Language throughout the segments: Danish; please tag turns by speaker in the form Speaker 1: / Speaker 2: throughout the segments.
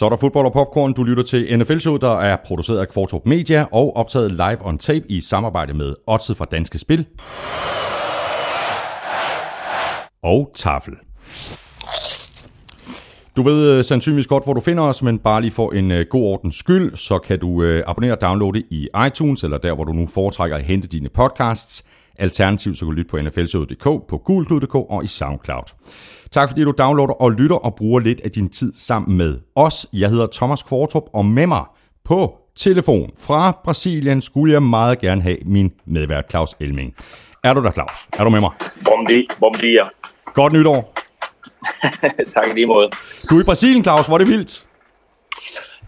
Speaker 1: Så er der fodbold og popcorn. Du lytter til NFL-showet, der er produceret af Kvartrup Media og optaget live on tape i samarbejde med Odset fra Danske Spil og Tafel. Du ved øh, sandsynligvis godt, hvor du finder os, men bare lige for en øh, god ordens skyld, så kan du øh, abonnere og downloade i iTunes, eller der, hvor du nu foretrækker at hente dine podcasts. Alternativt så kan du lytte på nflshowet.dk, på gulklud.dk og i SoundCloud. Tak fordi du downloader og lytter og bruger lidt af din tid sammen med os. Jeg hedder Thomas Kvartrup, og med mig på telefon fra Brasilien skulle jeg meget gerne have min medvært Claus Elming. Er du der, Claus? Er du med mig?
Speaker 2: Bom dia. Bom dia.
Speaker 1: Godt nytår.
Speaker 2: tak i lige måde.
Speaker 1: Du er i Brasilien, Claus. Hvor er det vildt?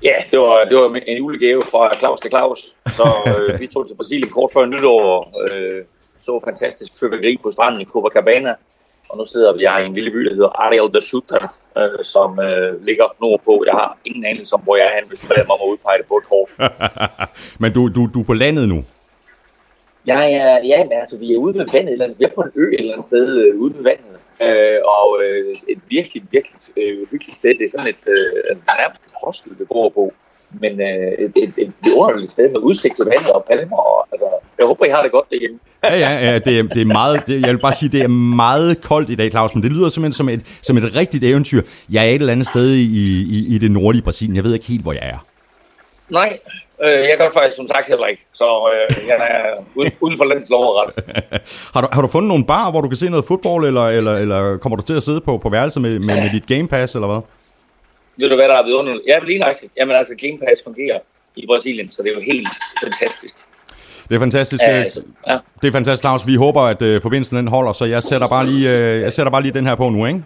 Speaker 2: Ja, det var, det var en julegave fra Claus til Claus. Så øh, vi tog til Brasilien kort før nytår og øh, så fantastisk fyrværkeri på stranden i Copacabana. Og nu sidder vi her i en lille by, der hedder Ariel de Sutra, øh, som øh, ligger nordpå. Jeg har ingen anelse om, hvor jeg er hen, hvis du lader mig at udpege det på et kort.
Speaker 1: Men du, du, du er på landet nu?
Speaker 2: Ja, ja, ja, men altså, vi er ude med vandet, eller vi er på en ø et eller andet sted øh, ude med vandet. Øh, og øh, et virkelig, virkelig øh, hyggeligt sted. Det er sådan et, øh, altså, der er nærmest et hostel, vi bor på. Men øh, et, et, et, et underligt sted med udsigt til vandet og palmer. Og, altså, jeg håber, I har det godt derhjemme.
Speaker 1: ja, ja, ja det, er, det er meget, det, jeg vil bare sige, det er meget koldt i dag, Claus, men det lyder simpelthen som et, som et rigtigt eventyr. Jeg er et eller andet sted i, i, i det nordlige Brasilien. Jeg ved ikke helt, hvor jeg er.
Speaker 2: Nej, øh, jeg gør faktisk som sagt heller ikke. Så øh, jeg er uden, uden for landets lov ret.
Speaker 1: har, du, har du fundet nogle bar, hvor du kan se noget fodbold, eller, eller, eller kommer du til at sidde på, på værelset med, med, med dit Game Pass, eller hvad?
Speaker 2: Ved du hvad, der er vidunderligt? Ja, lige nøjagtigt. Jamen altså, Game Pass fungerer i Brasilien, så det er jo helt fantastisk.
Speaker 1: Det er fantastisk.
Speaker 2: Ja, altså, ja.
Speaker 1: Det er fantastisk, Claus. Vi håber, at uh, forbindelsen den holder, så jeg sætter bare lige, uh, jeg sætter bare lige den her på nu, ikke?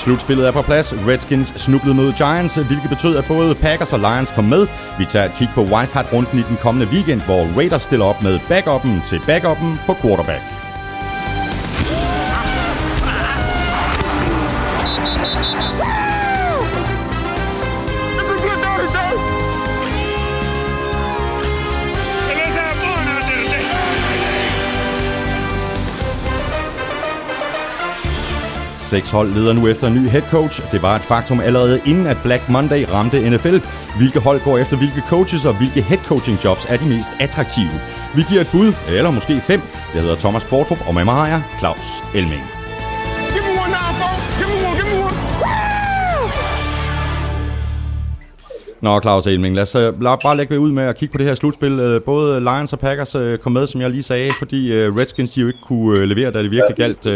Speaker 1: Slutspillet er på plads. Redskins snublede mod Giants, hvilket betød, at både Packers og Lions kom med. Vi tager et kig på wildcard-runden i den kommende weekend, hvor Raiders stiller op med backuppen til backuppen på quarterback. Seks hold leder nu efter en ny head coach. Det var et faktum allerede inden at Black Monday ramte NFL. Hvilke hold går efter hvilke coaches, og hvilke head coaching jobs er de mest attraktive? Vi giver et bud, eller måske fem. Jeg hedder Thomas Kvartrup, og med mig har jeg Claus Elming. Nå, Claus Elming, lad os øh, lad bare lægge ud med at kigge på det her slutspil. Øh, både Lions og Packers øh, kom med, som jeg lige sagde, fordi Redskins de jo ikke kunne levere, da det virkelig galt.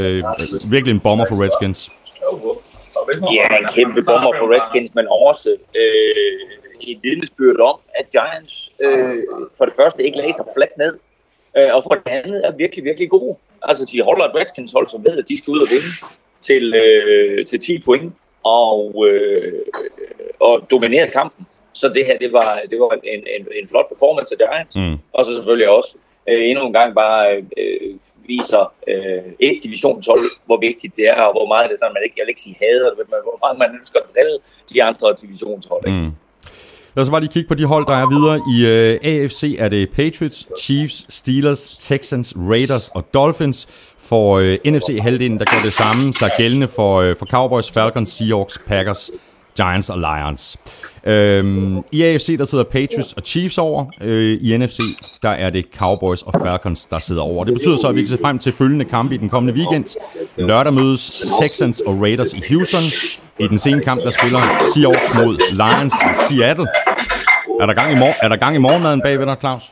Speaker 1: Virkelig en bomber for Redskins.
Speaker 2: Ja, en kæmpe bomber for Redskins, men også øh, et vidnesbyrd om, at Giants øh, for det første ikke lagde sig fladt ned, øh, og for det andet er virkelig, virkelig gode. Altså, de holder et Redskins hold, som ved, at de skal ud og vinde til, øh, til 10 point, og, øh, og dominere kampen. Så det her, det var, det var en, en, en flot performance af Giants. Mm. Og så selvfølgelig også øh, endnu en gang bare øh, viser øh, et divisionshold, hvor vigtigt det er, og hvor meget det er sådan, man ikke, jeg vil ikke sige hader men hvor meget man ønsker at drille de andre divisionshold. Ikke? Mm.
Speaker 1: Lad os bare lige kigge på de hold, der er videre. I øh, AFC er det Patriots, Chiefs, Steelers, Texans, Raiders og Dolphins. For øh, NFC-halvdelen, der gør det samme sig gældende for, øh, for Cowboys, Falcons, Seahawks, Packers, Giants og Lions. Øhm, I AFC, der sidder Patriots og Chiefs over. Øh, I NFC, der er det Cowboys og Falcons, der sidder over. Det betyder så, at vi kan se frem til følgende kampe i den kommende weekend. Lørdag mødes Texans og Raiders i Houston. I den sene kamp, der spiller Seahawks mod Lions i Seattle. Er der gang i, mor- er der gang i morgenmaden bagved dig, Claus?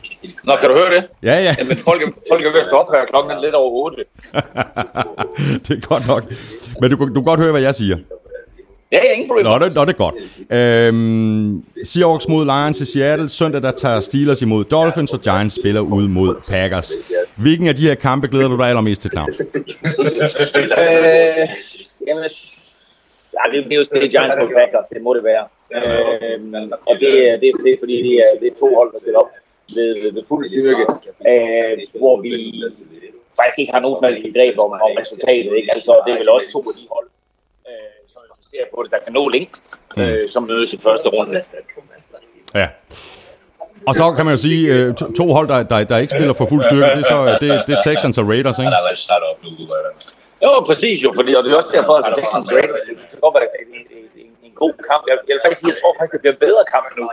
Speaker 2: Nå, kan du høre det?
Speaker 1: Ja, ja.
Speaker 2: Jamen, folk, folk er ved at stoppe her. Klokken er lidt over 8.
Speaker 1: det er godt nok. Men du, du kan godt høre, hvad jeg siger.
Speaker 2: Ja, ja, ingen problem.
Speaker 1: Nå, det, nå, det er godt. Øhm, Seahawks mod Lions i Seattle. Søndag der tager Steelers imod Dolphins, og Giants spiller ud mod Packers. Hvilken af de her kampe glæder du dig allermest til, Claus?
Speaker 2: øh, jamen, ja, det, det, er jo det Giants mod Packers, det må det være. Øh, og det, det, det er fordi, det er, det er to hold, der stiller op ved, ved, ved fuld styrke, øh, hvor vi faktisk ikke har nogen som helst greb om, om resultatet. Ikke? Altså, det er vel også to af de hold, øh, ser på det, der kan nå længst, øh, som mødes i første runde.
Speaker 1: Ja. Og så kan man jo sige, øh, to hold, der, der, der ikke stiller for fuld styrke, det er så det, det er Texans og Raiders, ikke?
Speaker 2: Jo, præcis jo, fordi, og det er også derfor, at Texans og Raiders, det kan godt være en, en, en, en god kamp. Jeg, jeg vil faktisk sige, jeg tror faktisk, det bliver en bedre kamp nu.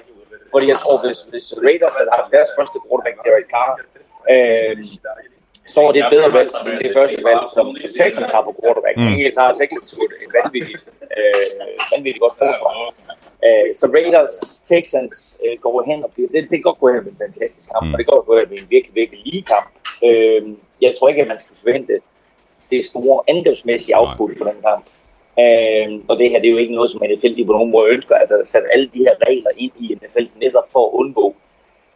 Speaker 2: Fordi jeg tror, hvis, hvis Raiders havde haft deres første quarterback, Derek Carr, øh, så var det et bedre valg end det første valg, som Texans har på quarterback. Mm. Egentlig har Texans et vanvittigt, øh, vanvittigt godt forsvar. Uh, så Raiders, Texans uh, går hen og bliver, det, det kan godt gå hen blive en fantastisk kamp, mm. og det kan godt gå hen blive en virkelig, virkelig lige kamp. Uh, jeg tror ikke, at man skal forvente det store angrebsmæssige output på den kamp. Uh, og det her, det er jo ikke noget, som NFL på nogen måde ønsker, altså at sætte alle de her regler ind i NFL netop for at undgå,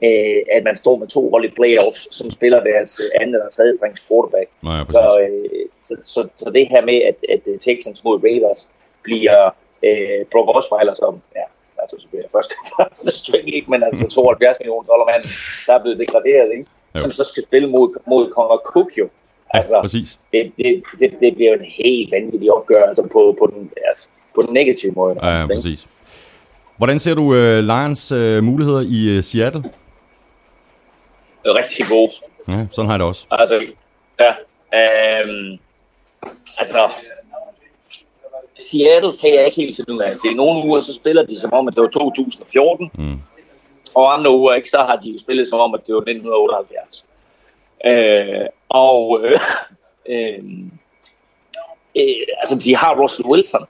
Speaker 2: uh, at man står med to hold i playoffs, som spiller deres anden eller tredje strings quarterback.
Speaker 1: Nej,
Speaker 2: så, uh, så, så, så, det her med, at, at Texans mod Raiders bliver øh, Brock Osweiler, som ja, altså så bliver først første string, ikke, men altså 72 millioner dollar mand, der er blevet degraderet, ikke? Jo. som så skal spille mod, mod Conor Cook jo.
Speaker 1: Altså, ja, præcis.
Speaker 2: Det, det, det, det bliver en helt vanvittig opgør, altså på, på, den, altså, på den negative måde.
Speaker 1: Ja, ja præcis. Hvordan ser du uh, Lions uh, muligheder i uh, Seattle?
Speaker 2: Rigtig gode.
Speaker 1: Ja, sådan har jeg det også.
Speaker 2: Altså, ja. Um, altså, Seattle kan jeg ikke helt finde ud af. I nogle uger, så spiller de som om, at det var 2014. Mm. Og andre uger, ikke, så har de spillet som om, at det var 1978. Øh, og øh, øh, øh, altså, de har Russell Wilson,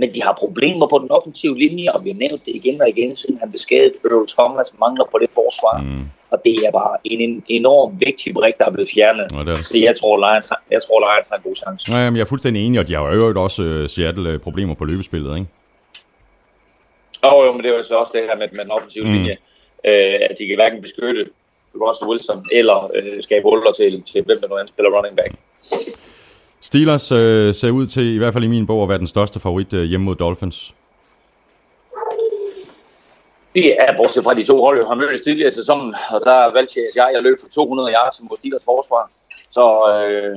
Speaker 2: men de har problemer på den offensive linje, og vi har nævnt det igen og igen, siden han beskadet Earl Thomas mangler på det forsvar. Mm. Og det er bare en, en enorm vigtig brik, der er blevet fjernet. Ja, det Så jeg tror, Lions, jeg tror, Lions har en god chance.
Speaker 1: Ja, jamen, jeg er fuldstændig enig, og de har jo øvrigt også uh, Seattle uh, problemer på løbespillet, ikke?
Speaker 2: Oh, jo, men det er jo så også det her med, med den offensive mm. linje, uh, at de kan hverken beskytte Russell Wilson, eller uh, skabe huller til, til hvem der nu end spiller running back.
Speaker 1: Steelers øh, ser ud til, i hvert fald i min bog, at være den største favorit øh, hjemme mod Dolphins.
Speaker 2: Det er bortset fra de to hold, jeg har mødt tidligere i sæsonen, og der valgte jeg, at jeg løb for 200 yards mod Steelers forsvar. Så øh,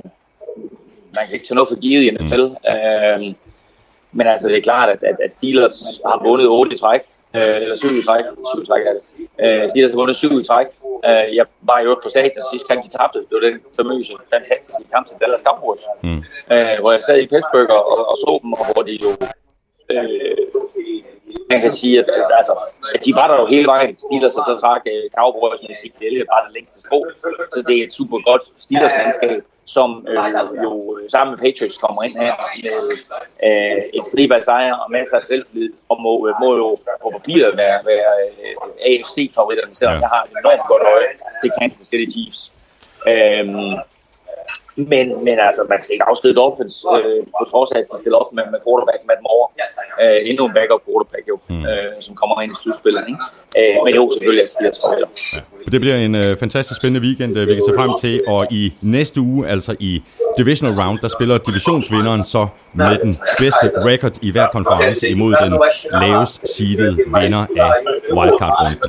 Speaker 2: man kan ikke tage noget for givet i NFL. Mm. Øh, men altså, det er klart, at, at, at Steelers har vundet 8 i træk, øh, eller 7 i træk, 7 i træk er det. Øh, Steelers har vundet 7 i træk. Øh, jeg var jo på stadion sidste gang, de tabte. Det var den famøse, fantastiske kamp til Dallas Cowboys. Mm. Øh, hvor jeg sad i Pittsburgh og, og så dem, og hvor de jo øh, man kan sige, at, at, altså, at de var der jo hele vejen. Steelers og så trak uh, Cowboys med sit bare det længste sko. Så det er et super godt Steelers landskab som øh, jo sammen med Patriots kommer ind her med øh, et stribe af sejre og masser af selvtillid, og må, øh, må jo på papiret være, være øh, AFC-favoritterne, selvom ja. jeg har et enormt godt øje til Kansas City Chiefs. Øhm, men, men altså, man skal ikke afskrive Dolphins, øh, på trods af, at de stiller op med, med quarterback Matt Moore. Øh, endnu en backup quarterback jo, mm. øh, som kommer ind i slutspillet. Ikke? Øh, men jo, selvfølgelig er det tror jeg.
Speaker 1: Ja. Det bliver en øh, fantastisk spændende weekend, øh, vi kan se frem til. Og i næste uge, altså i Divisional Round, der spiller divisionsvinderen så med den bedste record i hver konference imod den lavest seeded vinder af wildcard-runden.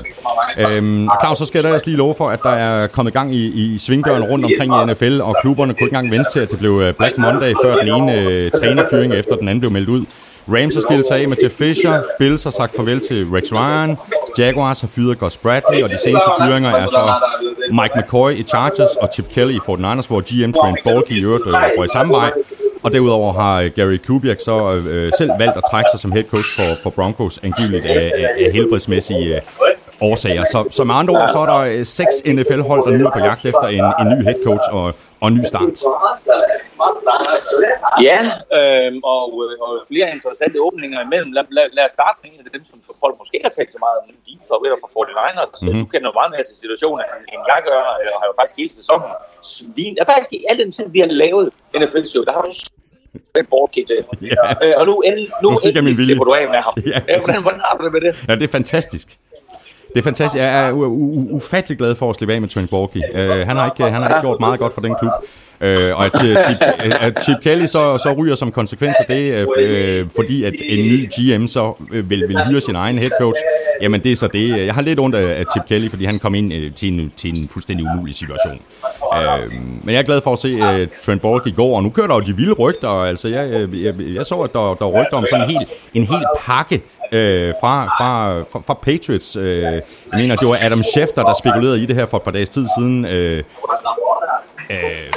Speaker 1: Øhm, Claus, så skal jeg da lige love for, at der er kommet gang i, i svingdøren rundt omkring i NFL, og klubberne kunne ikke engang vente til, at det blev øh, Black Monday, før den ene øh, trænerfyring efter den anden blev meldt ud. Rams har skilt sig af med Jeff Fisher, Bills har sagt farvel til Rex Ryan, Jaguars har fyret Gus Bradley, og de seneste fyringer er så Mike McCoy i Chargers og Chip Kelly i 49ers, hvor GM Trent Baalke i øvrigt øh, går i samme vej. Og derudover har øh, Gary Kubiak så øh, selv valgt at trække sig som head coach for, for Broncos, angiveligt af, af, af helbredsmæssige øh, årsager. Så, så med andre ord, så er der øh, seks NFL-hold, der nu er på jagt efter en, en ny head coach og, og en ny start.
Speaker 2: Ja, øh, og, og flere interessante åbninger imellem. Lad, lad, lad os starte med en af dem, som folk måske har talt så meget om. De favoritter fra 49ers. Mm-hmm. Du kender meget mere til situationen, end jeg gør, og har jo faktisk hele sæsonen. Svin. er faktisk i al den tid, vi har lavet NFL-show, der har du den boardkit til. Ja. Øh, og nu, end, nu, nu endelig slipper du af med ham. Ja, hvordan, hvordan har du det med det?
Speaker 1: Ja, det er fantastisk. Det er fantastisk. Jeg er ufattelig glad for at slippe af med Trent Borky. Uh, øh, han, har ikke, øh, han har ikke gjort meget godt for den klub. Uh, og at, Chip, at Chip Kelly så, så ryger som konsekvens af det, uh, fordi at en ny GM så vil, vil hyre sin egen head coach, jamen det er så det. Jeg har lidt ondt af, af Chip Kelly, fordi han kom ind uh, til, en, til en fuldstændig umulig situation. Øh, men jeg er glad for at se uh, Trent Borg i går, og nu kører der jo de vilde rygter. Altså, jeg, jeg, jeg, jeg så, at der, der rygter om sådan en hel, en hel pakke øh, fra, fra, fra, fra Patriots. Øh, jeg mener, det var Adam Schefter, der spekulerede i det her for et par dages tid siden. Øh, øh,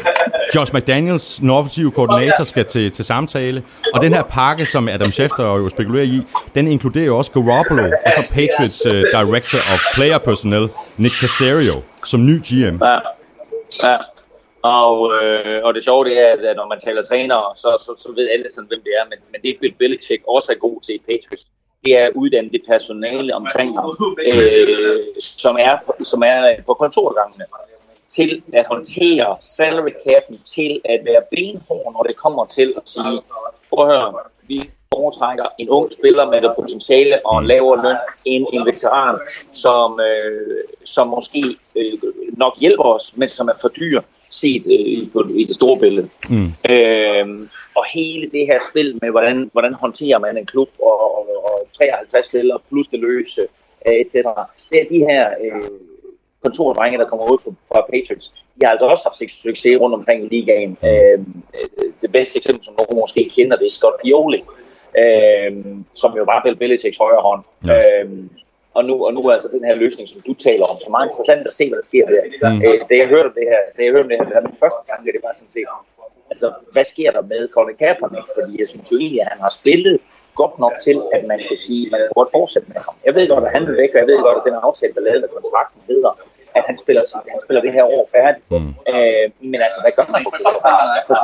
Speaker 1: Josh McDaniels, den offensive koordinator, skal til, til samtale. Og den her pakke, som Adam Schefter jo spekulerer i, den inkluderer jo også Garoppolo, og så Patriots uh, Director of Player Personnel, Nick Casario, som ny GM.
Speaker 2: Ja, ja. Og, øh, og det sjove det er, at øh, når man taler trænere, så, så, så ved alle sådan, hvem det er. Men, men det er Bill Belichick også er god til i Patriots, det er at uddanne det personale omkring ham, øh, som, er, som er på kontorgangene til at håndtere salary cap'en, til at være benhård, når det kommer til at sige, prøv at høre, vi foretrækker en ung spiller med det potentiale og en lavere løn end en veteran, som, øh, som måske øh, nok hjælper os, men som er for dyr set øh, på, i det store billede. Mm. Øh, og hele det her spil med, hvordan, hvordan håndterer man en klub og, og, og 53 spillere plus det løse, øh, etc. Det er de her... Øh, kontordrenge, der kommer ud fra, fra Patriots, de har altså også haft succes rundt omkring i ligaen. Mm. Øhm, øh, det bedste eksempel, som nogen måske kender, det er Scott Pioli, øh, som jo var Bill Belichicks højre hånd. Ja. Øhm, og nu, og nu er altså den her løsning, som du taler om, så meget interessant at se, hvad der sker der. Mm. Øh, da jeg hørte det her, da jeg hørte det her, det her min første tanke, det var sådan set, altså, hvad sker der med Colin Kaepernick? Fordi jeg synes jo egentlig, at han har spillet godt nok til, at man skulle sige, at man godt fortsætte med ham. Jeg ved godt, at han vil væk, og jeg ved godt, at den aftale, der lavede med kontrakten, hedder, at han spiller, han spiller det her år færdigt. Mm. Øh, men altså, hvad gør man på det? Altså,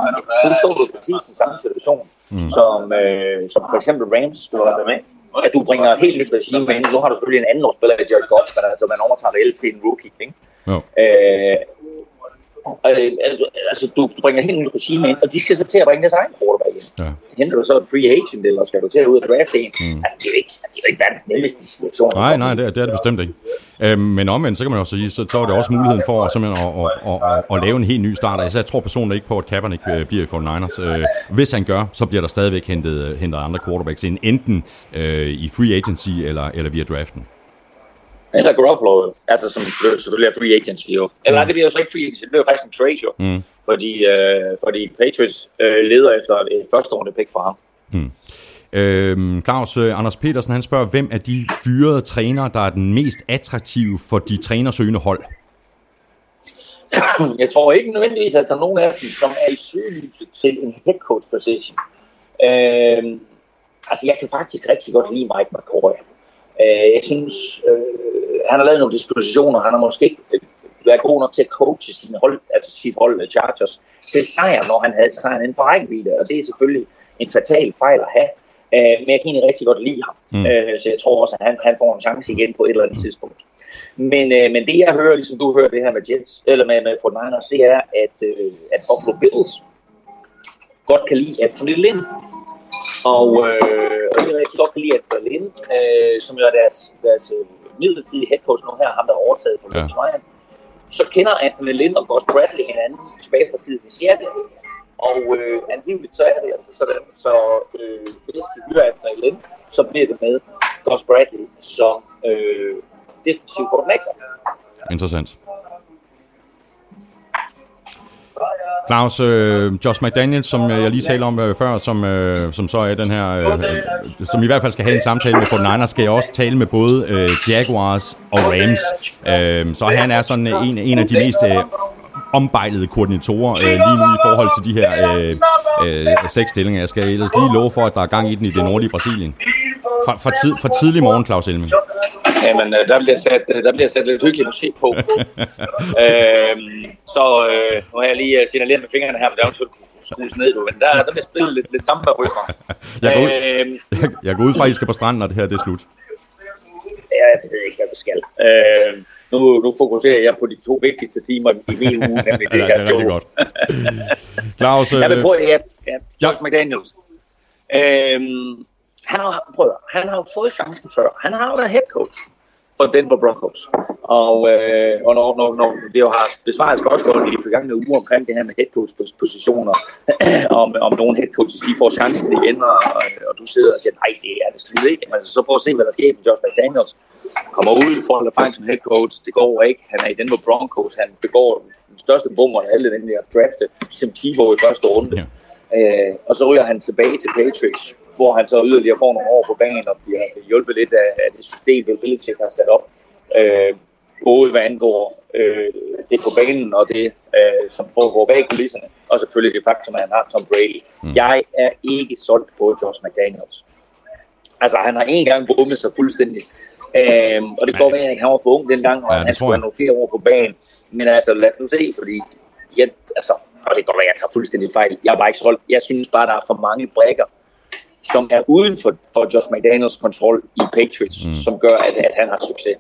Speaker 2: nu står du præcis i samme situation, mm. som, øh, som for eksempel Rams spiller der med. At du bringer et helt nyt regime ind. Nu har du selvfølgelig en anden årsspiller, Jared Goff, men altså, man overtager det til en rookie, ikke? Jo. Øh, Øh, altså, altså, du, du bringer helt nyt regime ind, og de skal så til at bringe deres egen quarterback ind. Ja. Henter du så en free agent, eller skal du til at ud og drafte en? Mm. Altså, det er jo ikke, det er jo ikke verdens nemmeste situation.
Speaker 1: Nej, nej, det er, det er det bestemt ikke. Øhm, men omvendt, så kan man også sige, så, så er det også muligheden for at, simpelthen at, at, at, at, at lave en helt ny start. Altså, jeg tror personligt ikke på, at Kaepernick øh, bliver i 49ers. Øh, hvis han gør, så bliver der stadigvæk hentet, hentet andre quarterbacks ind, enten øh, i free agency eller, eller via draften.
Speaker 2: Eller Garoppolo, altså som selvfølgelig er free agency jo. Eller mm. det bliver jo så ikke free agency, det bliver faktisk en trade jo. Mm. Fordi, øh, fordi Patriots øh, leder efter et førsteårende pick for ham. Mm.
Speaker 1: Øhm, Claus øh, Anders Petersen, han spørger, hvem er de fyrede trænere, der er den mest attraktive for de trænersøgende hold?
Speaker 2: Jeg tror ikke nødvendigvis, at der er nogen af dem, som er i søgelyset til en head coach position. Øhm, altså, jeg kan faktisk rigtig godt lide Mike McCoy. Øh, jeg synes, øh, han har lavet nogle dispositioner, han har måske ikke været god nok til at coache sin hold, altså sit hold øh, Chargers til sejr, når han havde sejren inden for rækkevidde, og det er selvfølgelig en fatal fejl at have. Øh, men jeg kan egentlig rigtig godt lide ham, mm. øh, så jeg tror også, at han, han får en chance igen på et eller andet tidspunkt. Men, øh, men det jeg hører, ligesom du hører det her med Jets, eller med, med Fort Niners, det er, at, øh, at Buffalo Bills godt kan lide Anthony Lynn. Og, øh, og det er rigtig godt kan lide, at Berlin, øh, som jo er deres, deres øh, midlertidige head coach nu her, ham der er overtaget på ja. Ryan, så kender Anthony Lynn og Gus Bradley hinanden tilbage fra tiden i Seattle. Og øh, angiveligt så er det altså sådan, så øh, hvis de hyrer Anthony Lynn, så bliver det med Gus Bradley som øh, defensiv koordinator.
Speaker 1: Interessant. Claus, øh, Josh McDaniels, som jeg lige talte om øh, før, som, øh, som så er den her, øh, som i hvert fald skal have en samtale med 49ers, skal jeg også tale med både øh, Jaguars og Rams. Øh, så han er sådan en, en af de mest øh, ombejlede koordinatorer øh, lige nu i forhold til de her øh, øh, seks stillinger. Jeg skal ellers lige love for, at der er gang i den i det nordlige Brasilien. Fra, fra, tid, fra tidlig morgen, Claus Elming.
Speaker 2: Jamen, øh, der bliver sat, øh, der bliver sat lidt hyggelig musik på. øhm, så øh, nu har jeg lige øh, signaleret med fingrene her, for der er skrues ned, du. men der, der bliver spillet lidt, lidt samba-rytmer.
Speaker 1: jeg, går ud, øhm, jeg, jeg går ud fra, at I skal på stranden, når det her det er slut.
Speaker 2: Ja, jeg ved ikke, hvad vi skal. Øhm, nu, nu fokuserer jeg på de to vigtigste timer i hele ugen, nemlig det ja, her
Speaker 1: det er godt. Claus...
Speaker 2: jeg vil prøve, ja, ja, Josh McDaniels. Øhm, han har, prøv, han har fået chancen før. Han har jo været head coach for Denver Broncos. Og, øh, og når, når, når vi jo har besvaret spørgsmål i de forgangne uger omkring det her med head coach positioner, om, om nogle head coaches de får chancen igen, og, og, du sidder og siger, nej, det er det slet ikke. Altså, så prøv at se, hvad der sker med Josh McDaniels. kommer ud for at fejl som head coach. Det går ikke. Han er i Denver Broncos. Han begår den største bummer af alle, nemlig at drafte Tim Tebow i første runde. Ja. Øh, og så ryger han tilbage til Patriots, hvor han så yderligere får nogle år på banen og bliver hjulpet lidt af, af det system, Bill Belichick har sat op. Øh, både hvad angår øh, det på banen og det, øh, som foregår bag kulisserne, og selvfølgelig det faktum, at han har Tom Brady. Mm. Jeg er ikke solgt på Josh McDaniels. Altså, han har en gang bummet sig fuldstændig. Øhm, og det går med, at han var for ung dengang, og ja, han skulle have nogle flere år på banen. Men altså, lad os se, fordi jeg, altså, og det går med, at jeg tager fuldstændig fejl. Jeg er bare ikke solgt. Jeg synes bare, der er for mange brækker, som er uden for, for Josh McDaniels kontrol i Patriots, mm. som gør, at, at han har succes.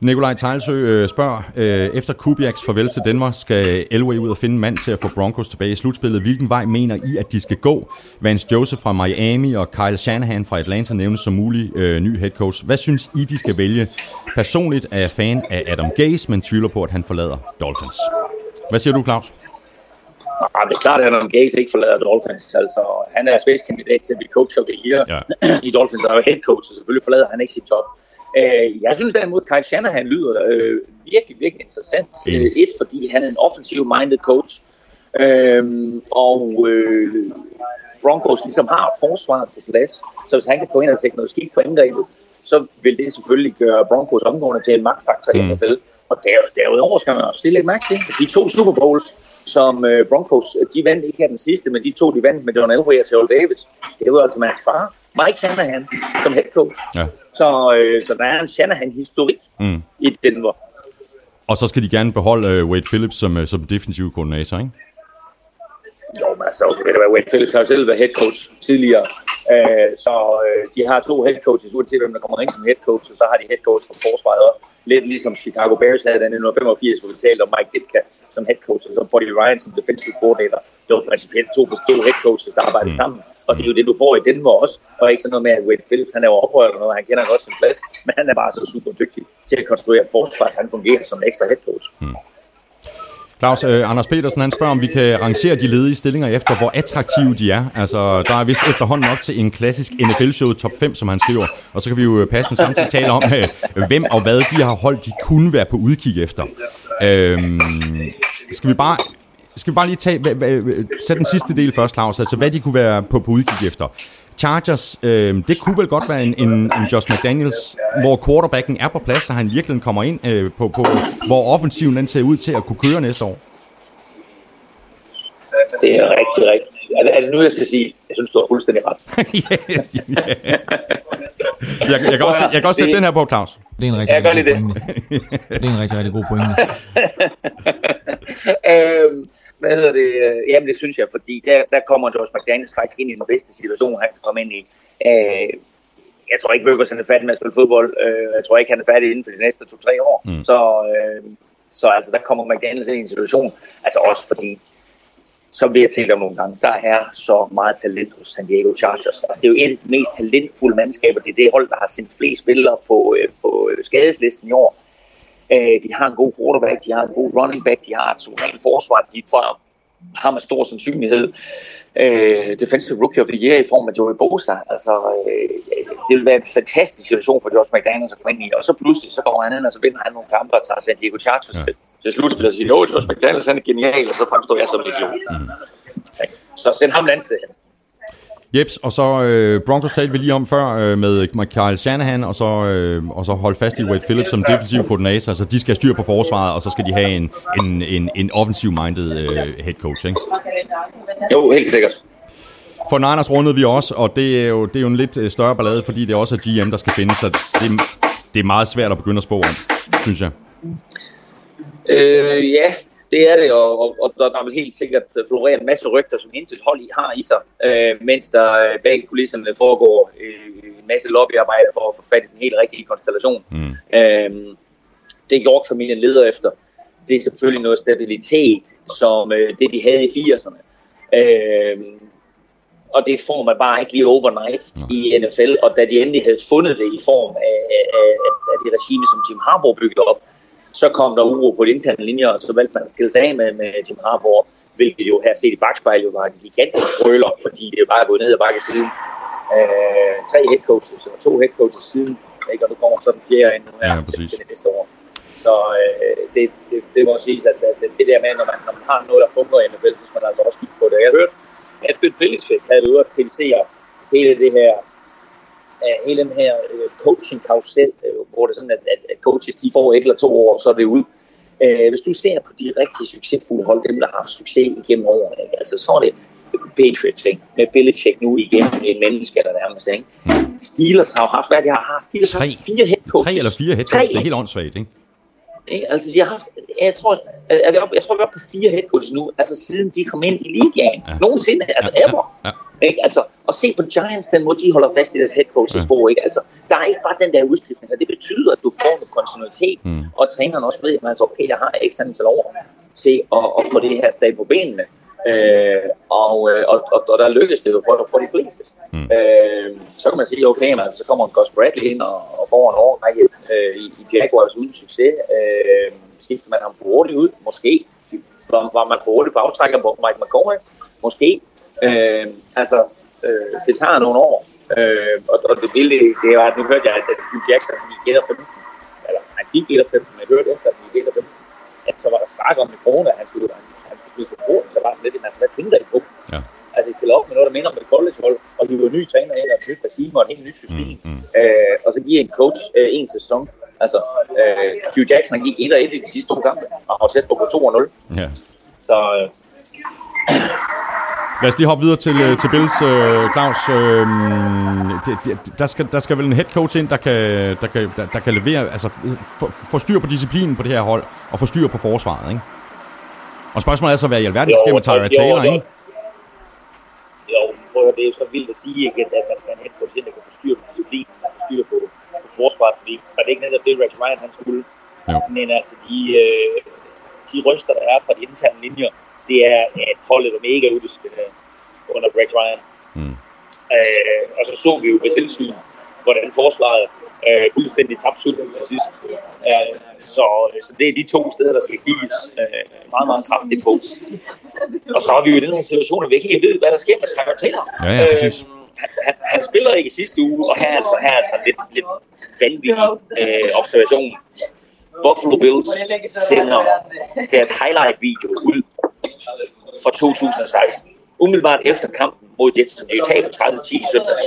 Speaker 1: Nikolaj Tejlsø øh, spørger, øh, efter Kubiaks farvel til Danmark, skal Elway ud og finde en mand til at få Broncos tilbage i slutspillet. Hvilken vej mener I, at de skal gå? Vance Joseph fra Miami og Kyle Shanahan fra Atlanta nævnes som mulig øh, ny head coach. Hvad synes I, de skal vælge? Personligt er jeg fan af Adam Gase, men tvivler på, at han forlader Dolphins. Hvad siger du, Claus?
Speaker 2: Ja, det er klart, at Adam Gase ikke forlader Dolphins. Altså, han er spidskandidat til at blive coach of the year ja. i Dolphins, og head coach, så selvfølgelig forlader han ikke sit job. Øh, jeg synes derimod, at Kyle Shanahan lyder øh, virkelig, virkelig interessant. Mm. Øh, et, fordi han er en offensive-minded coach, øh, og øh, Broncos ligesom har forsvaret på plads, så hvis han kan gå ind og sætte noget skidt på angrebet, så vil det selvfølgelig gøre Broncos omgående til en magtfaktor mm. i NFL. Og der, derudover skal man også stille et mærke til, de to Super Bowls, som øh, Broncos, de vandt ikke her den sidste, men de to, de vandt med John Elway og Terrell Davis. Det var altså Max far, Mike Shanahan, som head coach. Ja. Så, øh, så der er en Shanahan-historik mm. i Denver.
Speaker 1: Og så skal de gerne beholde øh, Wade Phillips som, øh, som defensiv koordinator, ikke?
Speaker 2: Jo, men altså, det være, Wade Phillips har selv været head coach tidligere. Øh, så øh, de har to head coaches, uanset hvem der kommer ind som head coach, og så har de head coach for forsvaret. Lidt ligesom Chicago Bears havde den i 1985, hvor vi talte om Mike Ditka som head coach, og så Buddy Ryan som defensive coordinator. Det var principielt to, to head coaches, der arbejdede mm. sammen. Og det er jo det, du får i Denver også. Og ikke sådan noget med, at Wade Phillips, han er jo oprør eller noget, han kender godt sin plads, men han er bare så super dygtig til at konstruere forsvar, han fungerer som ekstra head coach. Hmm.
Speaker 1: Claus, øh, Anders Petersen han spørger, om vi kan rangere de ledige stillinger efter, hvor attraktive de er. Altså, der er vist efterhånden nok til en klassisk NFL-show top 5, som han skriver. Og så kan vi jo øh, passe en samtidig tale om, øh, hvem og hvad de har holdt, de kunne være på udkig efter. Øh, skal vi bare skal vi bare lige tage, sæt den sidste del først, Claus, altså hvad de kunne være på, på udkig efter. Chargers, øh, det kunne vel godt være en, en, en Josh McDaniels, hvor quarterbacken er på plads, så han virkelig kommer ind øh, på, på, hvor offensiven den ser ud til at kunne køre næste år.
Speaker 2: Det er rigtig, rigtig. Er det, er det nu, jeg skal sige, jeg synes, du har fuldstændig ret.
Speaker 1: yeah, yeah. Jeg, jeg, kan også, jeg kan også sætte det, den her på, Claus.
Speaker 3: Det er en rigtig, rigtig god pointe. Det er en rigtig, rigtig god pointe.
Speaker 2: øhm, hvad hedder det? Øh, jamen, det synes jeg, fordi der, der kommer George McDaniels faktisk ind i den bedste situation, han kan komme ind i. Øh, jeg tror ikke, Bøgers er færdig med at spille fodbold. Øh, jeg tror ikke, han er færdig inden for de næste to-tre år. Mm. Så, øh, så altså, der kommer McDaniels ind i en situation, altså også fordi, som vi har talt om nogle gange, der er så meget talent hos San Diego Chargers. Altså, det er jo et af de mest talentfulde mandskaber. Det er det hold, der har sendt flest spillere på, øh, på skadeslisten i år. Øh, de har en god quarterback, de har en god running back, de har et suverænt forsvar, de får, har med stor sandsynlighed øh, defensive rookie of the year i form af Joey Bosa. Altså, øh, det vil være en fantastisk situation for Josh McDaniels at komme ind i. Og så pludselig, så går han ind, og så vinder han nogle kampe og tager San Diego Chargers ja. til, til slutspil og siger, at Josh McDaniels han er genial, og så fremstår jeg som en idiot. Mm. Så send ham landsted hen.
Speaker 1: Jeps, og så øh, Broncos talte vi lige om før øh, med Michael Shanahan, og så, øh, og så holde fast i Wade Phillips som defensiv koordinator. Altså, de skal styre på forsvaret, og så skal de have en, en, en, en offensiv-minded øh, head coach, ikke?
Speaker 2: Jo, helt sikkert.
Speaker 1: For Niners rundede vi også, og det er, jo, det er jo en lidt øh, større ballade, fordi det er også GM, der skal finde, så det, det er meget svært at begynde at spå om, synes jeg.
Speaker 2: Øh, ja, det er det, og, og, og der, der vil helt sikkert florere en masse rygter, som intet hold i har i sig, øh, mens der øh, bag kulisserne foregår øh, en masse lobbyarbejde for at få fat i den helt rigtige konstellation. Mm. Øh, det York-familien leder efter, det er selvfølgelig noget stabilitet, som øh, det de havde i 80'erne. Øh, og det får man bare ikke lige overnight ja. i NFL, og da de endelig havde fundet det i form af, af, af det regime, som Jim Harbaugh byggede op, så kom der uro på de interne linjer, og så valgte man at skille sig af med, med Jim Harbour, hvilket jo her set i bagspejl jo var en gigantisk brøler, fordi det bare er gået ned ad bakke siden. Øh, tre head coaches og to head coaches siden ikke? og nu kommer så den fjerde ind nu her
Speaker 1: Ja,
Speaker 2: til, til det næste år. Så øh, det, det, det må siges, at, at det der med, når man, når man har noget, der fungerer i NFL, så skal man altså også kigge på det. Jeg har hørt, at Bill Belichick havde været ude at kritisere hele det her af hele den her øh, coaching karusel, øh, hvor det er sådan, at, at, at coaches de får et eller to år, så er det ud. Øh, hvis du ser på de rigtig succesfulde hold, dem der har haft succes igennem årene, ikke? altså så er det Patriots, ikke? med Belichick nu igen, en menneske der nærmest. Ikke? Steelers har jo haft, hvad de har haft? Steelers har
Speaker 1: Tre.
Speaker 2: haft fire head coaches.
Speaker 1: Tre eller fire head coaches, det er helt åndssvagt, ikke?
Speaker 2: Ikke? Altså, de har haft, jeg tror, er vi oppe, jeg tror, vi er oppe på fire head coaches nu, altså siden de kom ind i ligaen.
Speaker 1: Ja.
Speaker 2: Nogensinde, altså
Speaker 1: Ja,
Speaker 2: ever.
Speaker 1: ja.
Speaker 2: Ikke? Altså, og se på Giants, den måde de holder fast i deres head coaches
Speaker 1: Ja.
Speaker 2: ikke? Altså, der er ikke bare den der udskiftning, og det betyder, at du får noget kontinuitet,
Speaker 1: Mm.
Speaker 2: og træneren også ved, at man altså, okay, jeg har ekstra antal år til at, at få det her stat på benene. Øh, og, øh, og, og, og, der lykkes det jo for, for de fleste.
Speaker 1: Mm.
Speaker 2: Øh, så kan man sige, okay, man, så kommer Gus Bradley ind og, og får en årrække øh, i, i Jaguars uden succes. Øh, skifter man ham for hurtigt ud? Måske. Var, var man for hurtigt på aftrækker på Mike McCoy? Måske. Øh, altså, øh, det tager nogle år. Øh, og, og det vilde, det var, nu hørte jeg, at Hugh Jackson gik 1 15. Eller han gik 1 15, men jeg hørte efter, at han gik 1 15. At så var der snak om i corona, at han skulle, han, på broen, så var det lidt, altså, hvad tænker I på?
Speaker 1: Ja.
Speaker 2: Altså, de spiller op med noget, der minder om et collegehold, og de var en ny træner ind, og et nyt regime, og et helt nyt system.
Speaker 1: Mm, mm.
Speaker 2: Øh, og så giver en coach øh, en sæson. Altså, øh, Hugh Jackson gik 1 og 1 i de sidste to kampe, og har sat på på 2 og 0.
Speaker 1: Ja.
Speaker 2: Så øh,
Speaker 1: Lad os lige hoppe videre til, øh, til Bills, øh, Claus. Øh, der, skal, der skal vel en head coach ind, der kan, der kan, der, der kan levere, altså få styr på disciplinen på det her hold, og få styr på forsvaret, ikke? Og spørgsmålet er så, hvad i alverden der sker med Tyra Taylor,
Speaker 2: jo.
Speaker 1: ikke?
Speaker 2: Jo, prøv at høre, det er jo så vildt at sige, ikke, at man skal have en ind, der kan få styr på disciplin, og få styr på, på forsvaret, fordi var det ikke netop det, Rex Ryan han skulle.
Speaker 1: Jo.
Speaker 2: Men altså, de, øh, de ryster, der er fra de interne linjer, det er, at holdet er mega udstyret under Rex Ryan.
Speaker 1: Mm.
Speaker 2: Øh, og så så vi jo ved tilsyn, hvordan forsvaret øh, fuldstændig tabte sulten til sidst. Øh, så, så det er de to steder, der skal gives øh, meget, meget kraftigt på. Og så er vi jo i den her situation, at vi ikke helt ved, hvad der sker med Tyler Taylor.
Speaker 1: Ja, ja, præcis.
Speaker 2: han, han, han spiller ikke i sidste uge, og her er altså, her er altså lidt, lidt vanvittig øh, observation. Buffalo Bills sender deres highlight-video ud fra 2016. Umiddelbart efter kampen mod Jets, som de taber 30-10 i søndags.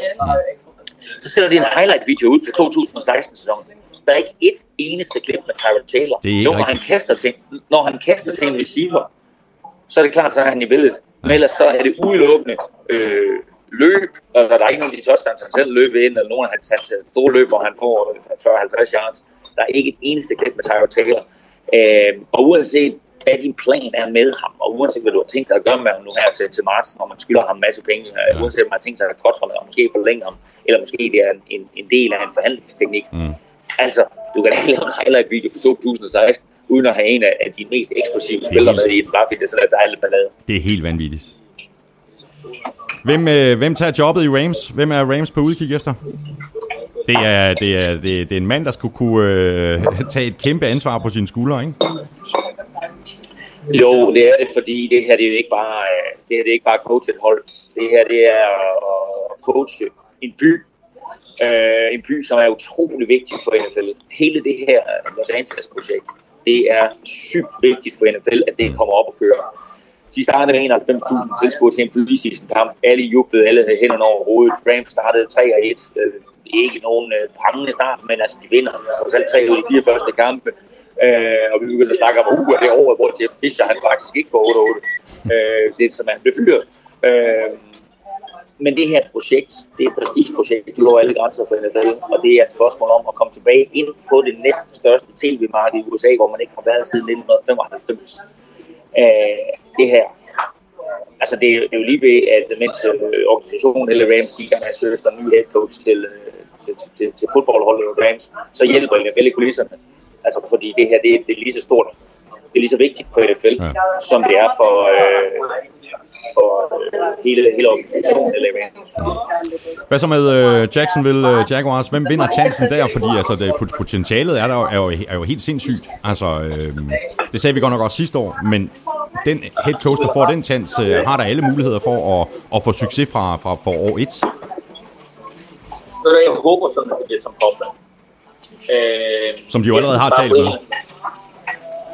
Speaker 2: Så sætter de en highlight-video ud til 2016-sæsonen. Der er ikke et eneste klip med Tyrod Taylor.
Speaker 1: Det er
Speaker 2: når, han kaster til, når han kaster til en receiver, så er det klart, så er han i billedet. Men ellers så er det udelukkende øh, løb. Altså, der er ikke nogen af de touchdowns, han selv løber ind, eller nogen af hans, hans store løb, hvor han får øh, 40-50 yards. Der er ikke et eneste klip med Tyrod Taylor. Øh, og uanset hvad din plan er med ham, og uanset hvad du har tænkt dig at gøre med ham nu her til, til marts, når man skylder ham en masse penge, ja. uanset om man har tænkt sig at korte ham, og måske forlænge ham, eller måske det er en, en, en del af en forhandlingsteknik.
Speaker 1: Mm.
Speaker 2: Altså, du kan ikke lave en highlight-video for 2016, uden at have en af, af de mest eksplosive spillere med i den, bare fordi det er sådan, er lidt ballade.
Speaker 1: Det er helt vanvittigt. Hvem, øh, hvem tager jobbet i Rams? Hvem er Rams på udkig efter? Det er, det er, det er, det er en mand, der skulle kunne øh, tage et kæmpe ansvar på sine skuldre, ikke?
Speaker 2: Jo, det er det, fordi det her det er jo ikke bare, øh, det her det er ikke bare coach et hold. Det her det er at coache en by. Øh, en by, som er utrolig vigtig for NFL. Hele det her Los Angeles-projekt, det er sygt vigtigt for NFL, at det kommer op og køre. De startede med 91.000 tilskuere til en preseason kamp. Alle jublede, alle havde hænderne over hovedet. Rams startede 3-1. Ikke nogen øh, prangende start, men altså de vinder. Så selv tre ud i de fire første kampe. Øh, og vi begyndte at snakke om, uh, det år, hvor Jeff Fischer, han faktisk ikke går 8-8. Øh, det er som han blev fyret. Øh, men det her projekt, det er et prestigeprojekt, det går alle grænser for NFL, og det er et spørgsmål om at komme tilbage ind på det næste største tv-marked i USA, hvor man ikke har været siden 1995. Øh, det her, altså det, er- det er jo lige ved, at mens øh, organisationen eller Rams, de kan have søgt en ny head coach til, øh, til, til, til, til fodboldholdet i Rams, så hjælper NFL i kulisserne. Altså fordi det her, det, det er lige så stort, det er lige så vigtigt for NFL,
Speaker 1: Ja.
Speaker 2: som det er for, øh, for øh, hele, hele organisationen eller.
Speaker 1: Hvad så med øh, Jacksonville øh, Jaguars? Hvem vinder chancen der? Fordi altså, det, pot- potentialet er, der, er, jo, er jo helt sindssygt. Altså, øh, det sagde vi godt nok også sidste år, men den head coach, der får den chance, øh, har der alle muligheder for at, at få succes fra, fra, fra år 1.
Speaker 2: Så jeg håber sådan, at det bliver som Coughlin.
Speaker 1: Øh, som de jo allerede har talt med.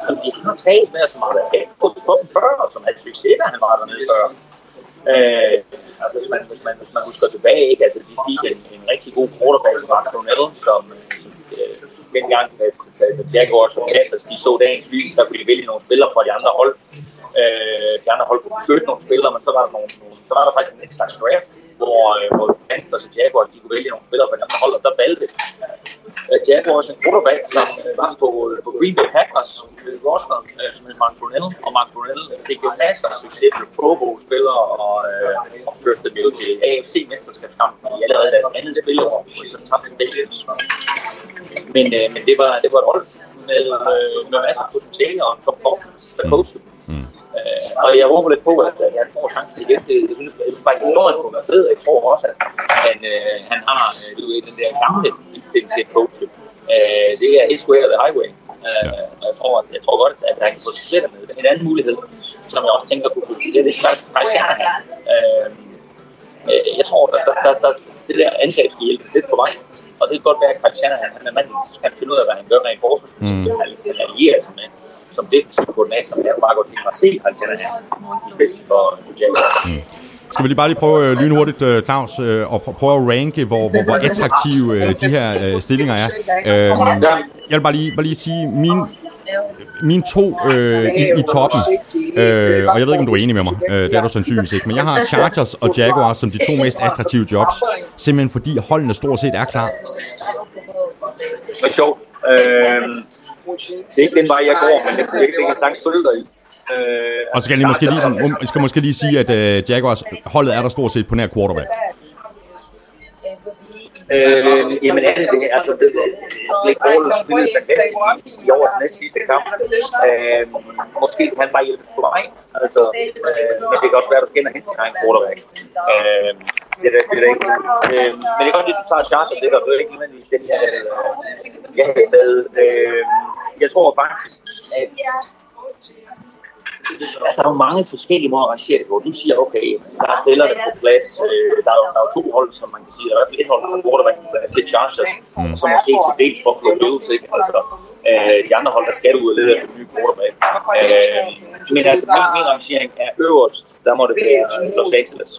Speaker 2: Som de har talt med, som har været på dem før, og som havde succes, da han var dernede før. Øh, altså, hvis man, hvis, man, hvis man husker tilbage, ikke? Altså, de fik en, en rigtig god quarterback, Mark Brunel, som, øh, dengang, at, at Jaguars og Panthers, de så dagens lys, der kunne de vælge nogle spillere fra de andre hold. Øh, de andre hold kunne beskytte nogle spillere, men så var der, nogle, så var der faktisk en ekstra draft, hvor, øh, hvor Panthers og Jaguars, de kunne vælge nogle spillere fra de andre hold, og der valgte uh, Jaguars en quarterback, som uh, var på, på Green Bay Packers roster, uh, som hedder Mark Brunel, og Mark Brunel fik jo masser af succes med Pro Bowl-spillere, og, uh, og førte dem jo til AFC-mesterskabskampen i allerede deres andet spilår, som tabte Billions. Men, uh, men det var, det var et hold med, uh, med masser af potentiale og en top der coachede Mm. Øh, og jeg håber lidt på, at, at han får chancen igen. Det, jeg synes, jeg synes bare, historien kunne være fed. Jeg tror også, at han, øh, han har du ved, den der gamle indstilling til coach. Øh, det er his way of the highway. Øh, ja. jeg, tror, jeg tror godt, at han kan få det med. En anden mulighed, som jeg også tænker kunne det er det faktisk her. Øh, jeg tror, at der, der, der, det der angreb skal hjælpe lidt på vej. Og det kan godt være, at Christian han, han er manden, kan finde ud af, hvad han gør rent forsvar. Mm. Han, han allierer sig med som defensiv koordinator, men jeg bare godt tænke mig at se Alexander Hansen for Jaguars. Mm.
Speaker 1: Skal vi lige bare lige prøve øh, lynhurtigt, øh, Claus, øh, og prøve at ranke, hvor, hvor, hvor attraktive de her stillinger er. Jeg vil bare lige, bare lige sige, min, mine to øh, i, i toppen, øh, og jeg ved ikke, om du er enig med mig, øh, det er du sandsynligvis ikke, men jeg har Chargers og Jaguars som de to mest attraktive jobs, simpelthen fordi holdene stort set er klar.
Speaker 2: Det er sjovt. Øh, det er ikke den vej, jeg går, men det, det, det kan sagtens følge dig i.
Speaker 1: Øh, og så skal jeg måske lige, skal måske lige sige, at uh, Jaguars holdet er der stort set på nær quarterback.
Speaker 2: Øh, jamen er det det? Altså, det, Blake Bortles spillede fantastisk i, i årets næst sidste kamp. Øh, måske kan han bare hjælpe på mig. Altså, øh, men det kan også være, at du kender hen til egen quarterback. Øh, det er det, det, det ikke. Øh, men det er godt, at du tager chancer det, og det er ikke nødvendigvis den, jeg, jeg har taget. Øh, jeg tror faktisk, at Altså, der er jo mange forskellige måder at arrangere det på. Du siger, okay, der er spillerne på plads. Øh, der, er der er jo to hold, som man kan sige. Der er i hvert fald et hold, der har quarterback på plads. Det er Chargers, mm. som måske til dels Buffalo Bills. Ikke? Altså, øh, de andre hold, der skal ud og lede efter nye quarterback. Øh, men altså, min, min arrangering er øverst. Der må det være Los Angeles.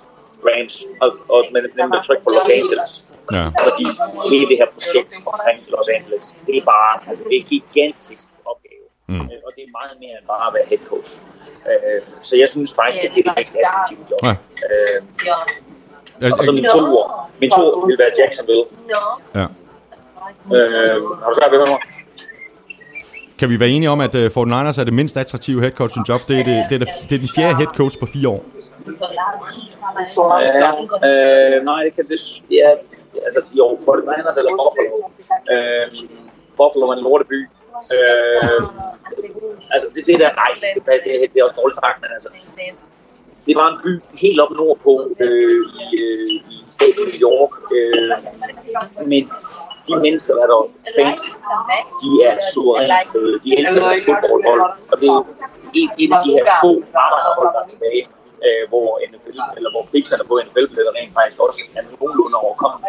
Speaker 2: Rams, og, og med dem der tryk på Los Angeles. Ja. Fordi hele det her projekt omkring Los Angeles, det er bare, altså det er gigantisk opgave. Mm. Øh, og det er meget mere end bare at være head coach. Øh, så jeg synes faktisk, at det er det mest attraktive job. Ja. Øh, og så min to ord. Min to ord vil være Jacksonville. Ja. Øh, har du sagt, hvad mig?
Speaker 1: Kan vi være enige om, at uh, Fort Niners er det mindst attraktive head coach job? Det er, det, det, er, det, det er den fjerde head coach på fire år.
Speaker 2: Ja, øh, nej, det kan det... Ja, altså, jo, Fort Niners eller Buffalo. Øh, Buffalo er en lorteby. Øh, altså, det, det der, nej, det, det, det er også dårligt sagt, men altså, det var en by helt op nordpå øh, i, øh, i staten New York, øh, men de mennesker, der er der fans, de er suverænt øh, de elsker deres fodboldhold, og det er et, et af de her få arbejderhold, der er tilbage, øh, hvor NFL, eller hvor priserne på NFL-billetter rent faktisk også er nogenlunde overkommet.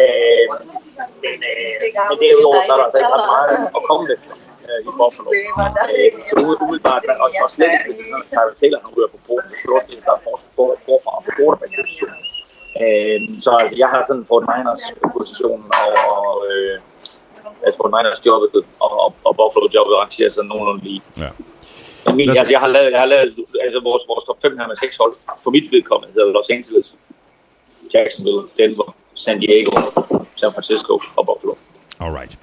Speaker 2: Øh, men, øh, men derudover så er der altså ikke ret meget at komme med øh, i Buffalo. Øh, så umiddelbart, men også, også slet ikke, altså, hvis Tyler Taylor han ryger på bordet, så er det der er forfra på quarterback-positionen. Øh, så altså, jeg har sådan Fort Niners positionen og, og øh, at Fort Niners jobbet og, og, og Buffalo jobbet arrangerer sådan nogenlunde lige. Ja. Min, altså, jeg har lavet, jeg har lavet altså, vores, vores top 5 her med seks hold. For mit vedkommende hedder Los Angeles, Jacksonville, Denver, San Diego, San Francisco og Buffalo.
Speaker 1: Alright.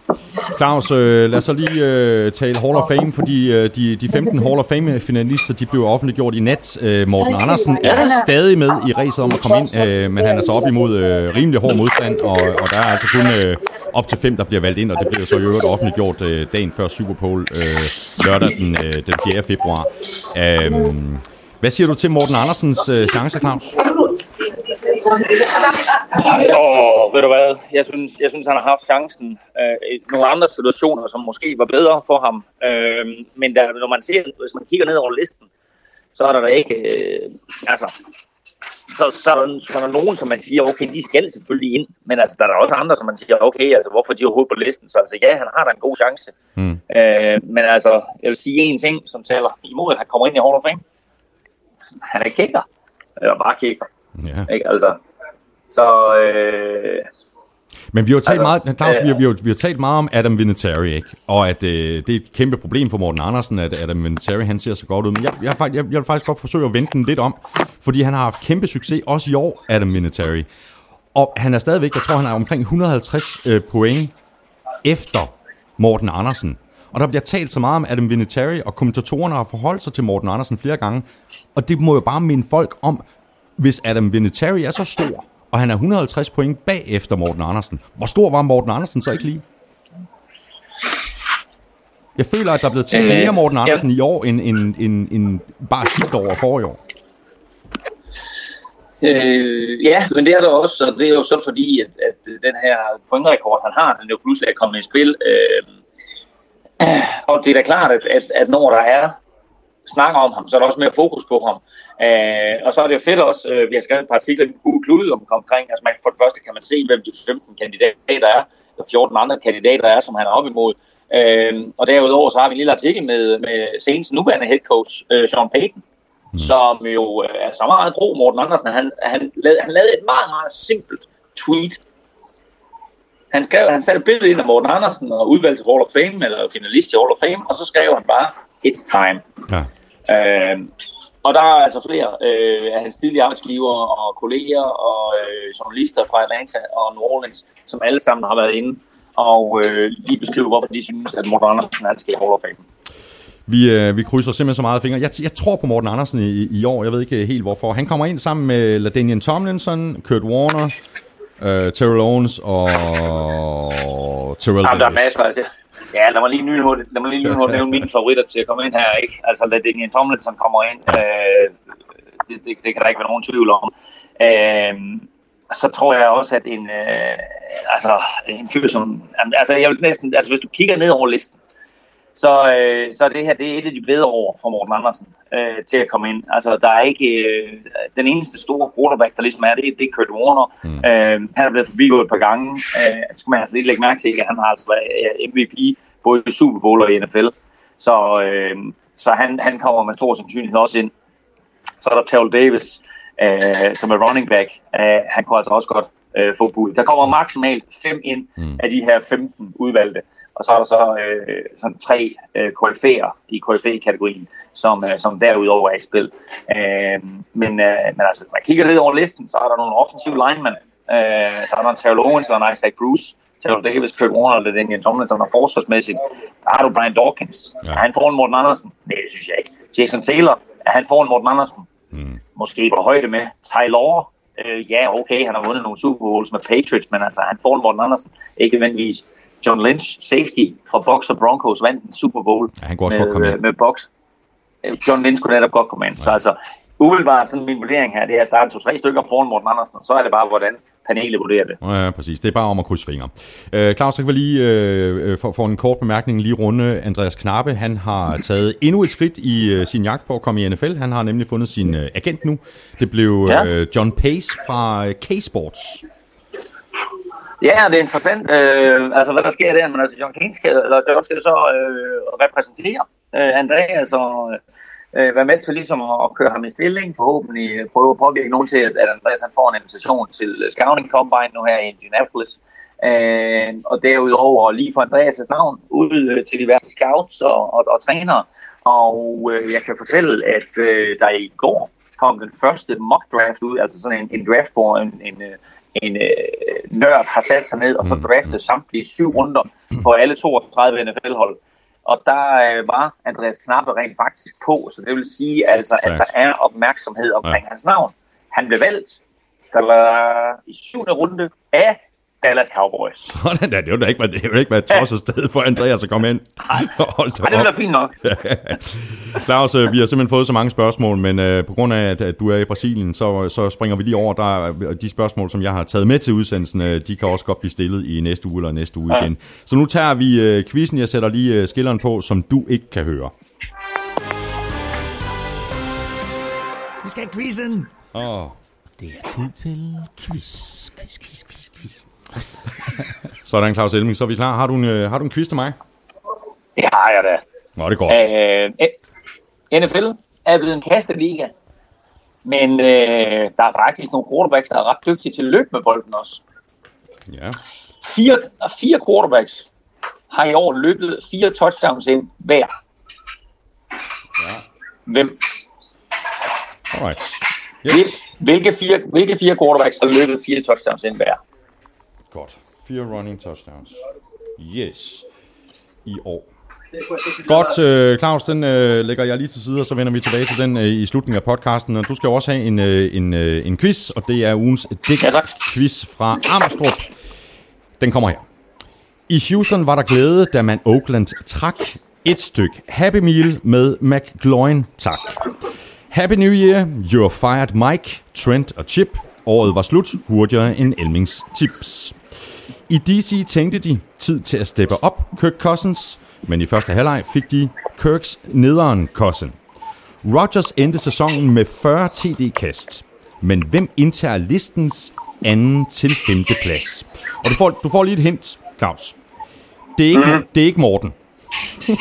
Speaker 1: Claus, øh, lad os så lige øh, tale Hall of Fame, fordi øh, de, de 15 Hall of Fame-finalister, de blev offentliggjort i nat. Øh, Morten Andersen er stadig med i racet om at komme ind, øh, men han er så op imod øh, rimelig hård modstand, og, og der er altså kun øh, op til fem, der bliver valgt ind, og det bliver så i øvrigt offentliggjort øh, dagen før Super Bowl, øh, lørdag den, øh, den 4. februar. Øh, hvad siger du til Morten Andersens øh, chancer, Claus?
Speaker 2: Og ved du hvad, jeg synes, jeg synes han har haft chancen øh, i nogle andre situationer, som måske var bedre for ham. Øh, men der, når man ser, hvis man kigger ned over listen, så er der da ikke, øh, altså, så, så, så, så er der nogen, som man siger, okay, de skal selvfølgelig ind, men altså, der er der også andre, som man siger, okay, altså, hvorfor de er overhovedet på listen? Så altså, ja, han har da en god chance. Mm. Øh, men altså, jeg vil sige en ting, som taler imod, at han kommer ind i Hall of Fame. Han er kicker. Eller bare kicker. Ja. Ikke? Altså, så øh,
Speaker 1: men vi har jo talt, altså, meget, Claus, øh, vi, har, vi, har, vi har talt meget om Adam Vinatieri, ikke? og at øh, det er et kæmpe problem for Morten Andersen, at Adam Vinatieri han ser så godt ud. Men jeg, jeg, jeg, jeg vil faktisk godt forsøge at vente den lidt om, fordi han har haft kæmpe succes, også i år, Adam Vinatieri. Og han er stadigvæk, jeg tror, han er omkring 150 øh, point efter Morten Andersen. Og der bliver talt så meget om Adam Vinatieri, og kommentatorerne har forholdt sig til Morten Andersen flere gange. Og det må jo bare minde folk om, hvis Adam Vinatieri er så stor, og han er 150 point bag efter Morten Andersen. Hvor stor var Morten Andersen så ikke lige? Jeg føler, at der er blevet talt mere Morten Andersen ja. i år, end, end, end, end bare sidste år og forrige år.
Speaker 2: Øh, ja, men det er der også, og det er jo så fordi, at, at den her pointrekord, han har, den er jo pludselig er kommet i spil. Øh, og det er da klart, at, at, at når der er snakker om ham, så er der også mere fokus på ham. Øh, og så er det jo fedt også, øh, vi har skrevet et par artikler i Google Klude om, omkring, altså man, for det første kan man se, hvem de 15 kandidater er, og 14 andre kandidater er, som han er op imod. Øh, og derudover så har vi en lille artikel med, med senest nuværende head coach, øh, Sean Payton, mm. som jo øh, er så meget pro Morten Andersen. Han, han, lavede, han lavede et meget, meget simpelt tweet. Han, skrev, han satte billedet ind af Morten Andersen og udvalgte Hall of Fame, eller finalist i Hall of Fame, og så skrev han bare, it's time. Ja. Øh, og der er altså flere øh, af hans tidligere arbejdsgiver og kolleger og øh, journalister fra Atlanta og New Orleans, som alle sammen har været inde og øh, lige beskrive, hvorfor de synes, at Morten Andersen er skal i Hall of Fame.
Speaker 1: Vi, øh, vi krydser simpelthen så meget fingre. Jeg, jeg tror på Morten Andersen i, i år. Jeg ved ikke helt hvorfor. Han kommer ind sammen med LaDainian Tomlinson, Kurt Warner, øh, Terrell Owens og Terrell
Speaker 2: Davis. der er masser, altså. Ja, lad mig lige lynhurtigt, lad mig lige lynhurtigt nævne mine favoritter til at komme ind her, ikke? Altså, lad det en Tomlinson kommer ind, øh, det, det, det, kan der ikke være nogen tvivl om. Øh, så tror jeg også, at en, øh, altså, en fyr som, altså, jeg vil næsten, altså, hvis du kigger ned over listen, så, øh, så det her det er et af de bedre år for Morten Andersen øh, til at komme ind. Altså, der er ikke øh, den eneste store quarterback, der ligesom er det, det er Kurt Warner. Mm. Øh, han er blevet forbigået et par gange. Øh, skal man altså ikke lægge mærke til, at han har altså været øh, MVP både i Super Bowl og i NFL. Så, øh, så han, han kommer med stor sandsynlighed også ind. Så er der Terrell Davis, øh, som er running back. Øh, han kunne altså også godt øh, få bud. Der kommer maksimalt fem ind mm. af de her 15 udvalgte. Og så er der så øh, sådan tre øh, KF'er i KFA-kategorien, som, øh, som derudover er i spil. Øh, men, øh, men altså, man kigger ned over listen, så er der nogle offensive linemen. Øh, så er der en Terrell Owens og en Isaac Bruce. Terrell Davis, Kurt Warner og Daniel Tomlinson og forsvarsmæssigt. Der har du Brian Dawkins. Ja. Er han foran Morten Andersen? Nej, det synes jeg ikke. Jason Taylor. Er han foran Morten Andersen? Mm. Måske på højde med Tyler. Øh, ja, okay, han har vundet nogle Super Bowls med Patriots, men altså, han foran Morten Andersen. Ikke nødvendigvis. John Lynch, safety fra Box og Broncos, vandt en Super Bowl
Speaker 1: ja, han kunne også med, godt komme ind.
Speaker 2: med Box. John Lynch kunne netop godt komme ind. Ja. Så altså, umiddelbart sådan min vurdering her, det er, at der er to-tre stykker foran Morten Andersen, så er det bare, hvordan panelet vurderer det.
Speaker 1: Ja, præcis. Det er bare om at krydse fingre. Øh, Claus, så kan vi lige øh, for, for en kort bemærkning lige runde Andreas Knappe. Han har taget endnu et skridt i øh, sin jagt på at komme i NFL. Han har nemlig fundet sin øh, agent nu. Det blev ja. øh, John Pace fra øh, K-Sports.
Speaker 2: Ja, det er interessant, øh, altså hvad der sker der, men altså John King skal, eller John skal så øh, repræsentere øh, Andreas og øh, være med til ligesom at, at køre ham i stilling, forhåbentlig øh, prøve at påvirke nogen til, at, at Andreas han får en invitation til øh, Scouting Combine nu her i Indianapolis. Øh, og derudover lige for Andreas' navn ud øh, til diverse scouts og, og, og trænere. Og øh, jeg kan fortælle, at øh, der i går kom den første mock draft ud, altså sådan en, en draft, på en, en, øh, en øh, nørd har sat sig ned og så mm. draftet samtlige syv runder for alle 32 NFL-hold. Og der øh, var Andreas Knappe rent faktisk på, så det vil sige altså, at der er opmærksomhed omkring ja. hans navn. Han blev valgt der i syvende runde af Dallas Cowboys.
Speaker 1: Sådan der, det vil da ikke være, det vil ikke være et tosset sted for Andreas at komme ind.
Speaker 2: Nej, Hold det er da fint nok.
Speaker 1: Claus, øh, vi har simpelthen fået så mange spørgsmål, men uh, på grund af, at, at du er i Brasilien, så, så springer vi lige over. Der, de spørgsmål, som jeg har taget med til udsendelsen, uh, de kan også godt blive stillet i næste uge eller næste uge ja. igen. Så nu tager vi uh, quizzen. Jeg sætter lige uh, skilleren på, som du ikke kan høre.
Speaker 3: Vi skal have quizzen.
Speaker 1: Åh. Oh.
Speaker 3: Det er tid til quiz, quiz, quiz, quiz, quiz.
Speaker 1: Sådan, Claus Elming, så er vi klar. Har du en, øh, har du en quiz til mig?
Speaker 2: Det har jeg da.
Speaker 1: Nå, det er godt.
Speaker 2: Øh, NFL er blevet en kasteliga. Men øh, der er faktisk nogle quarterbacks, der er ret dygtige til at løbe med bolden også.
Speaker 1: Ja.
Speaker 2: Fire, fire quarterbacks har i år løbet fire touchdowns ind hver.
Speaker 1: Ja.
Speaker 2: Hvem?
Speaker 1: Alright.
Speaker 2: Hvil,
Speaker 1: Yes.
Speaker 2: hvilke, fire, hvilke fire quarterbacks har løbet fire touchdowns ind hver?
Speaker 1: Godt. Fire running touchdowns. Yes. I år. Godt, øh, Claus, den øh, lægger jeg lige til side, og så vender vi tilbage til den øh, i slutningen af podcasten. Og du skal jo også have en, øh, en, øh, en quiz, og det er ugens
Speaker 2: Ja, tak.
Speaker 1: quiz fra Amstrup. Den kommer her. I Houston var der glæde, da man Oakland trak et stykke Happy Meal med McGloin tak. Happy New Year, you're fired Mike, Trent og Chip. Året var slut, hurtigere end Elmings tips. I DC tænkte de, tid til at steppe op Kirk Cousins, men i første halvleg fik de Kirks nederen cousin. Rodgers endte sæsonen med 40 TD-kast, men hvem indtager listens anden til femte plads? Og du får, du får lige et hint, Claus. Det er ikke, mm. det er ikke Morten.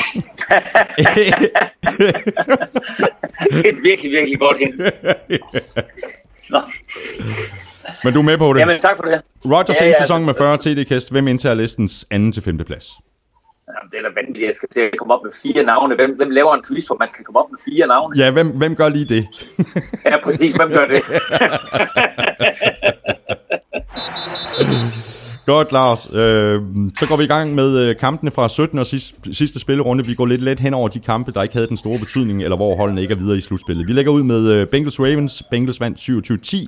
Speaker 2: Et virkelig, virkelig godt hint. Nå,
Speaker 1: Men du er med på det.
Speaker 2: jamen tak for det.
Speaker 1: Rodgers
Speaker 2: Ja, ja,
Speaker 1: sæsonen med 40 TD-kast. Hvem indtager listens anden til femte plads?
Speaker 2: Jamen, det er da vanvittigt, jeg skal til at komme op med fire navne. Hvem, hvem laver en quiz, hvor man skal komme op med fire navne?
Speaker 1: Ja, hvem, hvem gør lige det?
Speaker 2: Ja, præcis. Hvem gør det?
Speaker 1: Godt, Lars. Øh, så går vi i gang med øh, kampene fra 17. og sidste, sidste spillerunde. Vi går lidt let hen over de kampe, der ikke havde den store betydning, eller hvor holdene ikke er videre i slutspillet. Vi lægger ud med øh, Bengals-Ravens. Bengals vandt 27-10.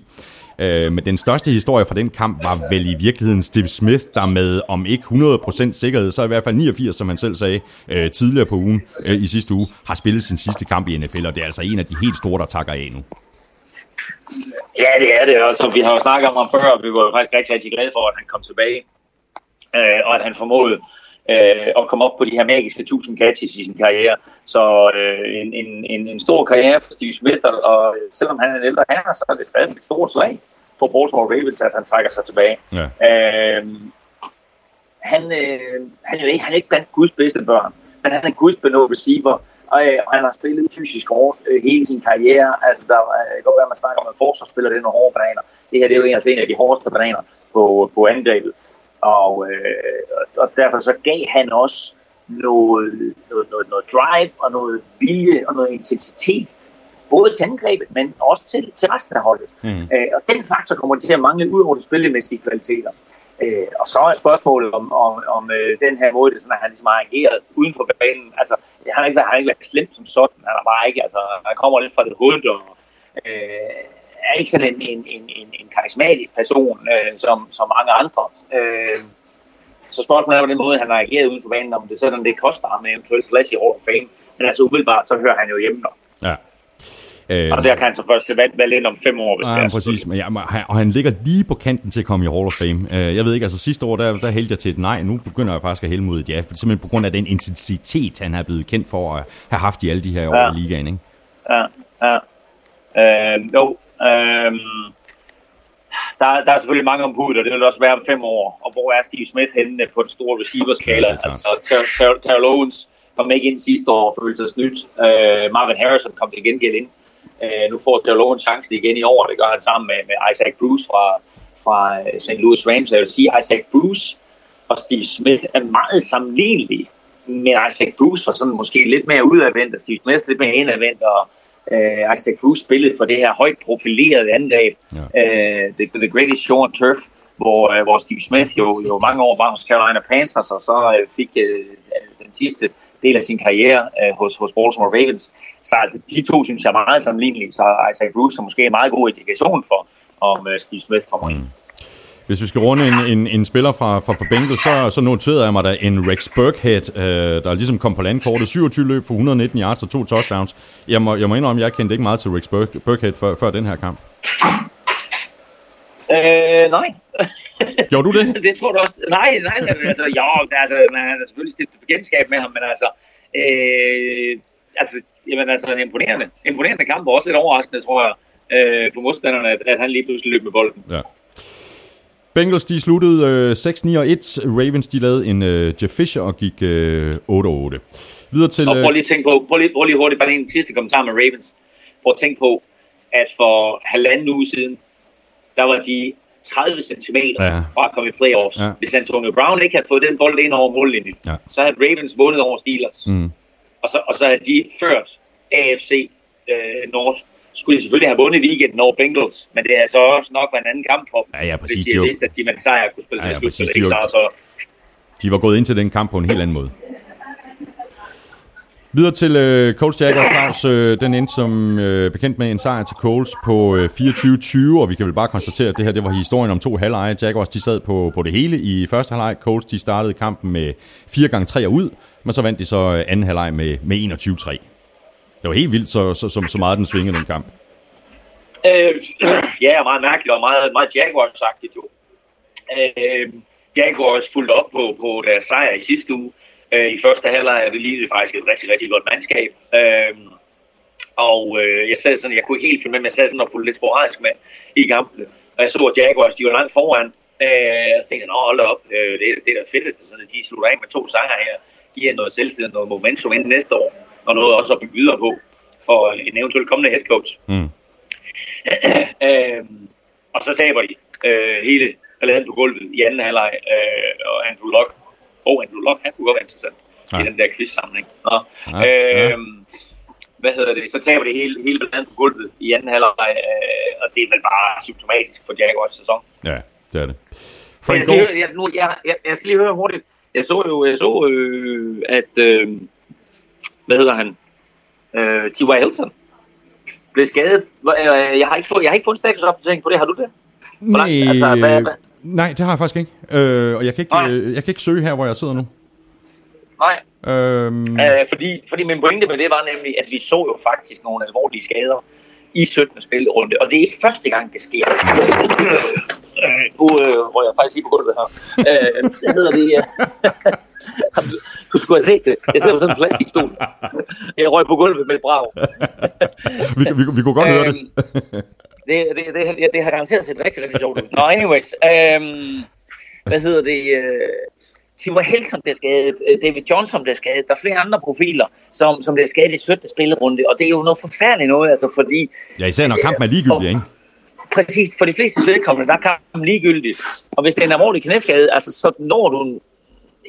Speaker 1: Øh, men den største historie fra den kamp var vel i virkeligheden Steve Smith, der med om ikke 100% sikkerhed, så i hvert fald 89, som han selv sagde øh, tidligere på ugen, øh, i sidste uge, har spillet sin sidste kamp i NFL, og det er altså en af de helt store, der takker af nu.
Speaker 2: Ja, det er det. også, vi har jo snakket om ham før, og vi var jo faktisk rigtig, rigtig glade for, at han kom tilbage. Øh, og at han formåede øh, at komme op på de her magiske 1000 catches i sin karriere. Så øh, en, en, en, en stor karriere for Steve Smith, og, og selvom han er en ældre herre, så er det stadig et stort slag for Baltimore Ravens, at han trækker sig tilbage.
Speaker 1: Ja.
Speaker 2: Øh, han, øh, han, er ikke, han er ikke blandt Guds bedste børn, men han er Guds benåede receiver, og, øh, og han har spillet fysisk hårdt øh, hele sin karriere. Altså, der øh, kan godt være, at man snakker om, at forsvarsspiller det er nogle hårde bananer. Det her det er jo en, altså en af de hårdeste bananer på, på angrebet. Og, øh, og derfor så gav han også noget, noget, noget, noget drive og noget vilje og noget intensitet, både til angrebet, men også til, til resten af holdet.
Speaker 1: Mm.
Speaker 2: Øh, og den faktor kommer til at mangle ud over de spillemæssige kvaliteter. Øh, og så er spørgsmålet om, om, om øh, den her måde, sådan, at han ligesom har ageret uden for banen. Altså, han har ikke været, han har ikke været slemt som sådan. Han er bare ikke, altså, han kommer lidt fra det hoved, og øh, er ikke sådan en, en, en, en, en karismatisk person, øh, som, som mange andre. Øh, så spørgsmålet er på den måde, han har ageret uden for banen, om det sådan, det koster ham eventuelt plads i Hall of Fame. Men altså umiddelbart, så hører han jo hjemme der.
Speaker 1: Ja. Øh,
Speaker 2: Og der kan han så først valg, valg ind om fem år, hvis det
Speaker 1: Ja,
Speaker 2: er.
Speaker 1: præcis. Men ja, og han ligger lige på kanten til at komme i Hall of Fame. Øh, Jeg ved ikke, altså sidste år, der, der hældte jeg til et nej. Nu begynder jeg faktisk at hælde mod et ja. Simpelthen på grund af den intensitet, han er blevet kendt for at have haft i alle de her år
Speaker 2: Ja.
Speaker 1: i ligaen. Ikke?
Speaker 2: Ja, ja. Øh, jo, øh, der, der er selvfølgelig mange om og det vil også være om fem år. Og hvor er Steve Smith henne på den store receiver-skala?
Speaker 1: Ja,
Speaker 2: altså, Ter- Ter- Terrell Owens kom ikke ind sidste år og følte sig snydt. Øh, Marvin Harrison kom til gengæld ind. Øh, nu får Terrell Owens chancen igen i år, det gør han sammen med, med Isaac Bruce fra, fra øh, St. Louis Rams. Jeg vil sige, Isaac Bruce og Steve Smith er meget sammenlignelige. Men Isaac Bruce var sådan måske lidt mere udadvendt, og Steve Smith lidt mere indadvendt, og øh, Isaac Bruce spillede for det her højt profilerede angreb,
Speaker 1: Ja.
Speaker 2: øh, the, the Greatest Show on Turf, hvor, øh, hvor Steve Smith jo, jo mange år var hos Carolina Panthers, og så øh, fik øh, den sidste del af sin karriere øh, hos, hos Baltimore Ravens. Så altså, de to synes jeg er meget sammenlignelige, så Isaac Bruce er måske en meget god indikation for, om øh, Steve Smith kommer ind.
Speaker 1: Hvis vi skal runde en, en, en spiller fra, fra, fra Bengals, så, så noterede jeg mig da en Rex Burkhead, øh, der ligesom kom på landkortet. 27 løb for 119 yards og to touchdowns. Jeg må, jeg må indrømme, at jeg kendte ikke meget til Rex Burk, Burkhead før, før den her kamp.
Speaker 2: Øh, nej.
Speaker 1: Gjorde du det?
Speaker 2: det tror du også. Nej, nej, altså, jo, altså, man har selvfølgelig stiftet bekendtskab med ham, men altså, øh, altså, jamen, altså en imponerende, imponerende kamp, og også lidt overraskende, tror jeg, øh, på modstanderne, at, at han lige pludselig løb med bolden.
Speaker 1: Ja. Bengals, de sluttede øh, 6-9 og 1. Ravens, de lavede en øh, Jeff Fisher og gik øh, 8-8. Videre til...
Speaker 2: Og prøv
Speaker 1: Øh,
Speaker 2: lige at tænke på, prøv lige, prøv lige hurtigt, bare en sidste kommentar med Ravens. Prøv at tænke på, at for halvanden uge siden, der var de 30 cm
Speaker 1: Ja.
Speaker 2: fra at komme i playoffs.
Speaker 1: Ja.
Speaker 2: Hvis Antonio Brown ikke havde fået den bold ind over mållinjen,
Speaker 1: Ja.
Speaker 2: så havde Ravens vundet over Steelers.
Speaker 1: Mm.
Speaker 2: Og, så, og så havde de ført AFC øh, North. Skulle de selvfølgelig have vundet weekenden over Bengals, men det er så også nok en anden kamp for dem,
Speaker 1: Ja, ja, præcis.
Speaker 2: hvis
Speaker 1: De
Speaker 2: havde vidst, at de med sejr kunne spille
Speaker 1: Ja,
Speaker 2: til
Speaker 1: ja,
Speaker 2: slut.
Speaker 1: De
Speaker 2: så, så
Speaker 1: De var gået ind til den kamp på en helt anden måde. Videre til øh, Coles Jaguars, Claus. Øh, den endte som øh, bekendt med en sejr til Coles på øh, 24-20, og vi kan vel bare konstatere, at det her det var historien om to halvleje. Jaguars de sad på, på det hele i første halvleg. Coles de startede kampen med 4 gange 3 ud, men så vandt de så øh, anden halvleg med, med 21-3. Det var helt vildt, så, så, så, så meget den svingede den kamp.
Speaker 2: Øh, ja, meget mærkeligt og meget, meget Jaguars-agtigt jo. Øh, Jaguars fulgte op på, på deres sejr i sidste uge. Øh, I første halvleg er det lige faktisk et rigtig, rigtig godt mandskab. Øh, og øh, jeg sad sådan, jeg kunne ikke helt finde med, men jeg sad sådan og fulgte lidt sporadisk med i kampene. Og jeg så, at Jaguars, de var langt foran. Øh, jeg tænkte, nå hold op, øh, det, det er da fedt, at de slutter af med to sejre her. Giver noget selvtillid, noget momentum ind næste år, og noget også at bygge videre på for en eventuelt kommende head coach.
Speaker 1: Mm.
Speaker 2: Øhm, og så taber de øh, hele balladen på gulvet i anden halvleg, øh, og Andrew Luck, og oh, Andrew Luck, han kunne godt være interessant
Speaker 1: Ja.
Speaker 2: i den der quiz-samling. Nå,
Speaker 1: Ja, ja.
Speaker 2: øhm, hvad hedder det, så taber de hele, hele balladen på gulvet i anden halvleg, øh, og det er vel bare symptomatisk for Jaguars sæson.
Speaker 1: Ja, det er det. Frank
Speaker 2: jeg, skal, lige- jeg, nu, jeg, jeg, jeg skal lige høre hurtigt. Jeg så jo, jeg så, øh, at, øh, hvad hedder han, øh, T.Y. Hilton blev skadet. Øh, Jeg har ikke fået, jeg har ikke fået en statusopdatering på det. Har du det? Hvor langt-
Speaker 1: nej,
Speaker 2: altså, hvad- hvad-
Speaker 1: nej, det har jeg faktisk ikke. Øh, og jeg kan ikke,
Speaker 2: Nej.
Speaker 1: øh, jeg kan ikke søge her, hvor jeg sidder nu.
Speaker 2: Nej,
Speaker 1: Øhm,
Speaker 2: øh, fordi, fordi min pointe med det var nemlig, at vi så jo faktisk nogle alvorlige skader i 17. spillerunde, og det er ikke første gang, det sker. Øh, nu øh, røg jeg faktisk lige på gulvet her. Øh, hvad hedder det? øh, du skulle have set det. Jeg sidder på sådan en plastikstol. Jeg røg på gulvet med et brag.
Speaker 1: vi, vi, vi kunne godt høre det.
Speaker 2: Øhm, det, det, det, det, det har garanteret set rigtig, rigtig sjovt ud. Nå, anyways. Øhm, hvad hedder det? Øh, Timo Helton bliver skadet, øh, David Johnson bliver skadet, der er flere andre profiler, som, som bliver skadet i 17. spillerunde, og det er jo noget forfærdeligt noget, altså fordi,
Speaker 1: Ja, især når kampen er ligegyldig, ikke?
Speaker 2: præcis for de fleste vedkommende, der er kampen ligegyldig, og hvis det er en alvorlig knæskade, altså så når du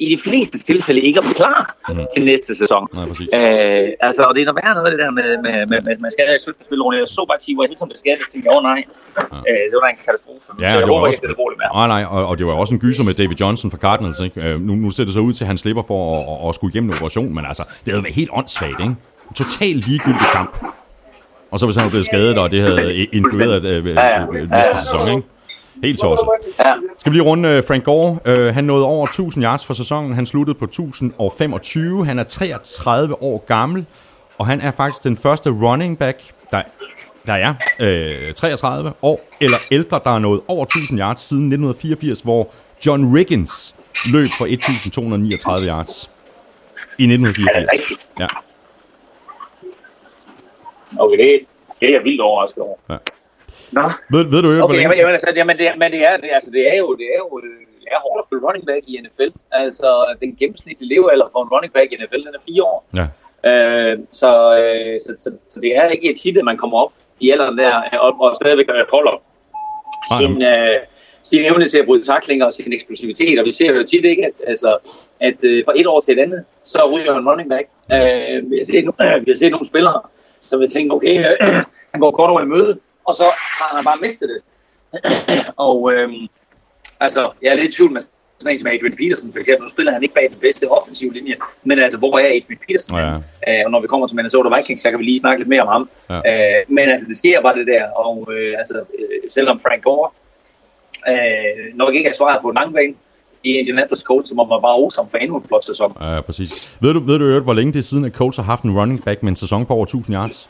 Speaker 2: i de fleste tilfælde ikke blive klar mm. til næste sæson.
Speaker 1: Nej, præcis.
Speaker 2: Øh, altså, og det er noget værre noget, det der med, med, med, med, med skader i 17. spillerunde. Jeg så bare Timo Hilton blev skadet, og tænkte, åh oh, nej, øh, det var da en katastrofe.
Speaker 1: Ja,
Speaker 2: så jeg
Speaker 1: det var
Speaker 2: håber
Speaker 1: også,
Speaker 2: ikke, det er alvorligt mere.
Speaker 1: nej, nej, og, og det var også en gyser med David Johnson fra Cardinals, ikke? Øh, nu, nu ser det så ud til, at han slipper for at, at, at skulle igennem en operation, men altså, det havde været helt åndssvagt, ikke? En totalt ligegyldig kamp. Og så hvis han var blevet skadet, og det havde influeret øh, øh,
Speaker 2: Ja, ja.
Speaker 1: øh, næste sæson, ikke? Helt tosset.
Speaker 2: Ja.
Speaker 1: Skal vi lige runde uh, Frank Gore. Uh, han nåede over 1000 yards for sæsonen. Han sluttede på 1025. Han er 33 år gammel, og han er faktisk den første running back, der, der er uh, 33 år eller ældre, der er nået over 1000 yards siden 1984, hvor John Riggins løb for 1239 yards i
Speaker 2: Er det
Speaker 1: 1984.
Speaker 2: rigtigt?
Speaker 1: Ja,
Speaker 2: Okay, det, det er jeg vildt overrasket over.
Speaker 1: Ja.
Speaker 2: Nå,
Speaker 1: ved, ved du jo,
Speaker 2: okay, jamen, jamen, altså, jamen, det, er- men det er, det, altså, det er jo, det er jo, øh, det er hårdt at blive running back i NFL. Altså, den gennemsnitlige levealder for en running back i NFL, den er fire år.
Speaker 1: Ja,
Speaker 2: Øh, så, øh, så, så, så, det er ikke et hit, at man kommer op i alderen der, og, og stadigvæk holder sin, øh, sin evne til at bryde taklinger og sin eksplosivitet. Og vi ser jo tit ikke, at, altså, at øh, fra et år til et andet, så ryger en running back. Øh, vi, har set, øh, vi har set nogle spillere, som vi tænker, okay, øh, han går kort over i møde, og så har han bare mistet det. og øh, altså, jeg er lidt i tvivl med sådan en som Adrian Peterson, for eksempel. Nu spiller han ikke bag den bedste offensive linje, men altså, hvor er Adrian Peterson?
Speaker 1: Ja.
Speaker 2: Øh, og når vi kommer til Minnesota Vikings, så kan vi lige snakke lidt mere om ham.
Speaker 1: Ja.
Speaker 2: Øh, men altså, det sker bare det der, og øh, altså, øh, selvom Frank Gore øh, nok ikke er svaret på en lang bane i Indianapolis Colts, må man bare ham for endnu en flot sæson.
Speaker 1: ja, præcis. Ved du, ved du hvor længe det er siden, at Colts har haft en running back med en sæson på over 1000 yards?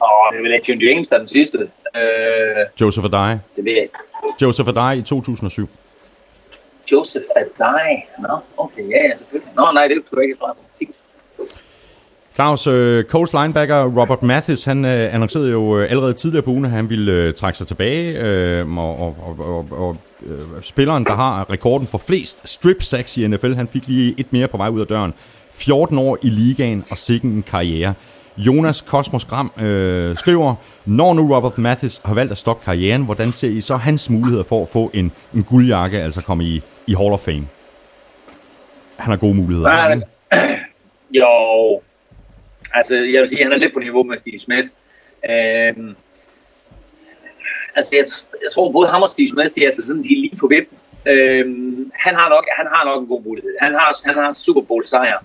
Speaker 2: Og det er vel Adrian James, der er den sidste. Øh,
Speaker 1: Joseph Adai.
Speaker 2: det ved jeg ikke.
Speaker 1: Joseph Adai i 2007.
Speaker 2: Joseph Adai. Nå, okay, ja, ja, selvfølgelig. Nå, nej, det skulle jeg ikke. Fint.
Speaker 1: Claus, uh, Coles linebacker Robert Mathis, han uh, annoncerede jo uh, allerede tidligere på ugen, at han ville uh, trække sig tilbage, og, og, og, og spilleren, der har rekorden for flest strip sacks i NFL, han fik lige et mere på vej ud af døren. 14 år i ligaen og sikken en karriere. Jonas Kosmos Gram øh, skriver, når nu Robert Mathis har valgt at stoppe karrieren, hvordan ser I så hans muligheder for at få en, en guldjakke, altså komme i, i Hall of Fame? Han har gode muligheder.
Speaker 2: Nej, jo, altså jeg vil sige, at han er lidt på niveau med Steve Smith. Øhm, altså jeg, jeg tror både ham og Steve Smith, de er, altså sådan, de er lige på vippen. Øhm, han, har nok, han har nok en god mulighed. Han har, han har en Super Bowl sejr,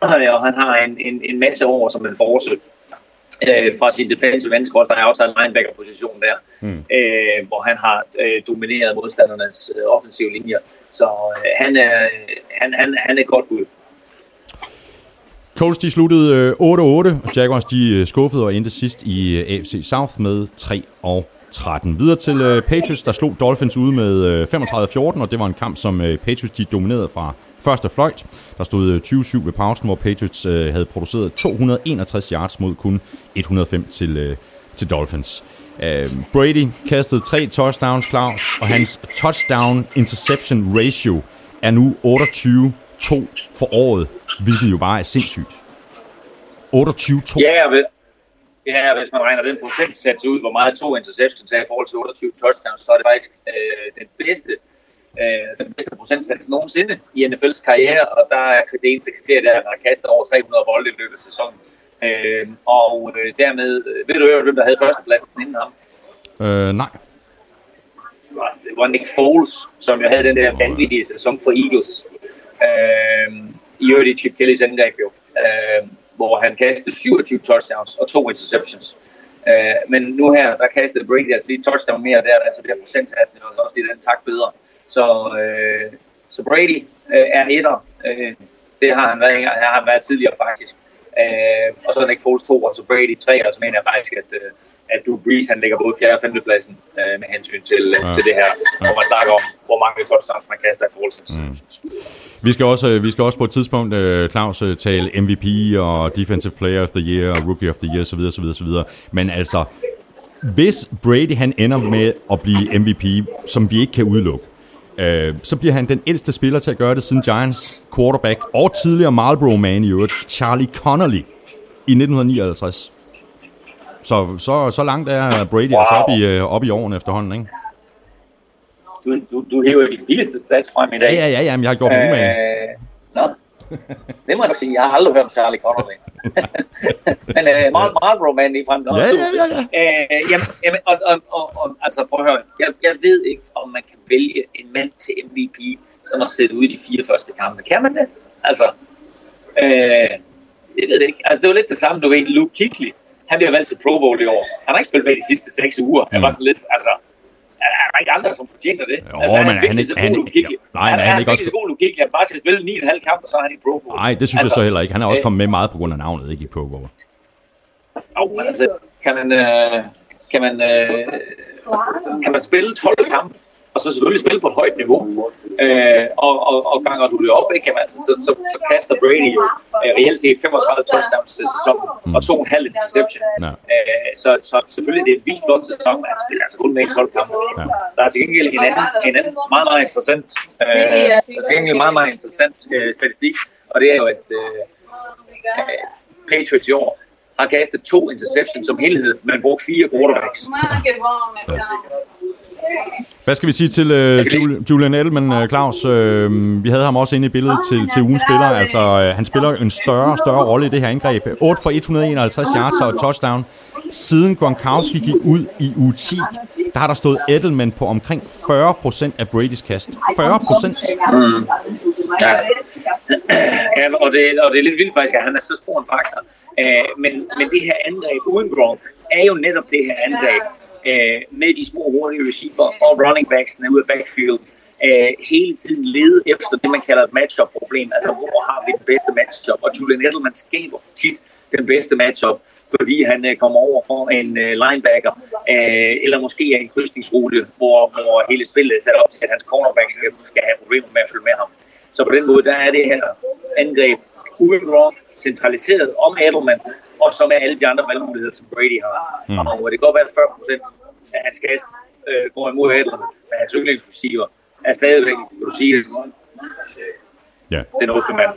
Speaker 2: og han har en, en, en masse år som en force øh, fra sin defensive end der er også en linebacker-position der, mm. øh, hvor han har øh, domineret modstandernes øh, offensive linjer. Så øh, han, er, han, han, han er godt ud.
Speaker 1: Colts de sluttede 8-8, og Jaguars de skuffede og endte sidst i AFC South med 3 og 13. Videre til Patriots, der slog Dolphins ude med 35-14, og det var en kamp, som Patriots de dominerede fra første fløjt. Der stod øh, 20-7 ved pausen, hvor Patriots øh, havde produceret 261 yards mod kun 105 til, øh, til Dolphins. Brady kastede tre touchdowns, Claus, og hans touchdown-interception ratio er nu 28-2 for året hvilket jo bare er sindssygt. 28-2.
Speaker 2: Ja, vel. Ja, hvis man regner den procentsats ud, hvor meget to interceptions er i forhold til 28 touchdowns, så er det faktisk øh, den bedste øh, den bedste procentsats nogensinde i NFL's karriere, og der er det eneste kriterie, der har kastet over 300 bolde i løbet af sæsonen. Øh, og øh, dermed, øh, ved du hvem der havde førstepladsen inden ham?
Speaker 1: Øh, nej.
Speaker 2: Det var Nick Foles, som jo havde den der vanvittige sæson for Eagles. Øh, i øvrigt i Chip Kellys angreb jo, øh, hvor han kastede 27 touchdowns og to interceptions. Øh, men nu her, der kastede Brady altså lige touchdown mere, der altså bliver procentsatsen også lige den tak bedre. Så, øh, så Brady øh, er etter. Øh, det har han været, har han været tidligere faktisk. Øh, og så er Nick Foles 2, og så Brady 3, og så mener jeg faktisk, at, øh, at Drew Brees han ligger både 4. og 5. pladsen øh, med hensyn til, ja. til det her, hvor man snakker om, hvor mange touchdowns man kaster i forhold til mm.
Speaker 1: Vi skal også, vi skal også på et tidspunkt, uh, Claus, uh, tale MVP og Defensive Player of the Year og Rookie of the Year osv. osv., osv. Men altså, hvis Brady han ender med at blive MVP, som vi ikke kan udelukke, uh, så bliver han den ældste spiller til at gøre det siden Giants quarterback og tidligere Marlboro man i øvrigt, Charlie Connolly i 1959. Så, så, så langt er Brady wow. altså op i, øh, op i årene efterhånden, ikke?
Speaker 2: Du, du, du hæver de vildeste stats frem i dag.
Speaker 1: Ja, ja, ja, jamen, jeg har gjort mig med.
Speaker 2: Øh, nå, det må jeg sige. Jeg har aldrig hørt om Charlie Connolly. Men uh, meget, roman i frem.
Speaker 1: Ja, ja, ja. ja.
Speaker 2: Uh, jamen, jamen, og, og, og, og, altså, prøv at høre. Jeg, jeg ved ikke, om man kan vælge en mand til MVP, som har set ud i de fire første kampe. Kan man det? Altså, uh, jeg ved det ikke. Altså, det var lidt det samme, du ved, Luke Kigley han bliver valgt til Pro Bowl i år. Han har ikke spillet med de sidste seks uger. Mm. Han var sådan lidt, altså, er der ikke andre, som fortjener det?
Speaker 1: Jo,
Speaker 2: altså,
Speaker 1: men han, han,
Speaker 2: så han,
Speaker 1: ja, nej, men han, han er ikke også...
Speaker 2: så god Kigley, han bare skal spille 9,5 kampe, så er han i Pro Bowl.
Speaker 1: Nej, det synes altså, jeg så heller ikke. Han er også kommet med meget på grund af navnet, ikke i Pro Bowl.
Speaker 2: Jo, men altså, kan man, øh, kan man, øh, kan man spille 12 kampe, og så selvfølgelig spille på et højt niveau. Øh, og, og, og ganger du det op, ikke, altså, så, så, så kaster Brady jo øh, reelt set 35 touchdowns til sæsonen, mm. og to en halv interception.
Speaker 1: Ja.
Speaker 2: Øh, så, så selvfølgelig det er en vildt flot sæson, men han spiller altså kun med i 12 kampe. Ja. Der er til gengæld en anden, en anden meget, meget interessant, øh, der er til gengæld meget, meget interessant øh, statistik, og det er jo, at øh, øh, Patriots i år har kastet to interceptions som helhed, men brugt fire quarterbacks. Ja.
Speaker 1: Hvad skal vi sige til uh, Julian Edelman, uh, Claus? Uh, vi havde ham også inde i billedet til, til ugens spiller. Altså, uh, han spiller en større større rolle i det her angreb. 8 for 151 yards og touchdown. Siden Gronkowski gik ud i u 10, der har der stået Edelman på omkring 40% af Brady's kast. 40%? Mm.
Speaker 2: Ja. ja og, det, og det er lidt vildt faktisk, at han er så stor en faktor. Uh, men, men det her angreb uden Gronk er jo netop det her angreb, øh, med de små hurtige receiver og running backs ud af backfield, øh, hele tiden lede efter det, man kalder et matchup-problem. Altså, hvor har vi den bedste matchup? Og Julian Edelman skaber tit den bedste matchup, fordi han øh, kommer over for en øh, linebacker, øh, eller måske en krydsningsrute, hvor, hvor hele spillet er sat op til, at hans cornerback skal have problemer med at følge med ham. Så på den måde, der er det her angreb uden Gronk centraliseret om Edelman, og så med alle de andre valgmuligheder, som Brady har. Mm. Og det kan godt være, at 40 procent af hans kast øh, går imod Edelman, men hans yndlingsreceiver er stadigvæk, du sige,
Speaker 1: Ja.
Speaker 2: den åbne mand.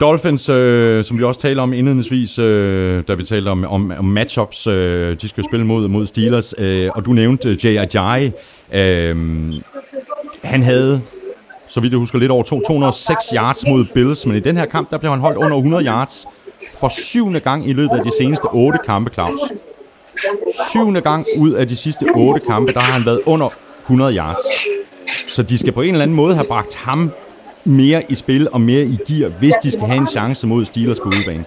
Speaker 1: Dolphins, øh, som vi også taler om indledningsvis, øh, da vi talte om, om, om matchups, øh, de skal spille mod, mod Steelers, øh, og du nævnte øh, Jay Ajayi. Øh, han havde, så vidt jeg husker, lidt over to, 206 yards mod Bills, men i den her kamp, der blev han holdt under 100 yards for syvende gang i løbet af de seneste otte kampe, Claus. Syvende gang ud af de sidste otte kampe, der har han været under 100 yards. Så de skal på en eller anden måde have bragt ham mere i spil og mere i gear, hvis de skal have en chance mod Steelers på udebane.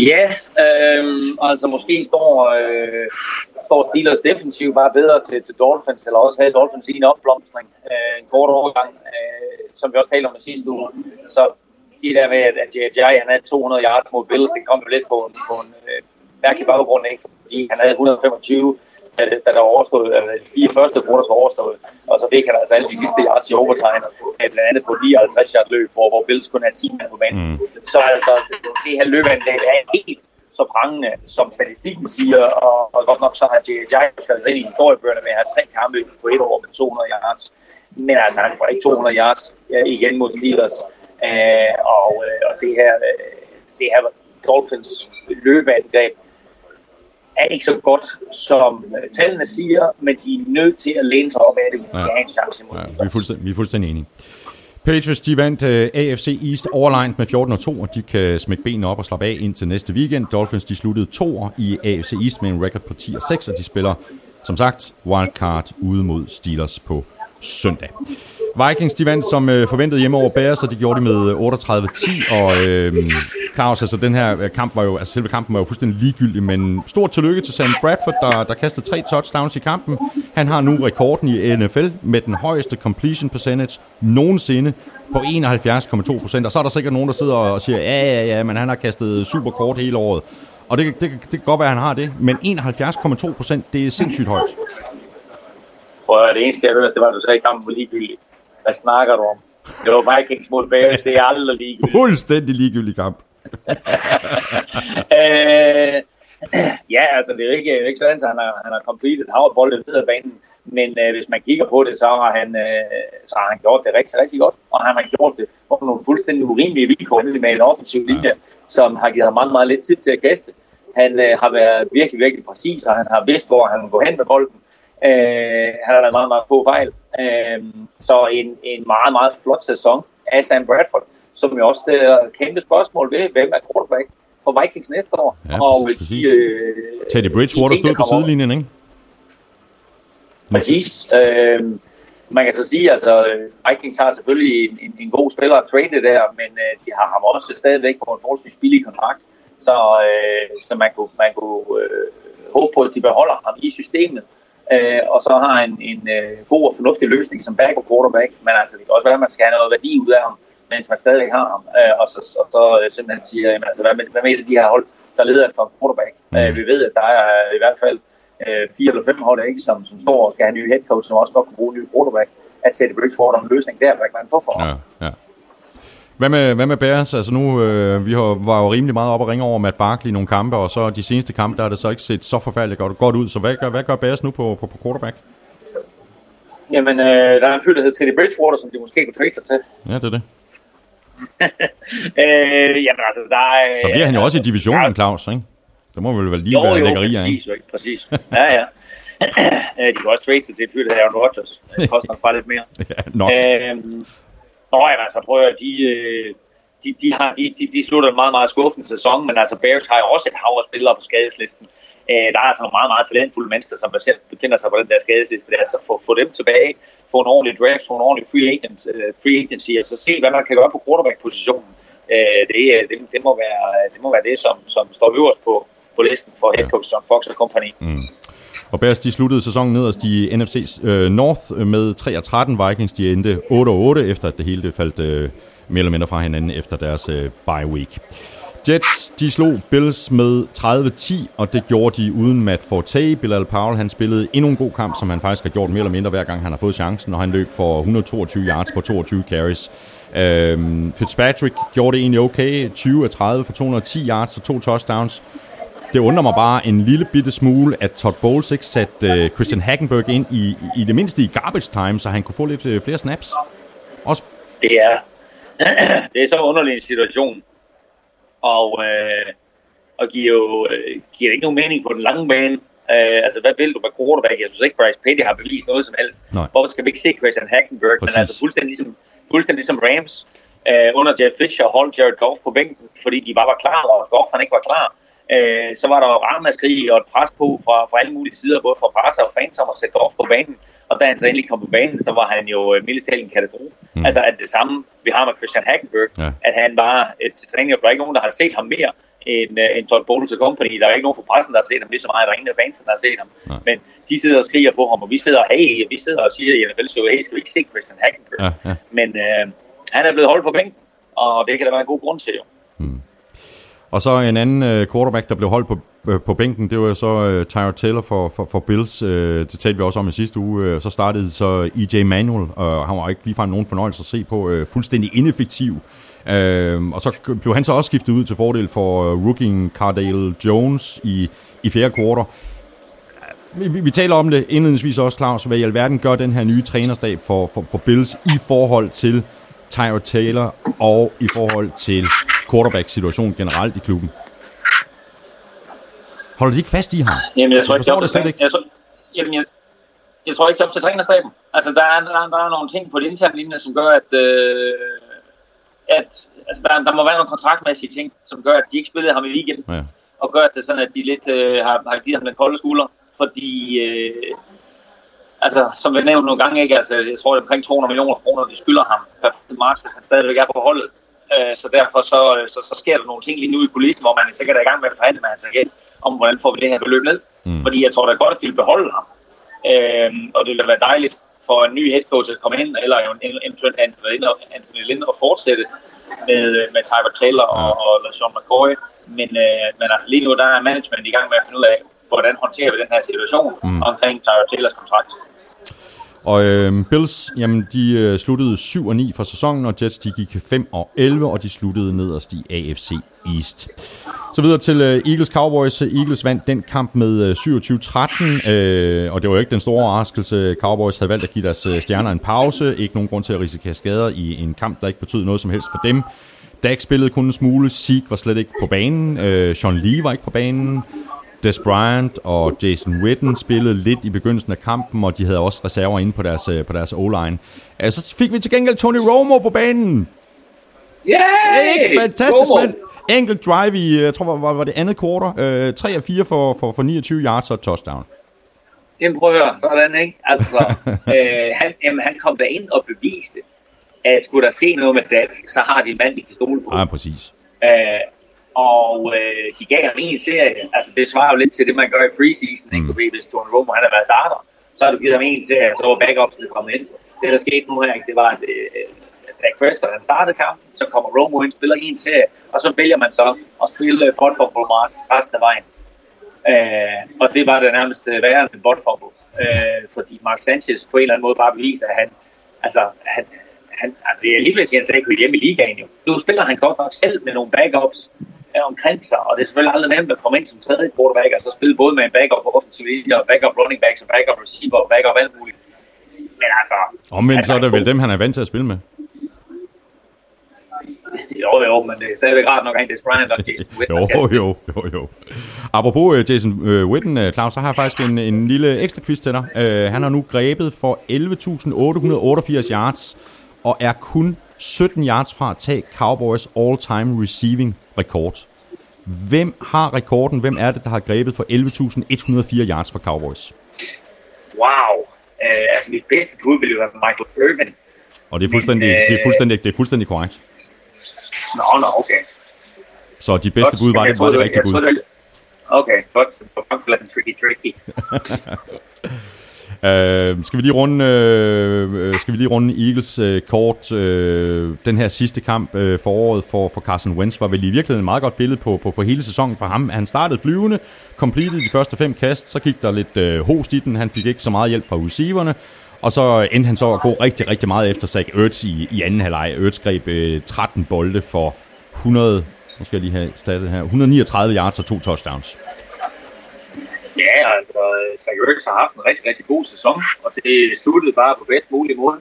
Speaker 2: Ja, øh, altså måske står, øh, står Steelers defensiv bare bedre til, til Dolphins, eller også havde Dolphins en opblomstring, øh, en kort overgang, øh, som vi også talte om i sidste uge. Så de der med, at J.J. han havde 200 yards mod Bills, det kom jo lidt på en, på en øh, mærkelig baggrund, ikke? fordi han havde 125 da, da der var overstået, altså de fire første runder var overstået, og så fik han altså alle de sidste yards i overtegn, øh, blandt andet på 59 yard løb, hvor, hvor Bills kun havde 10 mand på banen. Mm. Så altså, det her løbeanlæg er helt så prangende, som statistikken siger, og, og godt nok så har J.J. skrevet ind i historiebøgerne med at have tre kampe på et år med 200 yards. Men altså, han får ikke 200 yards ja, igen mod Steelers. Øh, og, øh, og det her, øh, det her Dolphins løbeangreb er ikke så godt, som øh, tallene siger, men de er nødt til at læne sig op af det, hvis de skal have en chance imod
Speaker 1: Ja, vi, er fuldstændig, vi er fuldstændig enige. Patriots, de vandt uh, AFC East overlegnet med 14 og 2, og de kan smække benene op og slappe af indtil næste weekend. Dolphins, de sluttede to i AFC East med en record på 10 og 6, og de spiller, som sagt, wildcard ude mod Steelers på søndag. Vikings, de vandt som øh, forventet hjemme over Bears, og de gjorde det med øh, 38-10, og øh, Claus, altså den her øh, kamp var jo, altså selve kampen var jo fuldstændig ligegyldig, men stort tillykke til Sam Bradford, der, der kastede tre touchdowns i kampen. Han har nu rekorden i NFL med den højeste completion percentage nogensinde på 71,2 procent, og så er der sikkert nogen, der sidder og siger, ja, ja, ja, men han har kastet super kort hele året. Og det, det, det kan godt være, at han har det, men 71,2 procent, det er sindssygt højt.
Speaker 2: Prøv at det eneste, jeg hørte, det var, at du sagde, at kampen var ligegyldig. Hvad snakker du om? Det var Vikings mod Bears, det er aldrig ligegyldigt.
Speaker 1: Fuldstændig ligegyldig kamp.
Speaker 2: Øh, ja, altså det er jo ikke, det er ikke sådan, at han har, han har completed havreboldet ned ad banen. Men øh, hvis man kigger på det, så har, han, øh, så har han gjort det rigtig, rigtig godt. Og han har gjort det på nogle fuldstændig urimelige vilkår, med en offensiv linje, som har givet ham meget, meget lidt tid til at kaste. Han øh, har været virkelig, virkelig præcis, og han har vidst, hvor han går hen med bolden. Øh, han har været meget, meget få fejl. Øh, så en, en meget, meget flot sæson af Sam Bradford, som jo også er et kæmpe spørgsmål ved, hvem er quarterback for Vikings næste år.
Speaker 1: Ja,
Speaker 2: og
Speaker 1: præcis.
Speaker 2: de, øh,
Speaker 1: Teddy Bridgewater stod på sidelinjen, ikke?
Speaker 2: Præcis. Øh, man kan så sige, altså Vikings har selvfølgelig en, en, en god spiller at trade der, men øh, de har ham også stadigvæk på en forholdsvis billig kontrakt, så, øh, så man kunne, man kunne øh, håbe på, at de beholder ham i systemet. Øh, og så har en, en øh, god og fornuftig løsning som backup quarterback, men altså det kan også være, at man skal have noget værdi ud af ham, mens man stadigvæk har ham. Øh, og så, og så øh, simpelthen siger, jamen, altså, hvad, med, hvad med de her hold, der leder efter en quarterback? Mm. Øh, vi ved, at der er i hvert fald øh, fire eller fem hold, ikke, som, som står og skal have en ny head coach, som også godt kan bruge en ny quarterback, at sætte Bridgewater en løsning der, hvad kan man få for ham?
Speaker 1: Ja, ja. Hvad med, hvad med Bears? Altså nu, øh, vi har, var jo rimelig meget op og ringe over Matt Barkley i nogle kampe, og så de seneste kampe, der har det så ikke set så forfærdeligt godt, godt ud. Så hvad gør, hvad gør Bears nu på, på, på quarterback?
Speaker 2: Jamen, øh, der er en fyr, der hedder Teddy Bridgewater, som de måske kunne trade sig til.
Speaker 1: Ja, det er det.
Speaker 2: øh, jamen altså, der er...
Speaker 1: Så bliver han jo også i divisionen,
Speaker 2: Ja.
Speaker 1: Claus, ikke? Der må vel være lige
Speaker 2: Jo,
Speaker 1: være
Speaker 2: jo,
Speaker 1: lækkerier,
Speaker 2: præcis,
Speaker 1: ikke?
Speaker 2: jo, ikke? præcis. Ja, ja. Øh, de kan også trade sig til et fyr, der hedder Aaron Rodgers. Det koster nok bare lidt mere.
Speaker 1: Ja, nok.
Speaker 2: Øhm, Nå, jamen, altså, prøv at de, øh, de, de, har, de, de, de slutter en meget, meget skuffende sæson, men altså Bears har jo også et hav af spillere på skadeslisten. Øh, der er altså nogle meget, meget talentfulde mennesker, som selv befinder sig på den der skadesliste der, så få, få dem tilbage, få en ordentlig draft, få en ordentlig free, agent, uh, free agency, og så se, hvad man kan gøre på quarterback-positionen. Øh, det, øh, det, det, må være, det må være det, som, som står øverst på, på listen for head coach John Fox og company.
Speaker 1: Mm. Og Bears, de sluttede sæsonen nederst i NFC øh, North øh, med 3 og 13. Vikings, de endte 8 og 8, efter at det hele det faldt øh, mere eller mindre fra hinanden efter deres øh, bye week. Jets, de slog Bills med 30-10, og det gjorde de uden Matt Forte. Bilal Powell, han spillede endnu en god kamp, som han faktisk har gjort mere eller mindre hver gang, han har fået chancen, og han løb for 122 yards på 22 carries. Øhm, Fitzpatrick gjorde det egentlig okay. 20 af 30 for 210 yards og to touchdowns. Det undrer mig bare en lille bitte smule, at Todd Bowles ikke satte øh, Christian Hackenberg ind i, i det mindste i garbage time, så han kunne få lidt øh, flere snaps. Også
Speaker 2: Det er, det er så underlig en situation. Og, øh, og giver jo øh, giver ikke nogen mening på den lange bane. Øh, altså, hvad vil du med quarterback? Jeg synes ikke, Bryce Petty har bevist noget som helst.
Speaker 1: Nej.
Speaker 2: Hvorfor skal vi ikke se Christian Hackenberg?
Speaker 1: Præcis.
Speaker 2: Men altså fuldstændig ligesom, fuldstændig ligesom Rams øh, under Jeff Fisher holdt Jared Goff på bænken, fordi de bare var klar, og Goff han ikke var klar. Øh, så var der jo ramaskrig og et pres på fra, fra alle mulige sider, både fra presser og fans om at sætte Goff på banen. Og da han så endelig kom på banen, så var han jo øh, mildest talt en katastrofe. Mm. Altså at det samme, vi har med Christian Hackenberg,
Speaker 1: Ja.
Speaker 2: at han bare et til træning, og der er ikke nogen, der har set ham mere end, uh, end Todd Bowles og Company. Der er ikke nogen fra pressen, der har set ham lige så meget, der er ingen af fansen, der har set ham.
Speaker 1: Nej.
Speaker 2: Men de sidder og skriger på ham, og vi sidder, hey, vi sidder og siger i NFL show, hey, skal vi ikke se Christian Hackenberg?
Speaker 1: Ja, ja.
Speaker 2: Men uh, han er blevet holdt på bænken, og det kan der være en god grund til, jo.
Speaker 1: Og så en anden øh, quarterback, der blev holdt på, øh, på bænken, det var så øh, Tyrod Taylor for, for, for Bills. Øh, det talte vi også om i sidste uge. Øh, så startede så EJ Manuel, og han var ikke ligefrem nogen fornøjelse at se på. Øh, fuldstændig ineffektiv. Øh, og så blev han så også skiftet ud til fordel for øh, rookien Cardale Jones i, i fjerde kvartal. Vi, vi, vi taler om det indledningsvis også, Claus. Hvad i alverden gør den her nye trænerstab for, for, for Bills i forhold til Tyrod Taylor og i forhold til quarterback-situationen generelt i klubben? Holder de ikke fast i ham?
Speaker 2: Jamen, jeg tror
Speaker 1: Jeg
Speaker 2: ikke, op
Speaker 1: det slet ikke.
Speaker 2: Jeg tror, jamen, jeg, jeg tror ikke, det er op til trænerstaben. Altså, der er, der, er, der er nogle ting på det interne linje, som gør, at, øh, at altså, der, der må være nogle kontraktmæssige ting, som gør, at de ikke spillede ham i weekenden,
Speaker 1: Ja.
Speaker 2: og gør, at det sådan, at de lidt øh, har, har givet ham den kolde skulder, fordi, øh, altså, som vi nævnte nogle gange, ikke, altså, jeg tror, det er omkring 200 millioner kroner, de skylder ham per 1. marts, hvis han stadigvæk er på holdet. Øh, så derfor så, så, så sker der nogle ting lige nu i kulissen, hvor man sikkert er i gang med at forhandle med hans agent, om hvordan får vi det her beløb ned. Mm. Fordi jeg tror da godt, at de vil beholde ham. Øh, og det vil være dejligt for en ny head coach at komme ind, eller en- en- eventuelt Anthony Lind, Anthony Lind og fortsætte med, med Tyrod Taylor og, og LaShawn McCoy. Men, øh, men altså lige nu, der er management i gang med at finde ud af, hvordan håndterer vi den her situation mm. omkring Tyrod Taylors kontrakt.
Speaker 1: Og øh, Bills, jamen, de øh, sluttede 7 og 9 fra sæsonen, og Jets de gik 5 og 11, og de sluttede nederst i AFC East. Så videre til øh, Eagles Cowboys. Eagles vandt den kamp med øh, 27-13, øh, og det var jo ikke den store overraskelse. Cowboys havde valgt at give deres øh, stjerner en pause. Ikke nogen grund til at risikere skader i en kamp, der ikke betød noget som helst for dem. Dak spillede kun en smule. Zeke var slet ikke på banen. Øh, Sean Lee var ikke på banen. Des Bryant og Jason Witten spillede lidt i begyndelsen af kampen, og de havde også reserver inde på deres, øh, på deres O-line. Øh, Så fik vi til gengæld Tony Romo på banen.
Speaker 2: Yay!
Speaker 1: Ikke fantastisk,
Speaker 2: Romo!
Speaker 1: mand. Enkelt drive i, jeg tror, var, var det andet kvartal. Øh, 3 af 4 for, for, for 29 yards og touchdown.
Speaker 2: Jamen prøv at høre, sådan ikke? Altså, øh, han, jamen, han kom ind og beviste, at skulle der ske noget med Dak, så har de en mand, de kan stole på.
Speaker 1: Ja, præcis.
Speaker 2: Øh, og øh, de gav ham en serie. Altså, det svarer jo lidt til det, man gør i preseason. Mm. Ikke? Hvis Tony Romo han har været starter, så har du givet ham en serie, og så var backupsene kommet ind. Det, der skete nu her, ikke, det var, at øh, Dak Prescott han startede kampen, så kommer Romo ind, spiller en serie, og så vælger man så at spille øh, for Mark resten af vejen. Øh, og det var det nærmest øh, værre end bot øh, fordi Mark Sanchez på en eller anden måde bare beviste, at han, altså, han, han, altså er lige at sige, at han slet ikke kunne hjemme i ligaen jo. Nu spiller han godt nok selv med nogle backups øh, omkring sig, og det er selvfølgelig aldrig nemt at komme ind som tredje quarterback, og så spille både med en backup på offensiv linje, og backup running backs, og backup receiver, og backup alt muligt. Men altså...
Speaker 1: Omvendt så er
Speaker 2: han
Speaker 1: det vel dem, han er vant til at spille med.
Speaker 2: Jo, jo, men det er stadigvæk rart nok at en Des Bryant og Jason Witten.
Speaker 1: Jo, jo, jo, jo. Apropos uh, Jason uh, Witten, uh, Claus, så har jeg faktisk en, en lille ekstra quiz til dig. Uh, han har nu grebet for 11.888 yards, og er kun 17 yards fra at tage Cowboys all-time receiving rekord. Hvem har rekorden? Hvem er det, der har grebet for 11.104 yards for Cowboys?
Speaker 2: Wow. Uh, altså, mit bedste bud ville jo være Michael Irvin.
Speaker 1: Og det er fuldstændig, det er fuldstændig, det er fuldstændig korrekt.
Speaker 2: Nå, nå, okay.
Speaker 1: Så dit bedste bud var det, var det rigtige bud.
Speaker 2: Okay, godt. For fuck, tricky, tricky.
Speaker 1: Øh, skal vi lige runde, øh, øh, skal vi lige runde Eagles øh, kort. Øh, den her sidste kamp uh, foråret for, for Carson Wentz var vel i virkeligheden et meget godt billede på, på, på hele sæsonen for ham. Han startede flyvende, completed de første fem kast, så gik der lidt øh, host i den. Han fik ikke så meget hjælp fra receiverne. Og så endte han så at gå rigtig, rigtig meget efter Zach Ertz i, i anden halvleg. Ertz greb øh, 13 bolde for 100, nu skal jeg lige have startet her, 139 yards og to touchdowns.
Speaker 2: Ja, altså, Zach Ertz har haft en rigtig, rigtig god sæson, og det sluttede bare på bedst mulig måde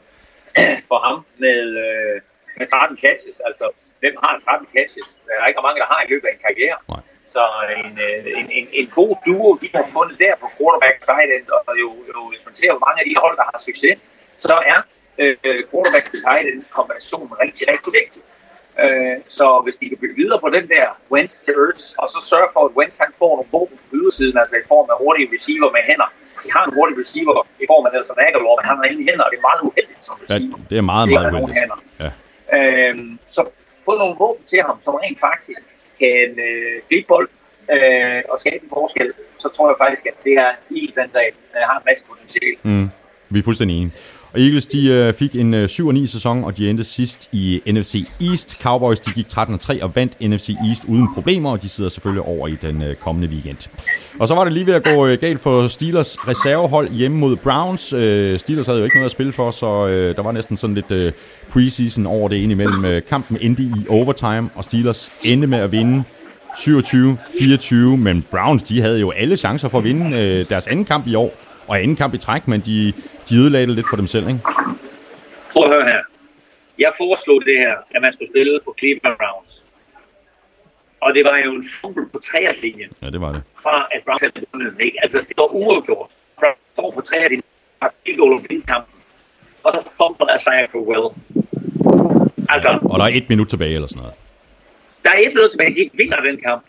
Speaker 2: for ham med, øh, med 13 catches. Altså, hvem har 13 catches? Der er ikke mange, der har i løbet af en karriere.
Speaker 1: Nej.
Speaker 2: Så en, øh, en, en, en god duo, de har fundet der på quarterback tight end, og jo, jo, hvis man ser, hvor mange af de hold, der har succes, så er øh, quarterback til tight end kombinationen rigtig, rigtig vigtig. Øh, så hvis de kan bygge videre på den der Wentz til Ertz, og så sørge for, at Wentz han får nogle våben på ydersiden, altså i form af hurtige receiver med hænder. De har en hurtig receiver i form af Nelson Aguilar, men han har ingen hænder, og det er meget uheldigt som receiver.
Speaker 1: Ja, det er meget,
Speaker 2: Det
Speaker 1: meget uheldigt.
Speaker 2: hænder.
Speaker 1: Ja.
Speaker 2: Øhm, så få nogle våben til ham, som rent faktisk kan øh, gribe bold øh, og skabe en forskel, så tror jeg faktisk, at det her Eagles angreb øh, har en masse potentiale.
Speaker 1: Mm, vi er fuldstændig enige. Og Eagles de øh, fik en øh, 7-9 sæson, og de endte sidst i NFC East. Cowboys de gik 13-3 og vandt NFC East uden problemer, og de sidder selvfølgelig over i den øh, kommende weekend. Og så var det lige ved at gå øh, galt for Steelers reservehold hjemme mod Browns. Øh, Steelers havde jo ikke noget at spille for, så øh, der var næsten sådan lidt øh, preseason over det indimellem. Øh, kampen endte i overtime, og Steelers endte med at vinde 27-24, men Browns de havde jo alle chancer for at vinde øh, deres anden kamp i år, og anden kamp i træk, men de, de ødelagde det lidt for dem selv, ikke?
Speaker 2: Prøv at høre her. Jeg foreslog det her, at man skulle spille på Cleveland Browns. Og det var jo en fumble på træerlinjen,
Speaker 1: Ja, det var det.
Speaker 2: fra at Browns havde vundet ikke? Altså, det var uafgjort. Browns står på træerlinjen, har ikke goal at vinde kampen. Og så Isaiah for Will. Altså,
Speaker 1: Og der er et minut tilbage eller sådan noget.
Speaker 2: der er et minut tilbage, de vinder den kamp,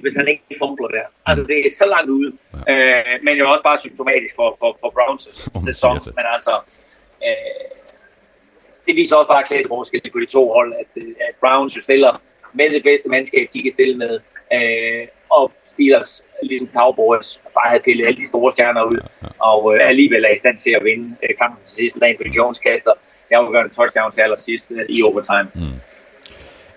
Speaker 2: hvis han ikke fumbler der. Altså, det er så langt ude. Ja. Øh, men jo også bare symptomatisk for, for, for Browns' sæson.
Speaker 1: det.
Speaker 2: Men altså, øh, det viser også bare klasseforskel på de to hold, at, øh, at Browns jo stiller med det bedste mandskab, de kan stille med. Øh, og Steelers, ligesom Cowboys, bare havde pillet alle de store stjerner ud, og øh, alligevel er i stand til at vinde øh, kampen til sidst. Rent fordi Jones kaster, en touchdown til allersidst øh, i overtime. Mm.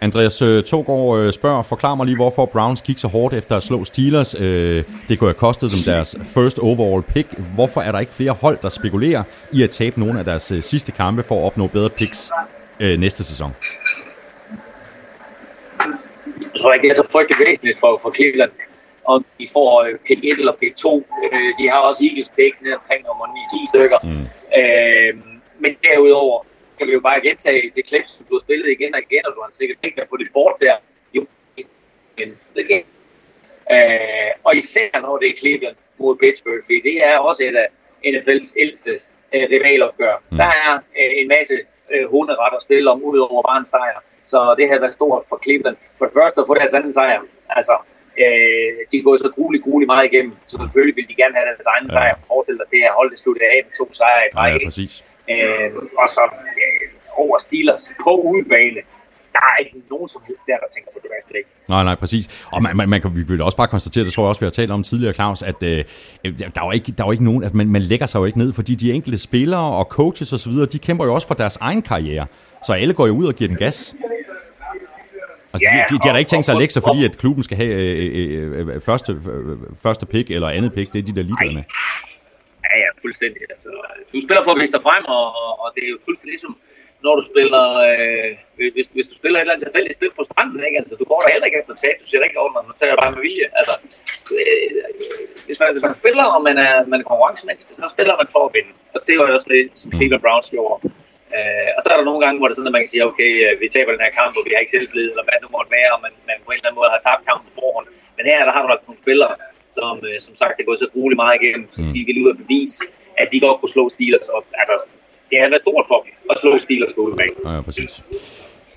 Speaker 1: Andreas øh, Togård øh, spørger, forklar mig lige, hvorfor Browns gik så hårdt efter at slå Steelers. Øh, det kunne have kostet dem deres first overall pick. Hvorfor er der ikke flere hold, der spekulerer i at tabe nogle af deres øh, sidste kampe for at opnå bedre picks øh, næste sæson?
Speaker 2: Jeg tror ikke, det er så frygtelig væsentligt for, for Cleveland, om de får pick 1 eller pick 2. Øh, de har også Eagles pick ned omkring nummer 9-10 stykker. Mm. Øh, men derudover kan vi jo bare gentage det klip, som du har spillet igen og igen, og du har sikkert ikke på dit board der. Jo, igen. igen. Øh, og især når det er Cleveland mod Pittsburgh, fordi det er også et af NFL's ældste øh, rivalopgør. Mm. Der er øh, en masse øh, hunderet at spille om, udover bare en sejr. Så det havde været stort for Cleveland. For det første at få deres anden sejr. Altså, øh, de er gået så grueligt, grueligt meget igennem, så selvfølgelig vil de gerne have deres egen sejr. Forestil dig det her hold, det sluttede af med to sejre i
Speaker 1: Ja,
Speaker 2: træk.
Speaker 1: ja,
Speaker 2: ikke?
Speaker 1: præcis.
Speaker 2: Øh, og så øh, over Steelers på udebane. Der er ikke nogen som helst der, der tænker på det værste. Ikke?
Speaker 1: Nej, nej, præcis. Og man, man, man kan, vi vil også bare konstatere, det tror jeg også, vi har talt om tidligere, Claus, at øh, der, er jo ikke, der er jo ikke nogen, at man, man lægger sig jo ikke ned, fordi de enkelte spillere og coaches osv., de kæmper jo også for deres egen karriere. Så alle går jo ud og giver den gas. Altså, de,
Speaker 2: Ja,
Speaker 1: de, de har da ikke tænkt sig at lægge sig, fordi at klubben skal have øh, øh, øh, første, øh, første pick eller andet pick. Det er de der ligeglade med.
Speaker 2: Ja, ja, fuldstændig. Altså, du spiller for at vise dig frem, og, og, og det er jo fuldstændig ligesom, når du spiller, øh, hvis, hvis du spiller et eller andet tilfældigt spil på stranden, ikke? Altså, du går der heller ikke efter tab, du siger ikke over, man tager bare med vilje. Altså, øh, hvis, man, hvis man spiller, og man er, man er konkurrencemenneske, så spiller man for at vinde. Og det var jo også det, som Cleveland Browns gjorde. Øh, og så er der nogle gange, hvor det er sådan, at man kan sige, okay, øh, vi taber den her kamp, og vi har ikke selvtillid, eller hvad det nu måtte være, og man, man på en eller anden måde har tabt kampen på forhånd. Men her der har du altså nogle spillere, som, øh, som sagt, det er gået så grueligt meget igennem, som de vil ud og bevise, at de godt kunne slå Steelers. Og, altså, det har været stort for dem at slå Steelers på udebane.
Speaker 1: Ja, ja, præcis.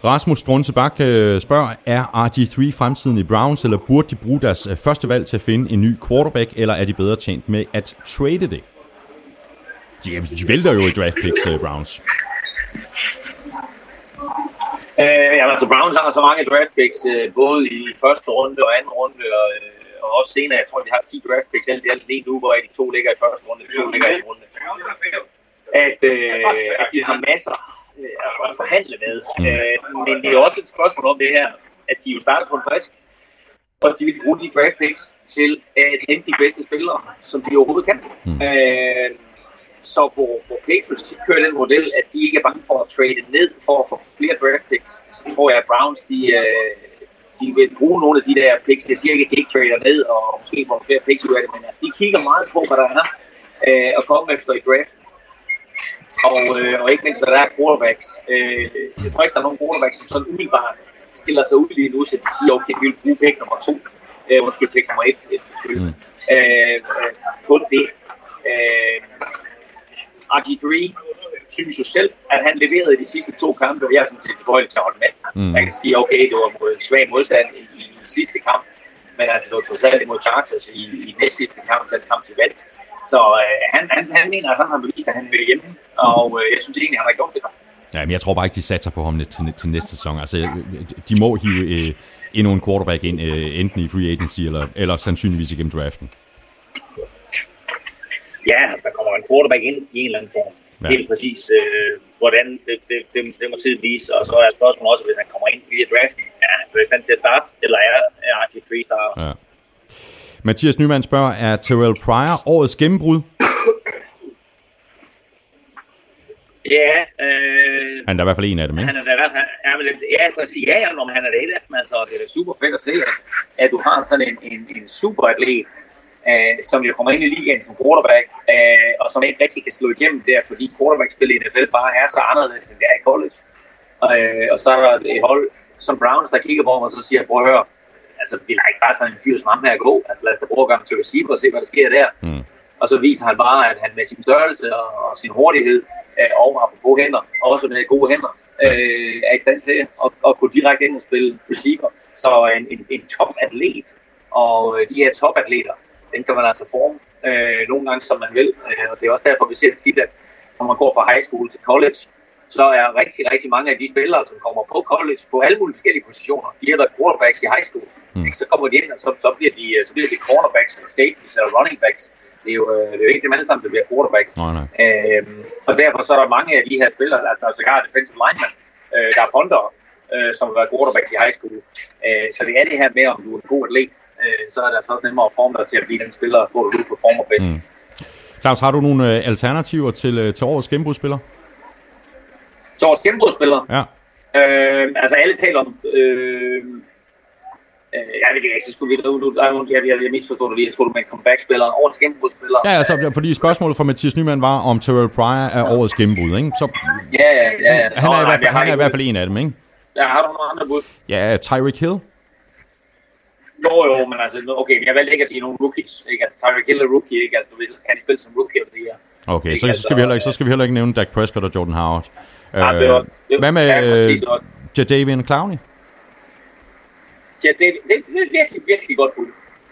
Speaker 1: Rasmus Strunsebak øh, spørger, er RG3 fremtiden i Browns, eller burde de bruge deres øh, første valg til at finde en ny quarterback, eller er de bedre tjent med at trade det? De, de vælter jo i draft picks, øh, Browns.
Speaker 2: Øh, ja, altså Browns har så mange draft picks, øh, både i første runde og anden runde, og, øh, og også senere, jeg tror, de har 10 draft picks alt i alt lige nu, hvor de to ligger i første runde, de to ligger i anden runde. At, øh, at de har masser øh, at forhandle med. Øh, men det er også et spørgsmål om det her, at de jo starter på en frisk, og de vil bruge de draft picks til at hente de bedste spillere, som de overhovedet kan. Mm. Øh, så hvor, hvor Patriots de kører den model, at de ikke er bange for at trade ned for at få flere draft picks, så tror jeg, at Browns de, øh, de vil bruge nogle af de der picks. Jeg siger ikke, at de ikke trader ned og måske får flere picks ud af det, men altså, de kigger meget på, hvad der er øh, at komme efter i draft. Og, øh, og ikke mindst, hvad der er quarterbacks. Øh, jeg tror ikke, der er nogen quarterbacks, som sådan umiddelbart stiller sig ud lige nu, så de siger, okay, vi vil bruge pick nummer to. Øh, undskyld, pick nummer et. et mm. øh, kun det. Øh, RG3 synes jo selv, at han leverede de sidste to kampe, og jeg er sådan set tilbøjelig til at holde med. Mm. Jeg kan sige, okay, det var mod svag modstand i, i, i sidste kamp, men altså det var totalt imod Chargers i, i næst sidste kamp, den kamp til valg. Så øh, han, han, han mener, at han har bevist, at han vil hjemme, og øh, jeg synes egentlig, at han har gjort det godt.
Speaker 1: Ja, men jeg tror bare ikke, de satser på ham til, til næste sæson. Altså, de må hive øh, endnu en quarterback ind, øh, enten i free agency, eller, eller sandsynligvis igennem draften.
Speaker 2: Ja, der kommer en quarterback ind i en eller anden form. Ja. Helt præcis, øh, hvordan det, det, det, det må tiden vise. Og så er spørgsmålet også, hvis han kommer ind via draft, ja, så er han til at starte, eller er, er RG3 starter. Ja.
Speaker 1: Mathias Nyman spørger, er Terrell Pryor årets gennembrud?
Speaker 2: Ja, øh,
Speaker 1: han er i hvert fald en af dem, ikke?
Speaker 2: Han er i hvert fald, ja, så at sige, ja, når han er det altså, det er super fedt at se, at, at du har sådan en, en, en super atlet, øh, som jo kommer ind i ligaen som quarterback, øh, og som ikke rigtig kan slå igennem der, fordi quarterback-spil i NFL bare er så anderledes, end det er i college. Øh, og så er der et hold som Browns, der kigger på mig og så siger, prøv at høre, altså, vi lader ikke bare sådan en fyr som ham her gå, altså lad os da bruge gøre til receiver og se, hvad der sker der. Mm. Og så viser han bare, at han med sin størrelse og, og sin hurtighed, øh, og på hænder, og også med gode hænder, øh, er i stand til at, at gå direkte ind og spille receiver. Så en, en, en top-atlet, og øh, de her top-atleter, den kan man altså forme øh, nogle gange, som man vil. Øh, og det er også derfor, vi ser tit, at når man går fra high school til college, så er rigtig, rigtig mange af de spillere, som kommer på college på alle mulige forskellige positioner, de har været quarterbacks i high school. Mm. Så kommer de ind, og så, så, bliver de, så bliver de cornerbacks, eller safeties, eller running backs. Det er jo, øh, det er jo ikke dem alle sammen, der bliver quarterbacks.
Speaker 1: Nej, nej.
Speaker 2: Øhm, og derfor så er der mange af de her spillere, altså der er sågar defensive linemen, øh, der er punter, øh, som har været quarterbacks i high school. Øh, så det er det her med, om du er en god atlet, øh, så er det altså også nemmere at forme dig til at blive den spiller, hvor du performer bedst. Mm.
Speaker 1: Claus, har du nogle øh, alternativer til, øh, til årets gennembrudsspiller?
Speaker 2: Til årets gennembrudsspiller?
Speaker 1: Ja.
Speaker 2: Øh, altså alle taler om... Øh, Øh, jeg ved ikke, så skulle vi... Nu, nu, jeg, jeg, jeg misforstår det lige. Jeg tror, du en comeback-spiller, årets gennembrudspiller.
Speaker 1: Ja, altså, fordi spørgsmålet fra Mathias Nyman var, om Terrell Pryor er årets gennembrud, ikke? Så,
Speaker 2: ja, ja, ja. ja.
Speaker 1: Han er, i, hvert fald, han er i hvert fald en af dem, ikke?
Speaker 2: Ja, har du nogle andre bud?
Speaker 1: Ja, Tyreek Hill.
Speaker 2: Jo, jo, men altså, okay, jeg valgte ikke at sige nogle rookies, ikke? Altså, Tyreek Hill er rookie, ikke? Altså, hvis så skal han spille som rookie of the year.
Speaker 1: Okay, så, så, skal vi heller ikke, så skal vi heller ikke nævne Dak Prescott og Jordan Howard. Ja, det var, det, hvad med ja, Jadavian Clowney?
Speaker 2: Ja, det, det, det er virkelig, virkelig godt bud.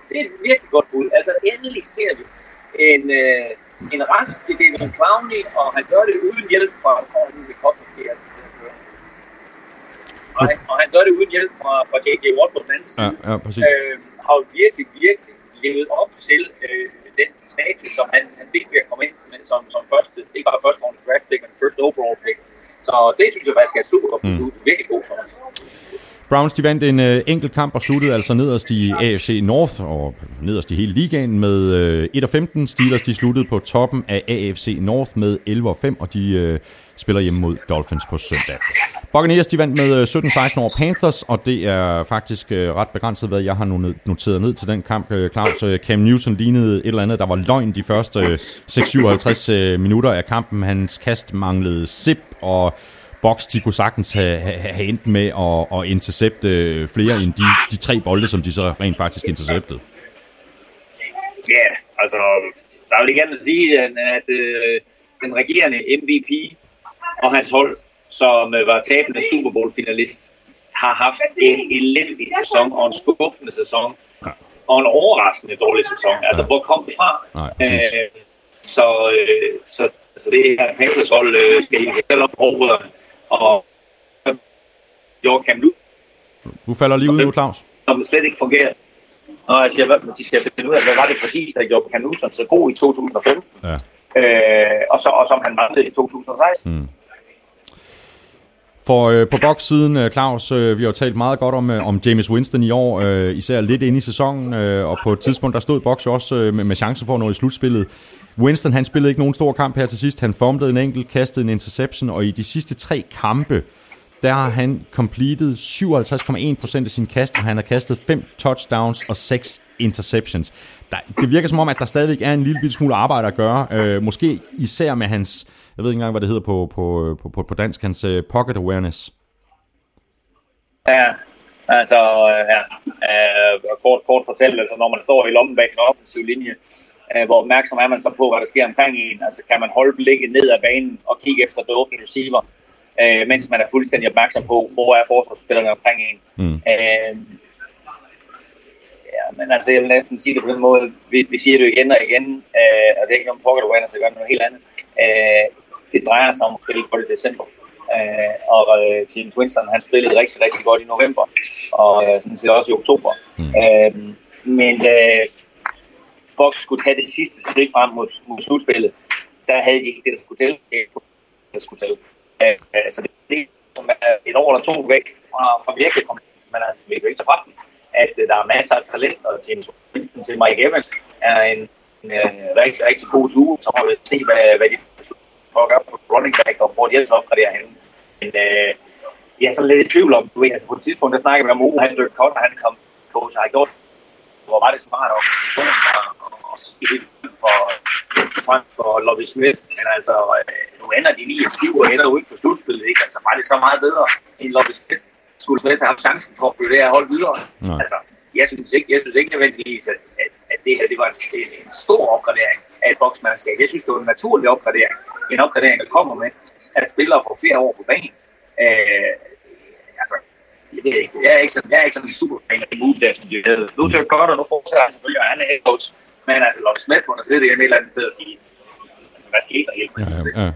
Speaker 2: Det er et virkelig godt bud. Altså, endelig ser vi en, øh, en rask Jadavian Clowney, og han gør det uden hjælp fra, oh, det kommer og han, og han gør det uden hjælp fra, fra J.J. Watt på den anden
Speaker 1: side. Ja, ja, præcis.
Speaker 2: Øh, har virkelig, virkelig levet op til øh, den status, som han, han fik ved at komme ind med, som, som første, ikke bare første runde draft pick, men first overall pick. Så det synes jeg faktisk er super godt. Mm. Virkelig god for os.
Speaker 1: Browns de vandt en øh, enkelt kamp og sluttede altså nederst i AFC North og nederst i hele ligaen med øh, 1 og 15. Steelers de sluttede på toppen af AFC North med 11 og 5, og de øh, spiller hjemme mod Dolphins på søndag. Buccaneers de vandt med øh, 17-16 over Panthers, og det er faktisk øh, ret begrænset, hvad jeg har noteret ned til den kamp. Øh, Claus, Cam Newton lignede et eller andet, der var løgn de første 6-57 minutter af kampen. Hans kast manglede sip, og Box, de kunne sagtens have, have, have endt med at, at intercepte flere end de, de tre bolde, som de så rent faktisk interceptede.
Speaker 2: Ja, yeah, altså, der vil jeg gerne sige, at, at øh, den regerende MVP og hans hold, som øh, var tabende Super Bowl-finalist, har haft en elendig sæson og en skuffende sæson. Ja. Og en overraskende dårlig sæson. Altså, ja. hvor kom det fra?
Speaker 1: Nej, øh,
Speaker 2: så, øh, så, så det her Panthers hold øh, skal I selv op på og gjorde Cam Newton.
Speaker 1: Du falder lige ud nu, Claus.
Speaker 2: Som slet ikke fungerer. Og jeg siger, de skal finde ud af, hvad var det præcis, der gjorde Cam Newton så god i 2005. Ja. Øh, og, så, og som han manglede i 2016. Mm.
Speaker 1: For øh, på bokssiden, øh, Claus, øh, vi har talt meget godt om, øh, om James Winston i år, øh, især lidt inde i sæsonen, øh, og på et tidspunkt der stod Boks også øh, med, med chance for at nå i slutspillet. Winston han spillede ikke nogen stor kamp her til sidst. Han formede en enkelt, kastede en interception, og i de sidste tre kampe, der har han completed 57,1% af sin kast, og han har kastet 5 touchdowns og 6 interceptions. Der, det virker som om, at der stadigvæk er en lille smule arbejde at gøre. Øh, måske især med hans, jeg ved ikke engang, hvad det hedder på, på, på, på, på dansk, hans uh, pocket awareness.
Speaker 2: Ja, altså, ja, uh, kort, kort fortalt, altså når man står i lommen bag en offensiv linje, uh, hvor opmærksom er man så på, hvad der sker omkring en? Altså kan man holde blikket ned ad banen og kigge efter det åbne receiver, uh, mens man er fuldstændig opmærksom på, hvor er forsvarsspillerne omkring en? Mm. Ja, men altså jeg vil næsten sige det på den måde, vi, vi siger det igen og igen, uh, og det er ikke nogen pocket awareness, så gør noget helt andet. Uh, det drejer sig om at spille på det december. Uh, og uh, James Winston, han spillede rigtig, rigtig godt i november, og uh, sådan set også i oktober. Mm. Uh, men uh, Box skulle tage det sidste skridt frem mod, mod slutspillet, der havde de ikke det, der skulle til. Det, der skulle til. Uh, så det, det er et år eller to væk fra, fra virkelig men altså, vi kan ikke tage fra at øh, der er masser af talent, og James Wilson til Mike Evans er en, en uh, rigtig, rigtig god tur, så må vi se, hvad, hvad de fuck gøre på running back, og hvor de ellers opgraderer henne. Men øh, jeg er sådan lidt i tvivl om, du ved, altså på et tidspunkt, der snakker vi om Ole, han Dirk Cutter, han kom coach, har gjort, hvor var det smart organisationen og, og skifte for, frem for Lobby Smith, men altså, øh, nu ender de lige et skiv og ender ud på slutspillet, ikke? Altså, var det så meget bedre end Lobby Smith? Skulle Smith have haft chancen for at føre det her hold videre? Nej. Altså, jeg synes ikke, jeg synes ikke nødvendigvis, at, at, at det her det var en, en stor opgradering af et boksmandskab. Jeg synes, det var en naturlig opgradering. En opgradering, der kommer med, at spillere får flere år på banen. Øh, altså, jeg, ved ikke, jeg er ikke sådan, jeg er ikke sådan en super fan af det move, der som de havde. Nu til godt, og nu fortsætter han selvfølgelig, og han er head coach. Men altså, Lars Smith må sidde det et eller andet sted og sige, altså, hvad skete der helt? Ja, ja, ja.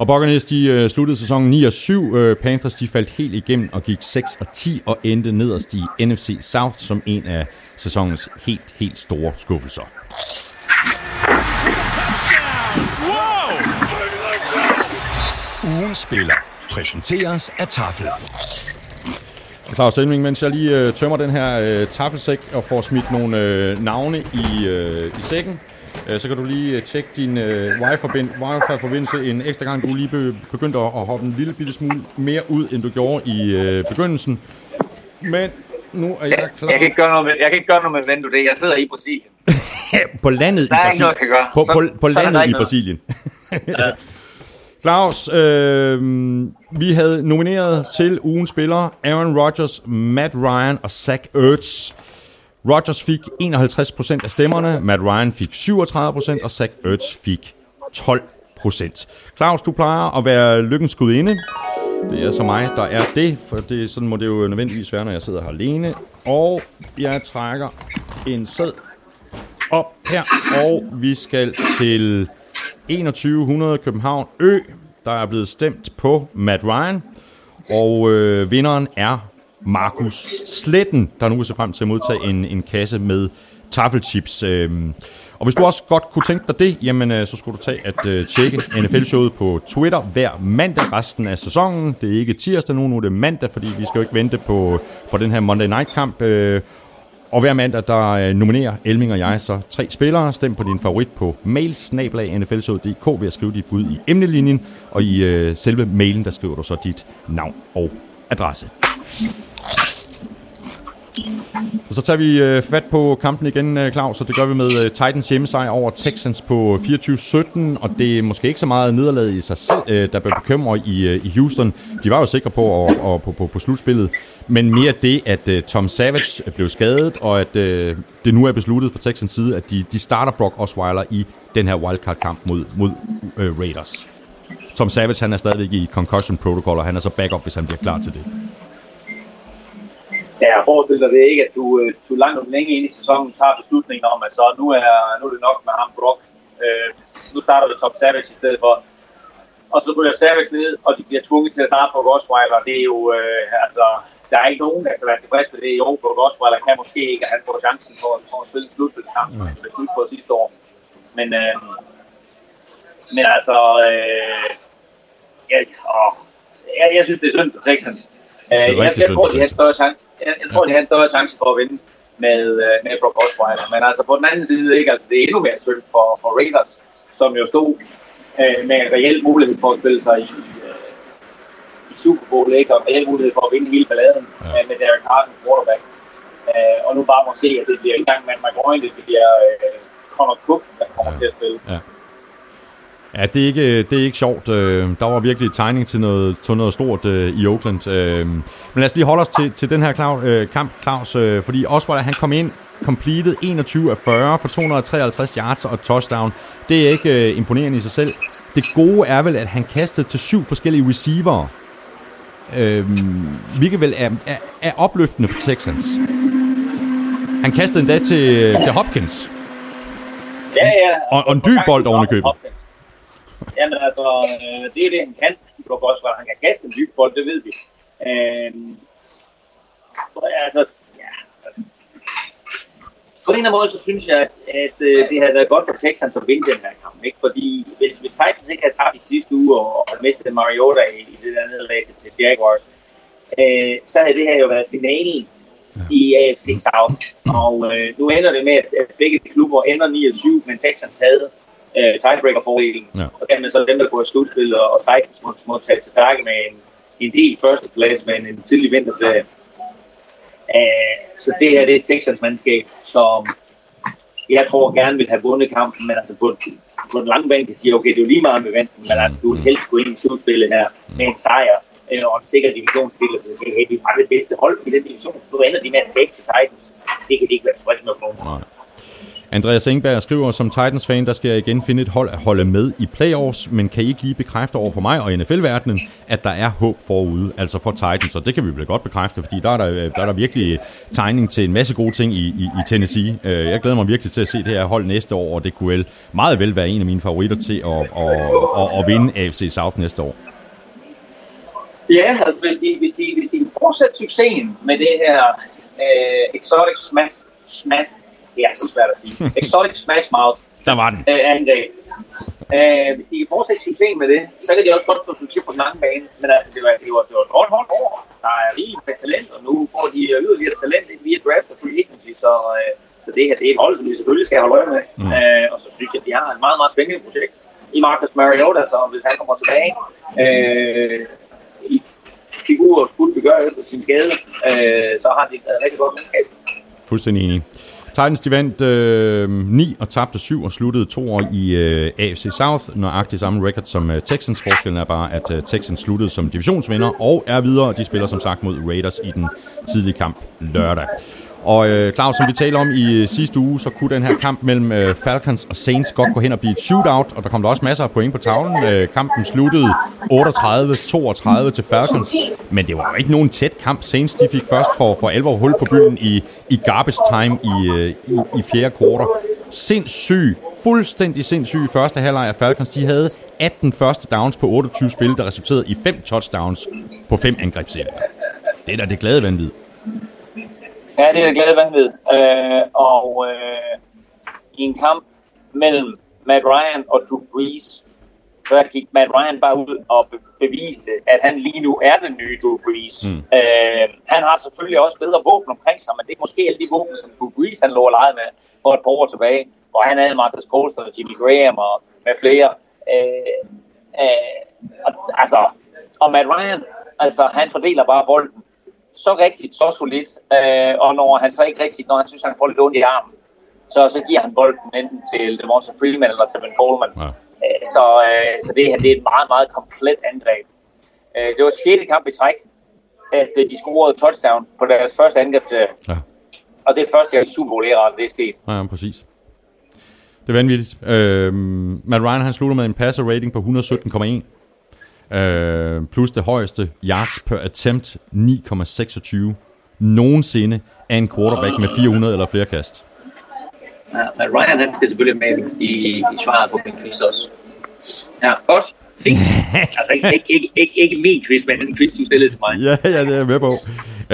Speaker 1: Og Buccaneers, de uh, sluttede sæsonen 9 og 7. Uh, Panthers, de faldt helt igennem og gik 6 og 10 og endte nederst i NFC South som en af sæsonens helt, helt store skuffelser.
Speaker 4: Ugen spiller præsenteres af Tafel.
Speaker 1: Claus Elming, mens jeg lige uh, tømmer den her uh, taffelsæk og får smidt nogle uh, navne i, uh, i sækken, så kan du lige uh, tjekke din uh, wifi-forbindelse en ekstra gang. Du lige be- begyndt at, hoppe en lille bitte smule mere ud, end du gjorde i uh, begyndelsen. Men nu er jeg klar.
Speaker 2: Jeg, kan, ikke gøre noget med, jeg kan ikke gøre noget med Vendo det. Jeg sidder i Brasilien.
Speaker 1: på landet
Speaker 2: der
Speaker 1: i Brasilien.
Speaker 2: Der er ikke noget, jeg kan gøre.
Speaker 1: På, på, på landet i Brasilien. ja. Claus, øh, vi havde nomineret til ugens spillere Aaron Rodgers, Matt Ryan og Zach Ertz. Rodgers fik 51% af stemmerne, Matt Ryan fik 37%, og Zach Ertz fik 12%. Claus, du plejer at være lykkens gudinde. Det er så mig, der er det, for det, sådan må det jo nødvendigvis være, når jeg sidder her alene. Og jeg trækker en sæd op her, og vi skal til 2100 København Ø. Der er blevet stemt på Matt Ryan, og øh, vinderen er Markus Sletten, der nu er så frem til at modtage en, en kasse med taffelchips. Øhm, og hvis du også godt kunne tænke dig det, jamen øh, så skulle du tage at øh, tjekke NFL-showet på Twitter hver mandag resten af sæsonen. Det er ikke tirsdag nu, nu er det mandag, fordi vi skal jo ikke vente på, på den her Monday Night-kamp. Øh. Og hver mandag, der nominerer Elming og jeg så tre spillere. Stem på din favorit på mailsnablag.nflshowet.dk ved at skrive dit bud i emnelinjen. Og i øh, selve mailen, der skriver du så dit navn og adresse. Og så tager vi øh, fat på kampen igen, øh, Claus, og det gør vi med øh, Titans hjemmesejr over Texans på øh, 24-17, og det er måske ikke så meget nederlaget i sig selv, øh, der blev bekymret i, øh, i Houston. De var jo sikre på, at, og, på, på, på slutspillet, men mere det, at øh, Tom Savage blev skadet, og at øh, det nu er besluttet fra Texans side, at de, de starter Brock Osweiler i den her wildcard-kamp mod, mod øh, Raiders. Tom Savage, han er stadigvæk i concussion protocol, og han er så backup, hvis han bliver klar til det.
Speaker 2: Ja, forestiller det ikke, at du, øh, du langt om længe ind i sæsonen tager beslutningen om, at så nu er, nu er det nok med ham Brock. Øh, nu starter det Top Savage i stedet for. Og så ryger Savage ned, og de bliver tvunget til at starte på Osweiler. Det er jo, øh, altså, der er ikke nogen, der kan være tilfreds med det i år. På Osweiler kan måske ikke, at han får chancen for, for at spille slutspilskamp, som han blev på sidste år. Men, øh, men altså, øh, ja, åh, jeg, jeg synes, det er synd for Texans. Øh, jeg, jeg, jeg tror, de har større chance jeg, jeg tror, de har en større chance for at vinde med, øh, med Brock Osweiler. Men altså på den anden side, ikke? Altså, det er endnu mere synd for, for Raiders, som jo stod øh, med en reel mulighed for at spille sig i, øh, i Super Bowl, ikke? og en reel mulighed for at vinde hele balladen ja. øh, med Derek Carson quarterback. Øh, og nu bare må se, at det bliver i gang med McGowan, det bliver øh, Connor Cook, der kommer ja. til at spille. Ja.
Speaker 1: Ja, det er ikke, det er ikke sjovt. Øh, der var virkelig tegning til noget, til noget stort øh, i Oakland. Øh, men lad os lige holde os til, til den her kamp, Claus, fordi Osweiler han kom ind, completed 21 af 40 for 253 yards og touchdown. Det er ikke imponerende i sig selv. Det gode er vel, at han kastede til syv forskellige receiver. hvilket vel er, er, er opløftende for Texans. Han kastede endda til, til Hopkins.
Speaker 2: Ja, ja.
Speaker 1: Og, og en dyb bold oven i købet.
Speaker 2: Jamen altså, øh, det er det, han kan. Brock Osweiler, han kan kaste en dyb bold, det ved vi. Øh, altså, ja. Altså. På en eller anden måde, så synes jeg, at, at øh, det havde været godt for Texans at vinde den her kamp. Ikke? Fordi hvis, hvis Titans ikke havde tabt i sidste uge og, og mistet Mariota i, i det der nederlag til Jaguars, øh, så havde det her jo været finalen i AFC South. Og øh, nu ender det med, at begge klubber ender 9-7, men Texans havde øh, tiebreaker-fordelen. Ja. Og dermed så dem, der går i slutspil, og, og Titans må, må tage til takke med en, en del førsteplads, med en, tidlig vinterferie. Uh, så det her det er Texans mandskab, som jeg tror gerne vil have vundet kampen, men altså på, på den lange bane kan sige, okay, det er jo lige meget med vandet, men altså, du vil helst gå ind i slutspillet her med en sejr øh, og en sikker divisionsspiller, så siger, hey, vi har det bedste hold i den division. Nu ender de med at tage til Titans. Det kan de ikke være tilfredse med på nogen.
Speaker 1: Andreas Engberg skriver, som Titans-fan, der skal jeg igen finde et hold at holde med i playoffs, men kan I ikke lige bekræfte over for mig og NFL-verdenen, at der er håb forude, altså for Titans, og det kan vi vel godt bekræfte, fordi der er der, øh, der, er der virkelig øh, tegning til en masse gode ting i, i, i Tennessee. Øh, jeg glæder mig virkelig til at se det her hold næste år, og det kunne vel meget vel være en af mine favoritter til at, at, at, at vinde AFC South næste år.
Speaker 2: Ja, altså hvis de, hvis de, hvis de fortsætter succesen med det her øh, exotic smash, smash det er så svært at sige. Exotic Smash Mouth.
Speaker 1: Der var den.
Speaker 2: Øh, angreb. Øh, hvis de kan fortsætte succes med det, så kan de også godt få succes på den lange bane. Men altså, det var, det var, det var et hårdt, hårdt år. Der er lige med talent, og nu får de yderligere talent via draft og free agency. Så, øh, så det her det er et hold, som vi selvfølgelig skal holde øje med. Mm. Øh, og så synes jeg, at de har et meget, meget spændende projekt i Marcus Mariota, så hvis han kommer tilbage øh, i figur skulle begøre efter sin skade, øh, så har de et rigtig godt mandskab.
Speaker 1: Fuldstændig enig. Titans de vandt øh, 9 og tabte 7 og sluttede to år i øh, AFC South. Nøjagtigt samme record som øh, Texans. Forskellen er bare, at øh, Texans sluttede som divisionsvinder og er videre. De spiller som sagt mod Raiders i den tidlige kamp lørdag. Og øh, Claus, som vi talte om i øh, sidste uge, så kunne den her kamp mellem øh, Falcons og Saints godt gå hen og blive et shootout, og der kom der også masser af point på tavlen. Øh, kampen sluttede 38-32 til Falcons, men det var jo ikke nogen tæt kamp. Saints de fik først for, for alvor hul på byen i, i garbage time i, øh, i, i fjerde kvartal. Sindssyg, fuldstændig sindssyg første halvleg af Falcons. De havde 18 første downs på 28 spil, der resulterede i 5 touchdowns på 5 angrebsserier. Det er da det glade vanvid.
Speaker 2: Ja, det er det glade vanvid. Øh, og øh, i en kamp mellem Matt Ryan og Drew Brees, så gik Matt Ryan bare ud og beviste, at han lige nu er den nye Drew Brees. Mm. Øh, han har selvfølgelig også bedre våben omkring sig, men det er måske alle de våben, som Drew Brees han lå og legede med for et par år tilbage, hvor han havde Marcus Colston og Jimmy Graham og med flere. Øh, øh, og, altså, og Matt Ryan, altså, han fordeler bare bolden så rigtigt, så solidt, øh, og når han så ikke rigtigt, når han synes, han får lidt ondt i armen, så, så giver han bolden enten til Devonta Freeman eller til Ben Coleman. Ja. Øh, så, øh, så det det er et meget, meget komplet angreb. Øh, det var 6. kamp i træk, at øh, de scorede touchdown på deres første angreb. Ja. Og det er første gang i Super Bowl æraen, det er sket.
Speaker 1: Ja, ja, præcis. Det er vanvittigt. Øh, Matt Ryan han slutter med en passer rating på 117,1. Øh, plus det højeste yards per attempt, 9,26 nogensinde af en quarterback med 400 eller flere kast.
Speaker 2: Ja, men Ryan han skal selvfølgelig med i, i svaret på min quiz også. Ja, også fint. altså ikke, ikke, ikke, ikke, min quiz, men en quiz, du stillede til mig.
Speaker 1: ja, ja, det er jeg med på.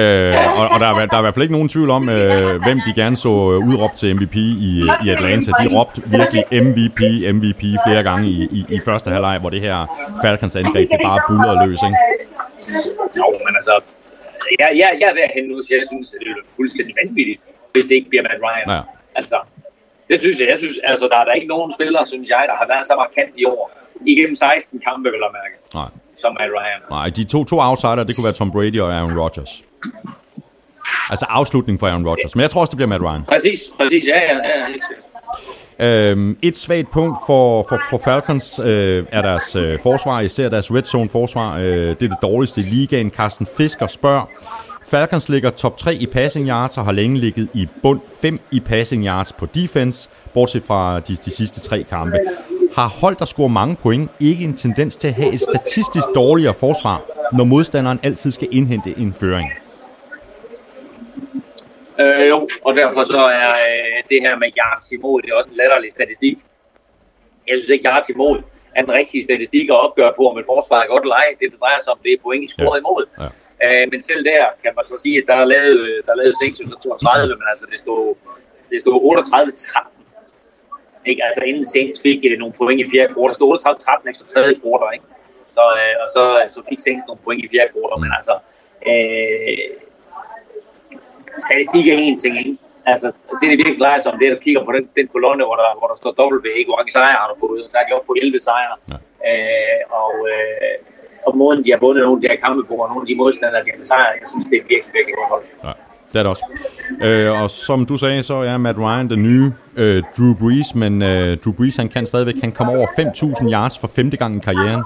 Speaker 1: Øh, og, og der, er, der er i hvert fald ikke nogen tvivl om, øh, hvem de gerne så øh, udråbt til MVP i, i Atlanta. De råbte virkelig MVP, MVP flere gange i, i, i første halvleg, hvor det her Falcons angreb, det bare bullerede løs, ikke?
Speaker 2: Jo, men altså, jeg, jeg, jeg er derhen nu, så jeg synes, at det er fuldstændig vanvittigt, hvis det ikke bliver Matt Ryan.
Speaker 1: Ja.
Speaker 2: Altså, det synes jeg. Jeg synes, altså, der er der ikke nogen spillere, synes jeg, der har været så markant i år. Igennem 16 kampe, vil jeg mærke,
Speaker 1: Nej.
Speaker 2: som Matt Ryan.
Speaker 1: Nej, de to, to outsider, det kunne være Tom Brady og Aaron Rodgers. Altså afslutning for Aaron Rodgers. Men jeg tror også, det bliver Matt Ryan.
Speaker 2: Præcis, præcis. Ja, ja, ja.
Speaker 1: Øhm, et svagt punkt for, for, for Falcons øh, er deres øh, forsvar, især deres red zone forsvar. Øh, det er det dårligste i ligaen. Carsten Fisker spørger, Falcons ligger top 3 i passing yards og har længe ligget i bund 5 i passing yards på defense, bortset fra de, de sidste tre kampe. Har hold, der scorer mange point, ikke en tendens til at have et statistisk dårligere forsvar, når modstanderen altid skal indhente en føring?
Speaker 2: Øh, jo, og derfor så er øh, det her med yards i mål, det er også en latterlig statistik. Jeg synes ikke, yards i mål er den rigtige statistik at opgøre på, om et forsvar er godt eller ej. Det, det drejer sig om, det er point i scoret
Speaker 1: Ja.
Speaker 2: ja. i mål.
Speaker 1: Ja.
Speaker 2: Øh, men selv der kan man så sige, at der er lavet, der er lavet 632, men altså det stod, det stod 38-13. Ikke? Altså inden Saints fik øh, nogle point i fjerde kvartal. Stod 38-13 efter tredje kvartal, ikke? Så, øh, og så, så fik Saints nogle point i fjerde kvartal, men altså... Øh, statistik er en ting, ikke? Altså, det, det virkelig drejer sig om, det er, at kigger på den, den kolonne, hvor der, hvor der står W, ikke? Hvor mange sejre har du fået? Så er de oppe på 11 sejre.
Speaker 1: Ja.
Speaker 2: Øh, og, øh, og måden, de har vundet nogle af de her kampe på, og nogle af de modstandere, de har besejret, jeg synes, det er virkelig, virkelig godt hold.
Speaker 1: Ja, det er det også. Øh, og som du sagde, så er Matt Ryan den nye øh, Drew Brees, men øh, Drew Brees han kan stadigvæk han kommer over 5.000 yards for femte gang i karrieren.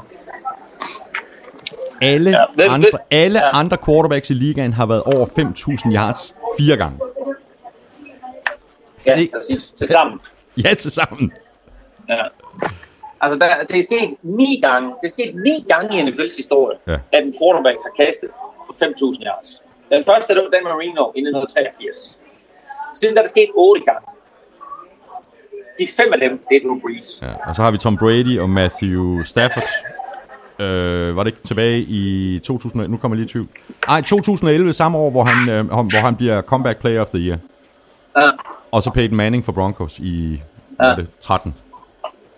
Speaker 1: Alle,
Speaker 2: Ja, hvem-
Speaker 1: andre, alle
Speaker 2: ja.
Speaker 1: andre quarterbacks i ligaen har været over 5.000 yards fire gange.
Speaker 2: Ja,
Speaker 1: det-
Speaker 2: præcis. Til sammen.
Speaker 1: Ja, til sammen.
Speaker 2: Ja. Altså, der, det er sket ni gange, det er sket ni gange i NFL's historie,
Speaker 1: ja.
Speaker 2: at en quarterback har kastet for 5.000 yards. Den første, det var Dan Marino i 1983. Siden der er sket otte gange. De fem af dem, det er Drew Brees.
Speaker 1: Ja, og så har vi Tom Brady og Matthew Stafford. Øh, var det ikke tilbage i 2000? Nu kommer jeg lige i tvivl. Nej, 2011, samme år, hvor han, øh, hvor han bliver comeback player of the year.
Speaker 2: Ja,
Speaker 1: Og så Peyton Manning for Broncos i
Speaker 2: Ja.
Speaker 1: det, 13.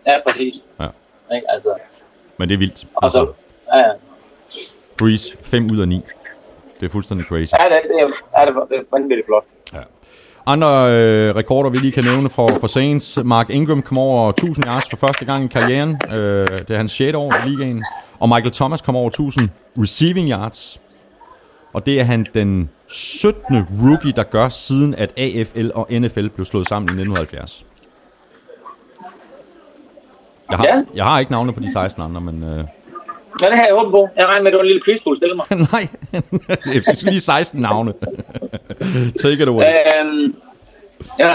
Speaker 2: ja præcis.
Speaker 1: Ja.
Speaker 2: Ikke? Altså,
Speaker 1: Men det er vildt.
Speaker 2: og
Speaker 1: Altså,
Speaker 2: så, ja, ja.
Speaker 1: Breeze, 5 ud af 9. Det er fuldstændig crazy.
Speaker 2: Ja, det, det, er, ja, det, er- det er vanvittigt flot.
Speaker 1: Andre øh, rekorder, vi lige kan nævne for, for Saints. Mark Ingram kom over 1000 yards for første gang i karrieren. Øh, det er hans 6. år i ligaen. Og Michael Thomas kom over 1000 receiving yards. Og det er han den 17. rookie, der gør, siden at AFL og NFL blev slået sammen i 1970. Jeg har,
Speaker 2: Ja.
Speaker 1: jeg har ikke navne på de 16 andre, men... Øh,
Speaker 2: Ja, det har jeg håbet på. Jeg regner med, at det var en lille quiz, du stille mig.
Speaker 1: nej, det er lige 16 navne. Take it away.
Speaker 2: Øhm, ja,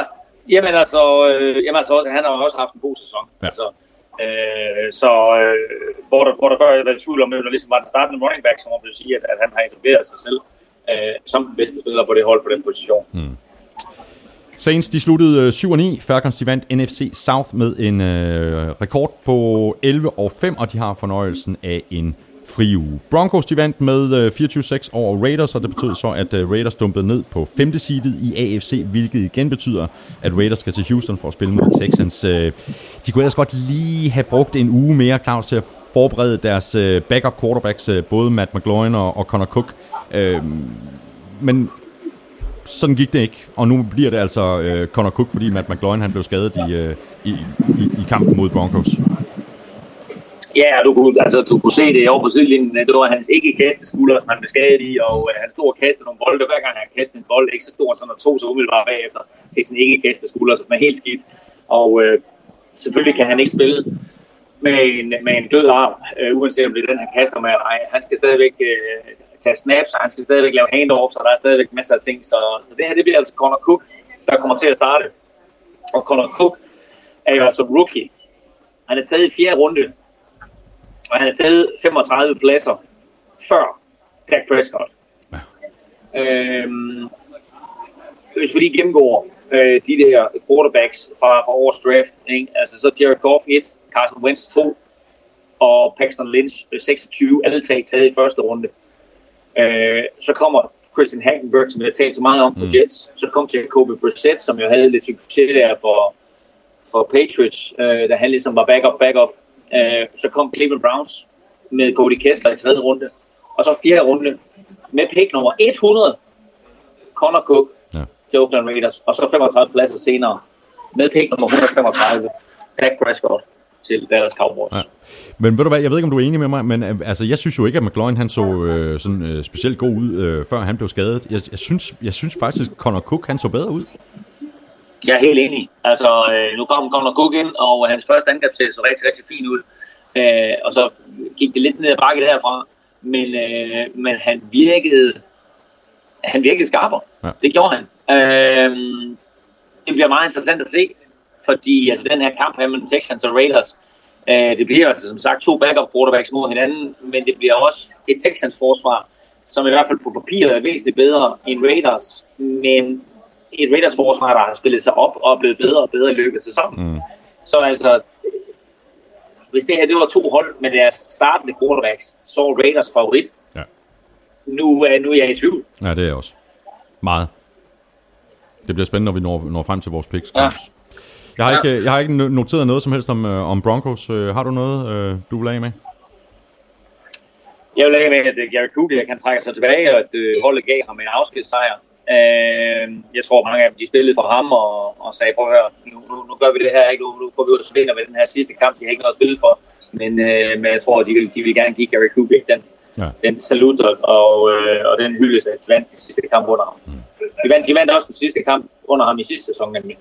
Speaker 2: jamen altså, øh, jamen altså, han har også haft en god sæson.
Speaker 1: Ja.
Speaker 2: Altså, øh, så øh, hvor, der, hvor der før var i tvivl om, at ligesom var den startende running back, så må man sige, at, at han har etableret sig selv øh, som den bedste spiller på det hold på den position.
Speaker 1: Saints de sluttede øh, 7 og 9. Falcons de vandt NFC South med en øh, rekord på 11 og 5, og de har fornøjelsen af en fri uge. Broncos de vandt med øh, 24-6 over Raiders, og det betød så, at øh, Raiders dumpede ned på 5. seedet i AFC, hvilket igen betyder, at Raiders skal til Houston for at spille mod Texans. Øh, de kunne ellers godt lige have brugt en uge mere, Claus, til at forberede deres øh, backup quarterbacks, øh, både Matt McLaurin og, og Connor Cook. Øh, men sådan gik det ikke, og nu bliver det altså øh, Connor Cook, fordi Matt McLaurin han blev skadet i, øh, i, i, i kampen mod Broncos.
Speaker 2: Ja, du kunne, altså, du kunne se det over på sidelinjen, det var hans ikke kaste skulder, som altså, han blev skadet i, og øh, han stod og kastede nogle bolde. Hver gang han kastede en bold, ikke så stor, sådan og tog sig umiddelbart bagefter til sin ikke kaste skulder, altså, som er helt skidt. Og øh, selvfølgelig kan han ikke spille med en, med en død arm, øh, uanset om det er den, han kaster med eller ej. Han skal stadigvæk øh, tage snaps, og han skal stadigvæk lave handoffs, og der er stadigvæk masser af ting. Så, så det her, det bliver altså Connor Cook, der kommer til at starte. Og Connor Cook er jo altså rookie. Han er taget i fjerde runde og han har taget 35 pladser før Dak Prescott.
Speaker 1: Ja.
Speaker 2: Øhm, hvis vi lige gennemgår øh, de der quarterbacks fra, fra årets draft, ikke? altså så Jared Goff 1, Carson Wentz 2, og Paxton Lynch øh, 26, alle tre taget i første runde. Øh, så kommer Christian Hackenberg, som vi har talt så meget om på
Speaker 1: Mm.
Speaker 2: Jets. Så kom Jacoby Brissett, som jo havde lidt succes der for, for Patriots, øh, da han ligesom var backup, backup. Øh, så kom Cleveland Browns med Cody Kessler i tredje runde. Og så fjerde runde med pick nummer 100, Connor Cook.
Speaker 1: Ja.
Speaker 2: til Oakland Raiders, og så 35 pladser senere, med pick nummer 135, Dak Prescott til Dallas Cowboys. Ja.
Speaker 1: Men ved du hvad, jeg ved ikke, om du er enig med mig, men øh, altså, jeg synes jo ikke, at McLaurin han så øh, sådan, øh, specielt god ud, øh, før han blev skadet. Jeg, jeg, synes, jeg synes faktisk, at Connor Cook han så bedre ud.
Speaker 2: Jeg er helt enig. Altså, øh, nu kom Connor Cook ind, og hans første angrebssæt så rigtig, rigtig fint ud. Øh, og så gik det lidt ned ad bakke derfra. Men, øh, men han virkede han virkede skarpere. Ja. Det gjorde han. Øh, det bliver meget interessant at se, fordi altså, den her kamp her mellem Texans og Raiders, øh, det bliver altså som sagt to backup quarterbacks mod hinanden, men det bliver også et Texans forsvar, som i hvert fald på papiret er væsentligt bedre end Raiders, men et Raiders forsvar, der har spillet sig op og er blevet bedre og bedre i løbet af sæsonen. Mm. Så altså, hvis det her det var to hold med deres startende quarterbacks, så er Raiders favorit. Ja. Nu, uh, nu er jeg i tvivl.
Speaker 1: Ja, det er jeg også. Meget. Det bliver spændende, når vi når, når frem til vores picks. Ja. Jeg har, ikke, jeg har ikke noteret noget som helst om, uh, om Broncos. Uh, har du noget, uh, du vil af med?
Speaker 2: Jeg vil af med, at Gary Kubiak kan trække sig tilbage, og at uh, holdet gav ham en afskedssejr. Uh, jeg tror, mange af dem de spillede for ham og, og sagde, prøv at høre, nu, nu, nu gør vi det her, ikke? Nu, nu går vi ud og spiller med den her sidste kamp, de har ikke noget at spille for. Men, uh, men jeg tror, de vil, de vil gerne give Gary Kubiak den, ja. den salut og, og, uh, og den hyldest, at de vandt den sidste kamp under ham. Mm. De, vandt, de vandt også den sidste kamp under ham i sidste sæson, nemlig.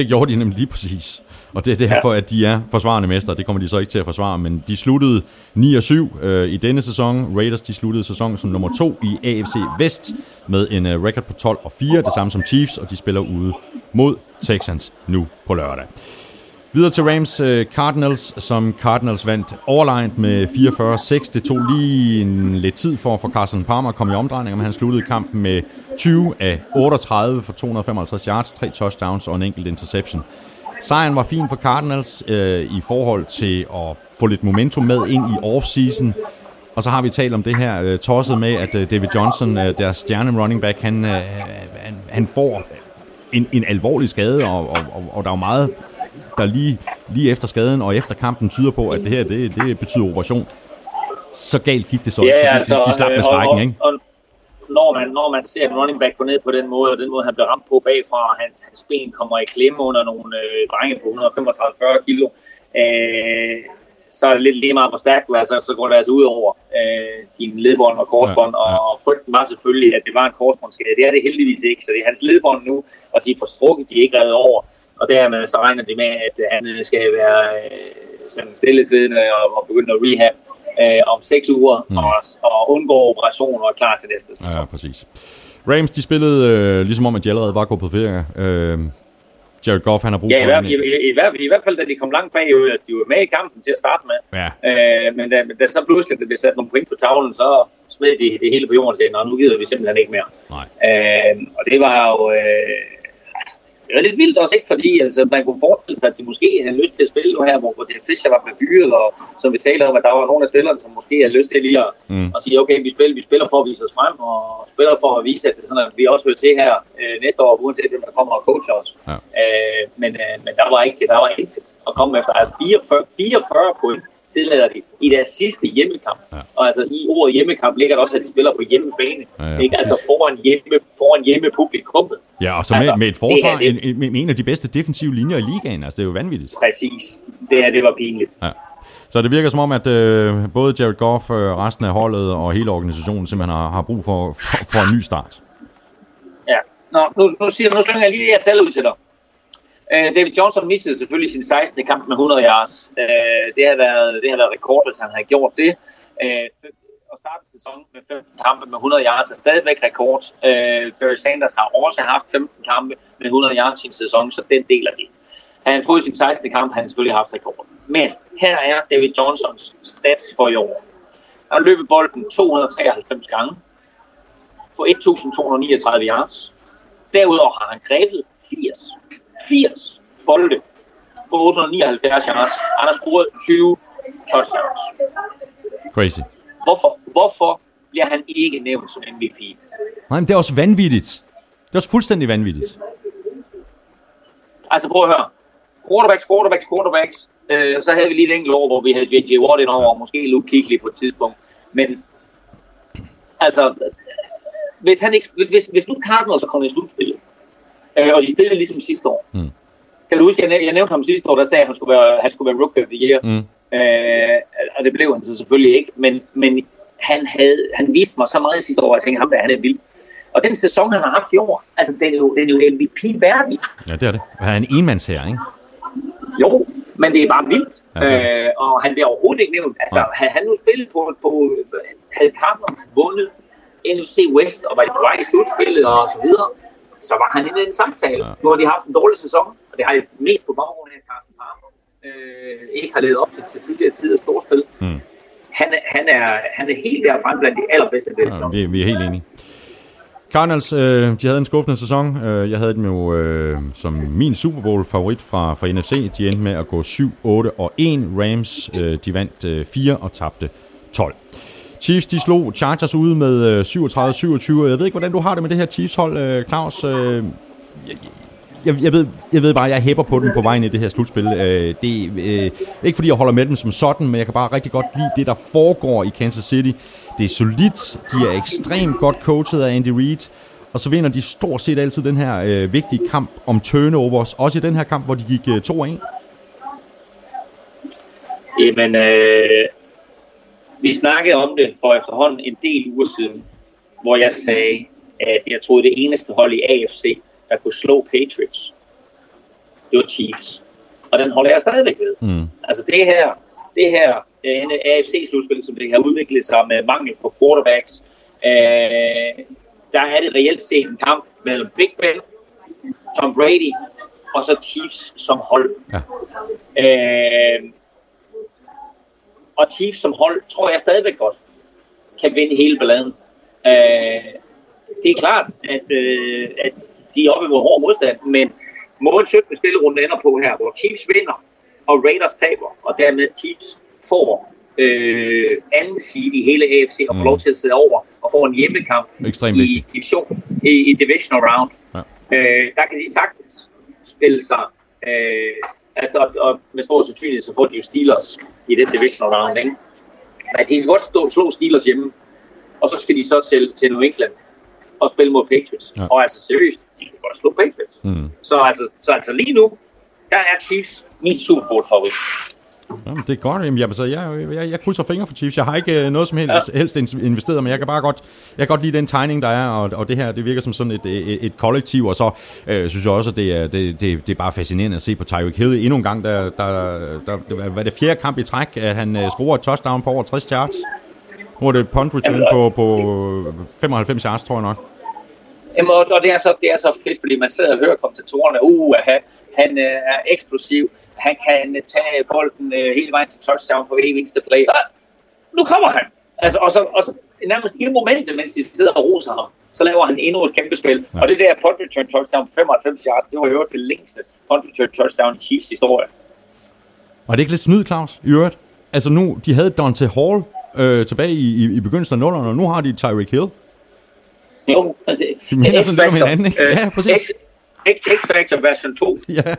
Speaker 1: Det gjorde de nemlig lige præcis. Og det er derfor, ja. at de er forsvarende mestre. Det kommer de så ikke til at forsvare, men de sluttede 9-7 øh, i denne sæson. Raiders de sluttede sæsonen som nummer 2 i AFC Vest med en øh, record på 12 og 4, det samme som Chiefs, og de spiller ude mod Texans nu på lørdag. Videre til Rams øh, Cardinals, som Cardinals vandt overlegnet med 44-6. Det tog lige en lidt tid for, for Carson Palmer at komme i omdrejning, men han sluttede kampen med 20 af 38 for 255 yards, tre touchdowns og en enkelt interception. Sejren var fin for Cardinals øh, i forhold til at få lidt momentum med ind i offseason. Og så har vi talt om det her øh, tosset med, at øh, David Johnson, øh, deres stjerne running back, han, øh, han, han får en, en alvorlig skade, og, og, og, og der er jo meget der lige, lige efter skaden og efter kampen tyder på, at det her det, det betyder operation. Så galt gik det så,
Speaker 2: ja,
Speaker 1: så de,
Speaker 2: altså,
Speaker 1: de, de slap med strækken, ikke?
Speaker 2: Og, når man, når man ser en running back gå ned på den måde, og den måde, han bliver ramt på bagfra, og hans, hans ben kommer i klemme under nogle øh, drenge på 135-40 kilo, øh, så er det lidt lige meget, hvor stærkt du er, så, så går det altså ud over øh, din ledbånd og korsbånd, ja, ja. og frygten var selvfølgelig, at det var en korsbåndsskade. Det er det heldigvis ikke, så det er hans ledbånd nu, og de er forstrukket, de er ikke reddet over og dermed så regner de med, at han skal være øh, sådan stille siden og, og begynde at rehab øh, om seks uger mm. og, og undgå operation og klar til næste sæson.
Speaker 1: Ja, præcis. Rams, de spillede øh, ligesom om, at de allerede var gået på ferie. Øh, Jared Goff, han har brug
Speaker 2: ja,
Speaker 1: for
Speaker 2: i, i, i, i, hvert, i hvert fald, da de kom langt bag, altså, de var med i kampen til at starte med.
Speaker 1: Ja.
Speaker 2: Øh, men da, da så pludselig der blev sat nogle point på tavlen, så smed de det hele på jorden til, og nu gider vi simpelthen ikke mere.
Speaker 1: Nej.
Speaker 2: Øh, og det var jo... Øh, det er lidt vildt også, ikke? Fordi altså, man kunne forestille sig, at de måske havde lyst til at spille nu her, hvor, det Fischer var blevet fyret, og som vi taler om, at der var nogle af spillerne, som måske havde lyst til lige at, mm. at sige, okay, vi spiller, vi spiller for at vise os frem, og spiller for at vise, at det sådan, at vi også hører til her øh, næste år, uanset hvem der kommer og coacher os. Ja. Øh, men, øh, men der var ikke, der var intet at komme efter. Altså 44, 44 point tillader de i deres sidste hjemmekamp. Ja. Og altså i ordet hjemmekamp ligger der også, at de spiller på hjemmebane. Ja, ja, ikke? Altså foran hjemme, foran hjemme publikum.
Speaker 1: Ja, og så altså, med, med et forsvar, det, en, med en af de bedste defensive linjer i ligaen. Altså det er jo vanvittigt.
Speaker 2: Præcis. Det her, det var pinligt.
Speaker 1: Ja. Så det virker som om, at øh, både Jared Goff, øh, resten af holdet og hele organisationen simpelthen har, har brug for, for, for en ny start.
Speaker 2: Ja. Nå, nu, nu, siger, nu slynger jeg lige det her tal ud til dig. Uh, David Johnson mistede selvfølgelig sin 16. kamp med 100 yards. Uh, det, har været, det har været rekord, hvis han har gjort det. Uh, at starte sæsonen med 15 kampe med 100 yards er stadigvæk rekord. Uh, Barry Sanders har også haft 15 kampe med 100 yards i en sæson, så den deler de. Han får sin 16. kamp, han har selvfølgelig haft rekord. Men her er David Johnsons stats for i år. Han løb bolden 293 gange på 1.239 yards. Derudover har han grebet 80 80 bolde på 879 yards. Han har scoret 20 touchdowns.
Speaker 1: Crazy.
Speaker 2: Hvorfor, hvorfor bliver han ikke nævnt som MVP?
Speaker 1: Nej, men det er også vanvittigt. Det er også fuldstændig vanvittigt.
Speaker 2: Altså prøv at høre. Quarterbacks, quarterbacks, quarterbacks. Øh, så havde vi lige et enkelt år, hvor vi havde J.J. Watt ind over, og måske Luke Kuechly på et tidspunkt. Men altså, hvis, han ikke, hvis, hvis nu Cardinals kommer i slutspillet, øh, og de spillede ligesom sidste år, mm. kan du huske, jeg, næv- jeg nævnte ham sidste år, der sagde, at han skulle være, han skulle være rookie of the year, mm. øh, og det blev han så selvfølgelig ikke, men, men han, havde, han viste mig så meget sidste år, at jeg tænkte, ham der, han er vild. Og den sæson, han har haft i år, altså, den er jo, den er jo MVP-værdig.
Speaker 1: Ja, det er det. Han er en enmands her, ikke?
Speaker 2: Jo, men det er bare vildt.
Speaker 1: Ja,
Speaker 2: Ja,
Speaker 1: ja.
Speaker 2: øh, og han bliver overhovedet ikke nævnt. Altså,
Speaker 1: Nej.
Speaker 2: havde han nu spillet på, på havde Cardinals vundet NFC West og var på vej i slutspillet og så videre, så var han inde i en samtale.
Speaker 1: Ja.
Speaker 2: Nu har de haft en dårlig sæson, og det har de mest på baggrund af, at Carsten Palmer øh, ikke har levet op til, til tidligere tiders storspil.
Speaker 1: Mm.
Speaker 2: Han, han, er, han er helt der frem blandt de allerbedste ja,
Speaker 1: Ja, vi, vi er helt enige. Cardinals, øh, de havde en skuffende sæson. Øh, jeg havde dem jo øh, som min Super Bowl favorit fra, fra NFC. De endte med at gå 7, 8 og 1. Rams, øh, de vandt øh, 4 og tabte 12. Chiefs, de slog Chargers ude med øh, 37-27. Jeg ved ikke, hvordan du har det med det her Chiefs-hold, øh, Claus. Øh, jeg, jeg, ved, jeg ved bare, at jeg hæpper på dem på vejen i det her slutspil. Øh, det er øh, ikke fordi, jeg holder med dem som sådan, men jeg kan bare rigtig godt lide det, der foregår i Kansas City. Det er solidt, de er ekstremt godt coachet af Andy Reid, og så vinder de stort set altid den her øh, vigtige kamp om turnovers. Også i den her kamp, hvor de gik øh, 2-1.
Speaker 2: Jamen, øh, vi snakkede om det for efterhånden en del uger siden, hvor jeg sagde, at jeg troede, det eneste hold i AFC, der kunne slå Patriots, det var Chiefs. Og den holder jeg stadigvæk ved.
Speaker 1: Mm.
Speaker 2: Altså det her, det her AFC-slutspil, som det har udviklet sig med mangel på quarterbacks, øh, der er det reelt set en kamp mellem Big Ben, Tom Brady og så Chiefs som hold.
Speaker 1: Ja.
Speaker 2: Øh, og Chiefs som hold, tror jeg stadigvæk godt, kan vinde hele balladen. Øh, det er klart, at, øh, at de er oppe mod hård modstand, men måden 17. spillerunde ender på her, hvor Chiefs vinder, og Raiders taber, og dermed Chiefs får øh, anden seed i hele AFC og får
Speaker 1: Mm.
Speaker 2: lov til at sidde over og få en hjemmekamp
Speaker 1: Ekstremt
Speaker 2: i,
Speaker 1: vigtigt.
Speaker 2: division, i, i divisional round.
Speaker 1: Ja.
Speaker 2: Øh, der kan de sagtens spille sig, øh, at, og, og med stor sandsynlighed, så får de jo Steelers i den divisional round, ikke? Men de kan godt stå, slå Steelers hjemme, og så skal de så til, til New England og spille mod Patriots.
Speaker 1: Ja.
Speaker 2: Og altså seriøst, de kan godt slå Patriots.
Speaker 1: Mm.
Speaker 2: Så, altså, så altså lige nu, der er Chiefs min Super Bowl favorit.
Speaker 1: Jamen, det er godt. Jamen, jamen, så jeg, jeg, jeg krydser fingre for Chiefs. Jeg har ikke øh, noget som helst, ja. helst in- investeret, men jeg kan bare godt, jeg kan godt lide den tegning, der er, og, og det her, det virker som sådan et, et, et kollektiv, og så øh, synes jeg også, at det er, det, det, det er bare fascinerende at se på Tyreek Hill endnu en gang, der, der, der, der hvad er det fjerde kamp i træk, at han øh, scorer et touchdown på over 60 yards. Nu er det et punt return på, på 95 yards, tror jeg nok.
Speaker 2: Jamen, og, det, er så, det er så fedt, fordi man sidder og hører kommentatorerne, uh, han, han øh, er eksplosiv, han kan øh, tage bolden øh, hele vejen til touchdown på hver eneste play. Og nu kommer han! Altså, og, så, og så nærmest i momentet, mens de sidder og roser ham, så laver han endnu et kæmpe spil.
Speaker 1: Ja.
Speaker 2: Og det der punt return touchdown på 95 yards, det var jo det længste punt return touchdown i Chiefs historie.
Speaker 1: Og det ikke lidt snyd, Claus, i øvrigt? Altså nu, de havde Dante Hall øh, tilbage i, i, i begyndelsen af nullerne, og nu har de Tyreek Hill.
Speaker 2: Jo, altså,
Speaker 1: De minder sådan lidt om hinanden, ikke?
Speaker 2: øh,
Speaker 1: Ja, præcis.
Speaker 2: X- X-Factor version 2.
Speaker 1: Ja.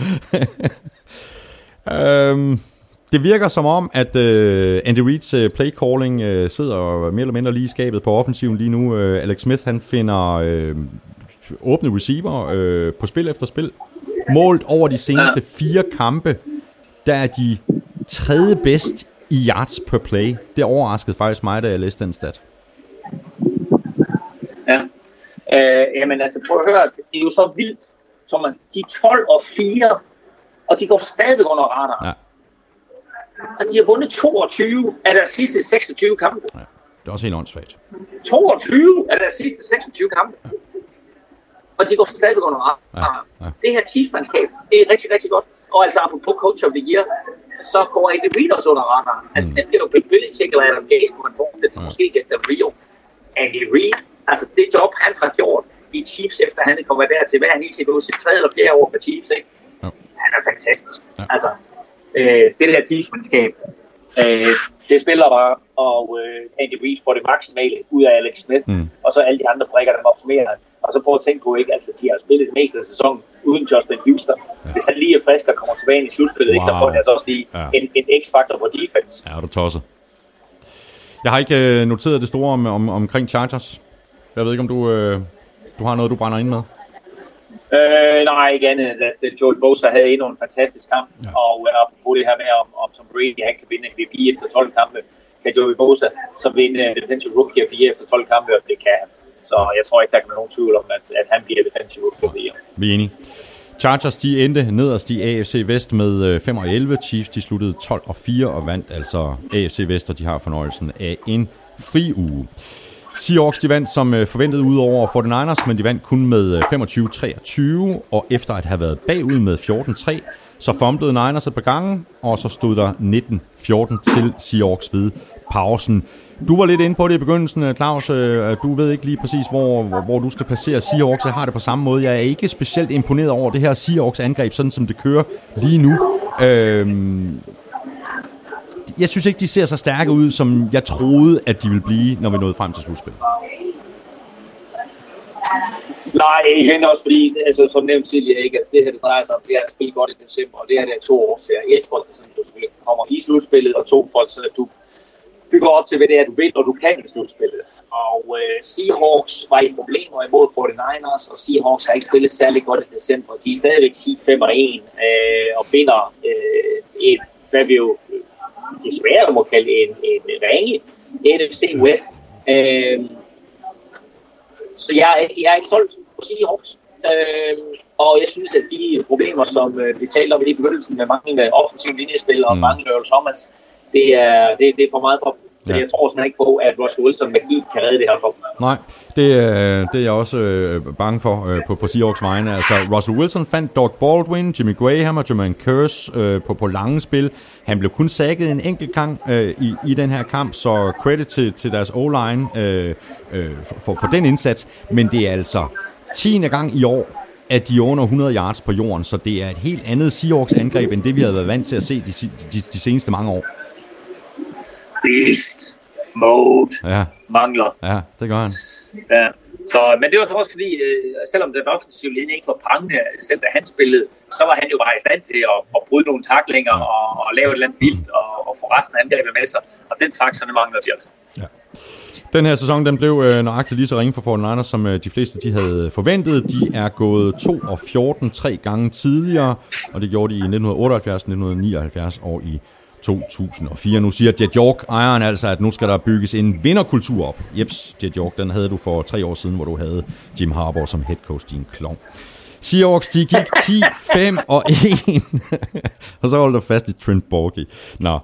Speaker 1: øhm, det virker som om, at øh, Andy Reid's øh, play calling øh, sidder mere eller mindre lige i skabet på offensiven lige nu. Øh, Alex Smith han finder øh, åbne receiver øh, på spil efter spil. Målt over de seneste fire kampe, der er de tredje bedst i yards per play. Det overraskede faktisk mig, da jeg læste den stat.
Speaker 2: Ja. Øh, jamen altså, prøv at høre, det er jo så vildt, Thomas. De er 12 og 4, og de går stadigvæk under radar.
Speaker 1: Ja.
Speaker 2: Altså, de har vundet 22 af deres sidste 26 kampe.
Speaker 1: Ja. Det er også helt åndssvagt.
Speaker 2: 22 af deres sidste 26 kampe. Og de går stadigvæk under radar.
Speaker 1: Ja, ja.
Speaker 2: Det her Chiefs-mandskab, det er rigtig, rigtig godt. Og altså, apropos coach of the year, så går Andy Reid også under radaren. Altså,
Speaker 1: Mm.
Speaker 2: det bliver jo Bill Belichick eller Adam Gaze, hvor man det til
Speaker 1: Ja.
Speaker 2: måske Jack Del Rio. Andy Reid, altså det job, han har gjort i Chiefs, efter han er kommet dertil, hvad er han i sit, sit tredje eller fjerde år med Chiefs, ikke?
Speaker 1: Jo.
Speaker 2: Han er fantastisk.
Speaker 1: Ja.
Speaker 2: Altså, øh, det der Chiefs-mandskab, øh, det spiller bare, og øh, Andy Reid får det maksimale ud af Alex Smith,
Speaker 1: Mm.
Speaker 2: og så alle de andre brækker, der optimerer. Og så prøv at tænke på, ikke? Altså, de har spillet det meste af sæsonen uden Justin Houston. Ja. Hvis han lige er frisk og kommer tilbage ind i slutspillet, ikke, så
Speaker 1: Wow.
Speaker 2: får han altså også lige
Speaker 1: Ja.
Speaker 2: en, en x-faktor på defense.
Speaker 1: Ja, du tosset. Jeg har ikke øh, noteret det store om, om, omkring Chargers. Jeg ved ikke, om du, øh, du har noget, du brænder ind med?
Speaker 2: Øh, nej, ikke andet end at øh, Joey Bosa havde endnu en fantastisk kamp, ja. og uh, apropos det her med, om, om Tom Brady han kan vinde MVP efter 12 kampe, kan Joey Bosa så vinde uh, Defensive Rookie of the Year efter 12 kampe, og det kan han. Så jeg tror ikke, der kan være nogen tvivl om, at, at han bliver Defensive Rookie of the Year.
Speaker 1: Vi er enige. Chargers de endte nederst i AFC Vest med 5 øh, og 11. Chiefs de sluttede 12 og 4 og vandt altså AFC Vest, og de har fornøjelsen af en fri uge. Seahawks de vandt som øh, forventet ud over 49ers, men de vandt kun med øh, 25-23, og efter at have været bagud med 14-3, så fumblede Niners et par gange, og så stod der 19-14 til Seahawks ved pausen. Du var lidt inde på det i begyndelsen, øh, Claus. Du ved ikke lige præcis, hvor, hvor, hvor du skal placere Seahawks. Jeg har det på samme måde. Jeg er ikke specielt imponeret over det her Seahawks-angreb, sådan som det kører lige nu. Øhm, jeg synes ikke, de ser så stærke ud, som jeg troede, at de ville blive, når vi nåede frem til slutspillet.
Speaker 2: Nej, igen også fordi, altså, som nævnt tidligere, ikke, altså, det her det drejer sig om, det er at spille godt i december, og det her det er to årsager. Et, folk, som du kommer i slutspillet, og to, folk, så du bygger op til, hvad det er, du vil, og du kan i slutspillet. Og øh, Seahawks var i problemer imod 49ers, og Seahawks har ikke spillet særlig godt i december. De er stadigvæk 10-5-1 øh, og vinder øh, et, hvad vi jo desværre må kalde en, en ringe NFC West. Øh, så jeg, jeg er ikke solgt på Seahawks. Øh, og jeg synes, at de problemer, som øh, vi talte om i begyndelsen med mange offensive linjespil og mm. mange Earl Thomas, det er, det, det er for meget for Ja. Jeg tror sådan ikke på, at Russell Wilson magi kan redde det her for
Speaker 1: Nej, det, øh, det er jeg også øh, bange for øh, på, på Seahawks vegne. Altså, Russell Wilson fandt Doug Baldwin, Jimmy Graham og Jermaine Curse øh, på, på lange spil. Han blev kun sækket en enkelt gang øh, i, i den her kamp, så credit til, til deres O-line øh, øh, for, for den indsats. Men det er altså 10. gang i år, at de er under 100 yards på jorden, så det er et helt andet Seahawks angreb, end det vi havde været vant til at se de, de, de seneste mange år
Speaker 2: beast mode ja. mangler.
Speaker 1: Ja, det gør han.
Speaker 2: Ja. Så, men det var så også fordi, øh, selvom den offensive linje ikke var prangende, selv da han spillede, så var han jo bare i stand til at, at bryde nogle taklinger ja. og, og lave et eller andet vildt og, og få resten af angrebet med sig. Og den faktor, mangler de altså. Ja.
Speaker 1: Den her sæson den blev øh, nøjagtigt lige så ringe for 49ers, som øh, de fleste de havde forventet. De er gået 2 og 14 tre gange tidligere, og det gjorde de i 1978, 1979 og i 2004. Nu siger Jet York, ejeren altså, at nu skal der bygges en vinderkultur op. Jeps, Jet York, den havde du for tre år siden, hvor du havde Jim Harbour som head coach, din klon. Seahawks, de gik 10, 5 og 1. og så holdt du fast i Trent Borgie. Nå,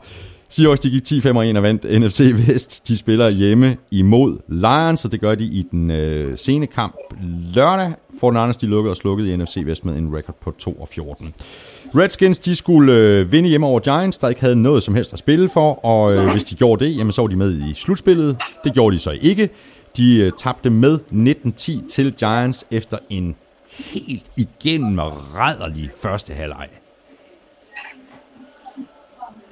Speaker 1: Seahawks, de gik 10, 5 og 1 og vandt NFC Vest. De spiller hjemme imod Lions, og det gør de i den øh, sene kamp lørdag. Fortnite, de lukkede og slukkede i NFC Vest med en record på 2 og 14. Redskins, de skulle øh, vinde hjemme over Giants, der ikke havde noget som helst at spille for, og øh, hvis de gjorde det, jamen, så var de med i slutspillet. Det gjorde de så ikke. De øh, tabte med 19-10 til Giants efter en helt igennem rædderlig første halvleg.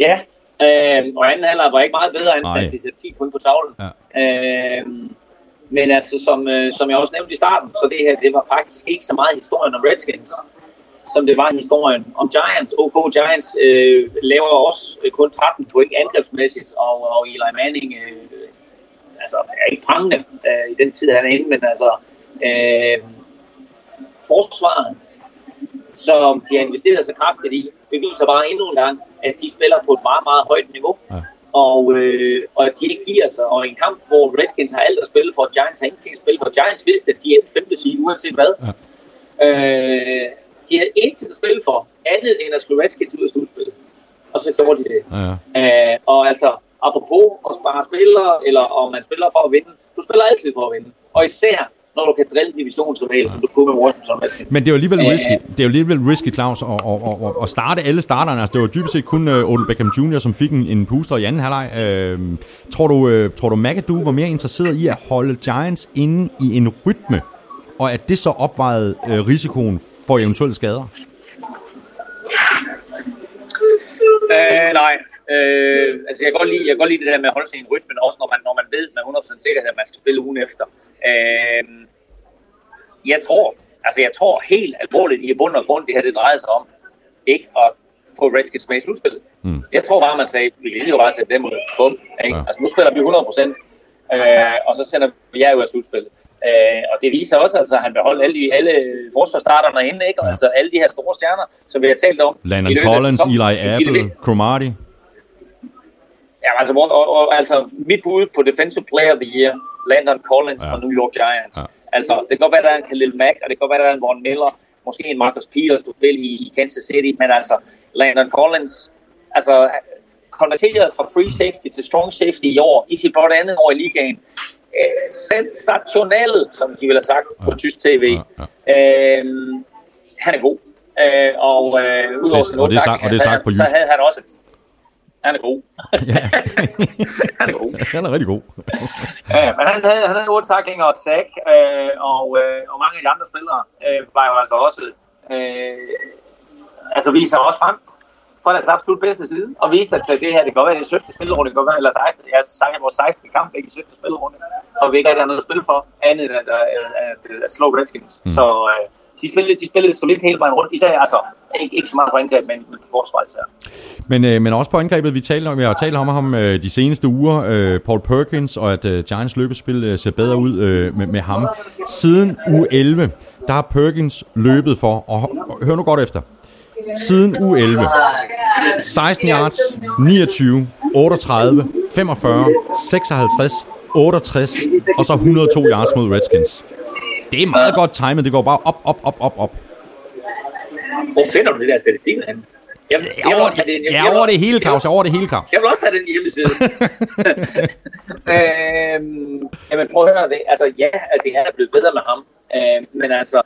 Speaker 2: Ja, øh, og anden halvleg var ikke meget bedre, end at de satte 10 point på tavlen. Ja. Øh, men altså, som, øh, som jeg også nævnte i starten, så det her, det var faktisk ikke så meget historien om Redskins som det var i historien om Giants. OK Giants øh, laver også øh, kun 13 point angrebsmæssigt, og, og Eli Manning øh, altså, er ikke prangende øh, i den tid, han er inde, men altså øh, forsvaret, som de har investeret så kraftigt i, beviser bare endnu en gang, at de spiller på et meget, meget højt niveau. Ja. Og, øh, og at de ikke giver sig. Og i en kamp, hvor Redskins har alt at spille for, Giants har ingenting at spille for. Giants vidste, at de er femte side, uanset hvad. Ja. Øh, de havde intet at spille for, andet end at slå Redskins ud af slutspillet. Og så gjorde de det. Ja, ja. Uh, og altså, apropos at spare spillere, eller om man spiller for at vinde, du spiller altid for at vinde. Og især når du kan drille divisionsrival, som du kunne med Washington.
Speaker 1: Men det er jo alligevel risky, det er jo alligevel risky, Claus, at, at, at, at starte alle starterne. Altså, det var dybest set kun uh, Odell Beckham Jr., som fik en, en booster i anden halvleg. Uh, tror du, uh, tror du McAdoo var mere interesseret i at holde Giants inde i en rytme, og at det så opvejede uh, risikoen for eventuelle skader?
Speaker 2: Øh, nej. Øh, altså jeg kan, godt lide, jeg kan godt lide det der med at holde sig i en rytme, også når man, når man ved med 100% sikkerhed, at man skal spille ugen efter. Øh, jeg tror, altså jeg tror helt alvorligt i bund og grund, det her det drejer sig om, ikke at få Redskins med i slutspillet. Mm. Jeg tror bare, man sagde, vi kan lige så bare sætte dem ud. Bum, ikke? Ja. Altså nu spiller vi 100%, øh, og så sender vi jer ud af slutspillet. Øh, og det viser også, altså, at han beholdt alle, de, alle forsvarsstarterne inde, ikke? Og
Speaker 1: Ja.
Speaker 2: altså alle de her store stjerner, som vi har talt om.
Speaker 1: Landon Collins,
Speaker 2: sæsonen.
Speaker 1: Eli Apple. Cromartie.
Speaker 2: Ja, altså, hvor, og, og, altså mit bud på Defensive Player of the Year, Landon Collins
Speaker 1: Ja.
Speaker 2: fra New York Giants.
Speaker 1: Ja.
Speaker 2: Altså, det kan godt være, der er en Khalil Mack, og det kan godt være, der er en Von Miller, måske en Marcus Peters, du spiller i, i Kansas City, men altså, Landon Collins, altså, konverteret fra free safety til strong safety i år, i sit blot andet år i ligaen. Øh, sensationel, som de ville have sagt på
Speaker 1: Ja.
Speaker 2: tysk tv.
Speaker 1: Ja,
Speaker 2: Øhm, han er god. Øh, og øh, udover
Speaker 1: Det- og det er sagt- og det er sagt på
Speaker 2: havde- Så
Speaker 1: jysk.
Speaker 2: havde han også et... Han er god.
Speaker 1: Ja.
Speaker 2: han er god.
Speaker 1: Han er rigtig god.
Speaker 2: Ja, men han havde, han havde otte taklinger og sack, øh, og, øh, og mange af de andre spillere øh, var jo altså også, øh, altså viste sig også frem fra deres absolut bedste side, og viste, at det her, det kan godt være, det er 17. spillerunde, det kan godt være, eller 16. Jeg at vores 16. kamp ikke i 17. spillerunde, og vi ikke rigtig har noget at spille for, andet end at, at, at, at slå Redskins. Mm. Så øh, de spillede, de spillede solidt hele vejen rundt, især altså, ikke, ikke så meget på angreb, men, på forsvar især.
Speaker 1: Men, øh, men også på angrebet, vi, talte om, vi har talt om ham øh, de seneste uger, øh, Paul Perkins, og at øh, Giants løbespil øh, ser bedre ud øh, med, med ham. Siden uge 11, der har Perkins løbet for, og hør nu godt efter, siden uge 11, 16 yards, 29, 38, 45, 56, 68, og så 102 yards mod Redskins. Det er meget godt timet, det går bare op, op, op, op, op.
Speaker 2: Hvor finder du det der statistik henne? Jeg, jeg, jeg,
Speaker 1: Over,
Speaker 2: jeg- jeg vil-
Speaker 1: over det hele, Claus, over det hele, Claus.
Speaker 2: Jeg vil også have den hjemmeside. øhm, jamen prøv at høre det. Altså ja, at det er blevet bedre med ham. Øhm, men altså, øh,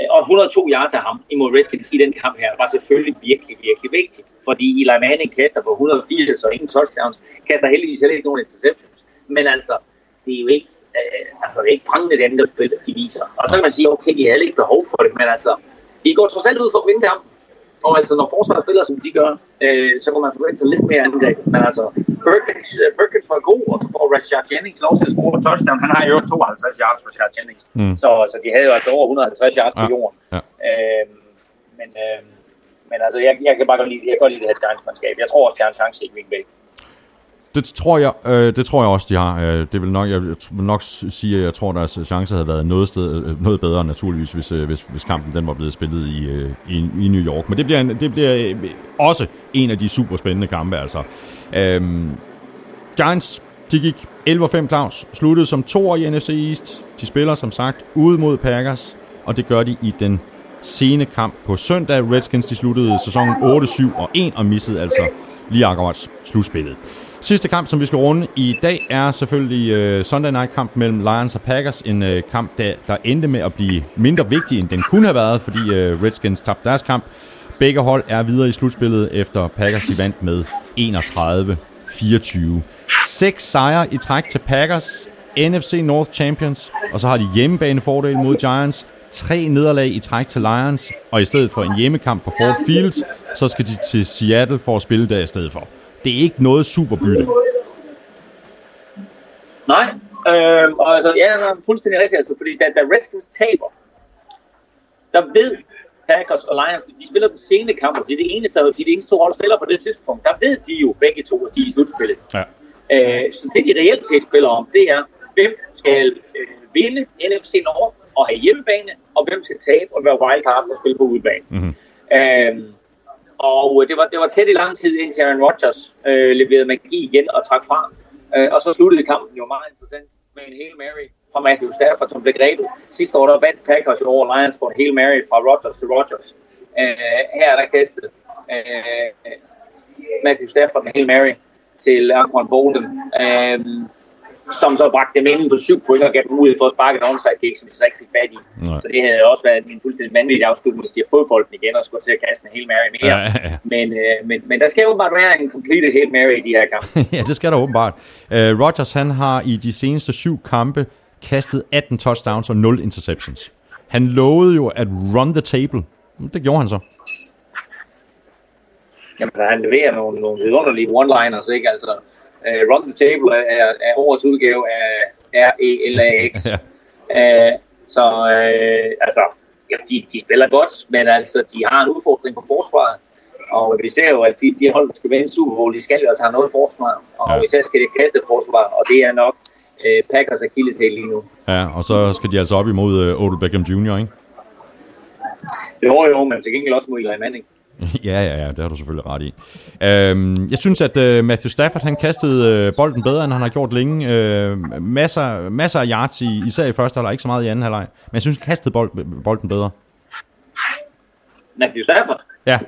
Speaker 2: Øh, og 102 yards til ham imod Redskins i den kamp her, var selvfølgelig virkelig, virkelig vigtigt. Fordi Eli Manning kaster på 180 og ingen touchdowns. Kaster heldigvis heller ikke nogen interceptions. Men altså, det er jo ikke, øh, altså, det er ikke prangende det andet spil, de viser. Og så kan man sige, okay, de havde ikke behov for det, men altså, de går trods alt ud for at vinde kampen. Og altså, når forsvaret spiller, som de gør, øh, så kan man forvente sig lidt mere angreb. Men altså, Perkins, uh, Perkins var god, og så får Rashad Jennings lov til at score touchdown. Han har jo 52 yards Rashad Jennings.
Speaker 1: Mm.
Speaker 2: Så, så de havde jo altså over 150 yards på
Speaker 1: Ja,
Speaker 2: jorden.
Speaker 1: ja.
Speaker 2: Øh, men, øh, men altså, jeg, jeg kan bare godt lide, jeg kan godt lide det her Giants-mandskab. Jeg tror også, de har en chance i Green Bay.
Speaker 1: Det tror jeg, øh, det tror jeg også, de har. Øh, det vil nok, jeg vil nok sige, at jeg tror, deres chancer havde været noget, sted, øh, noget bedre naturligvis, hvis, øh, hvis, hvis kampen den var blevet spillet i, øh, i, i New York. Men det bliver, en, det bliver øh, også en af de super spændende kampe, altså. Øhm, Giants, de gik 11-5 Claus, sluttede som to i NFC East. De spiller som sagt ude mod Packers, og det gør de i den sene kamp på søndag. Redskins, de sluttede sæsonen 8-7 og 1 og missede altså lige akkurat slutspillet. Sidste kamp, som vi skal runde i dag, er selvfølgelig øh, Sunday Night kamp mellem Lions og Packers. En øh, kamp, der, der endte med at blive mindre vigtig, end den kunne have været, fordi øh, Redskins tabte deres kamp. Begge hold er videre i slutspillet, efter Packers de vandt med 31-24. Seks sejre i træk til Packers, NFC North Champions, og så har de hjemmebanefordel mod Giants. Tre nederlag i træk til Lions, og i stedet for en hjemmekamp på Ford Fields, så skal de til Seattle for at spille der i stedet for. Det er ikke noget superbytte.
Speaker 2: Nej, øh, og altså, ja, er fuldstændig rigtigt, altså, fordi da, da Redskins taber, der ved Packers og Lions, de spiller den sene kamp, og det er det eneste, de er det eneste to hold spiller på det tidspunkt, der ved de jo begge to, at de er i slutspillet.
Speaker 1: Ja.
Speaker 2: Øh, så det, de reelt set spiller om, det er, hvem skal øh, vinde NFC Nord og have hjemmebane, og hvem skal tabe og være wildcard og spille på udebane.
Speaker 1: Mhm.
Speaker 2: Øh, og øh, det var, det var tæt i lang tid, indtil Aaron Rodgers øh, leverede magi igen og trak fra. Øh, og så sluttede kampen jo meget interessant med en Hail Mary fra Matthew Stafford, som blev grebet. Sidste år der vandt Packers over Lions på en Hail Mary fra Rodgers til Rodgers. Øh, her er der kastet øh, Matthew Stafford med Hail Mary til Anquan Bolden. Øh, som så bragte dem inden for syv point og gav dem mulighed for at sparke et onside kick, som de så ikke fik fat i.
Speaker 1: Nej.
Speaker 2: Så det havde også været en fuldstændig vanvittig afslutning, hvis de har fået bolden igen og skulle til at kaste en hel Mary mere.
Speaker 1: Ja, ja, ja.
Speaker 2: Men, øh, men, men der skal jo bare være en completed Hail Mary i de her kampe.
Speaker 1: ja, det skal der åbenbart. Uh, Rodgers, han har i de seneste syv kampe kastet 18 touchdowns og 0 interceptions. Han lovede jo at run the table. Det gjorde han så.
Speaker 2: Jamen, så han leverer nogle, nogle vidunderlige one-liners, ikke? Altså, uh, Run the Table er, er, er årets udgave af R-E-L-A-X.
Speaker 1: Ja.
Speaker 2: Uh, så, uh, altså, ja, de, de spiller godt, men altså, de har en udfordring på forsvaret. Og vi ser jo, at de, de hold, der skal vinde Super Bowl, de skal jo altså have noget forsvar. Og
Speaker 1: Ja.
Speaker 2: især skal det kaste forsvar, og det er nok øh, Packers akilleshæl lige nu.
Speaker 1: Ja, og så skal de altså op imod øh, Odell Beckham Jr., ikke?
Speaker 2: Var jo, men til gengæld også mod Eli Manning.
Speaker 1: ja, ja, ja, det har du selvfølgelig ret i. Øhm, jeg synes, at øh, Matthew Stafford, han kastede øh, bolden bedre, end han har gjort længe. Øh, masser, masser af yards, i, især i første halvleg, ikke så meget i anden halvleg. Men jeg synes, han kastede bold, bolden bedre.
Speaker 2: Matthew Stafford?
Speaker 1: Ja.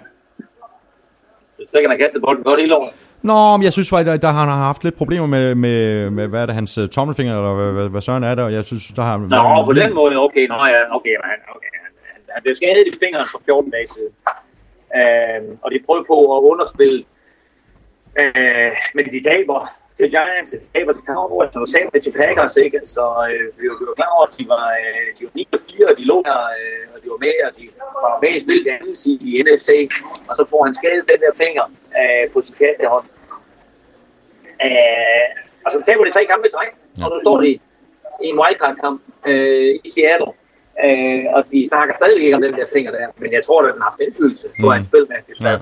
Speaker 2: Så kan han kaste bolden godt hele året.
Speaker 1: Nå, men jeg synes faktisk, at der han har haft lidt problemer med, med, med hvad er det, hans uh, tommelfinger, eller hvad, hvad, hvad søren er det, og jeg synes, der har...
Speaker 2: Nå, på den måde, okay, nå ja, okay, han, okay, han, han, han blev skadet i fingeren for 14 dage siden. Øh, og de prøver på at underspille, øh, men de taber til Giants, de taber til Cowboys, og sagde til Packers, ikke? Så øh, vi, var, vi var klar over, at de var, øh, de var 9 og 4, og de lå der, øh, og de var med, og de var med i spil det andet side i NFC, og så får han skadet den der finger øh, på sin kastehånd. Øh, og så taber de tre kampe i træk, og nu står de i en wildcard-kamp øh, i Seattle. Uh, og de snakker stadigvæk ikke om den der finger der, men jeg tror, at den har haft indflydelse på mm. hans spil med det
Speaker 1: ja.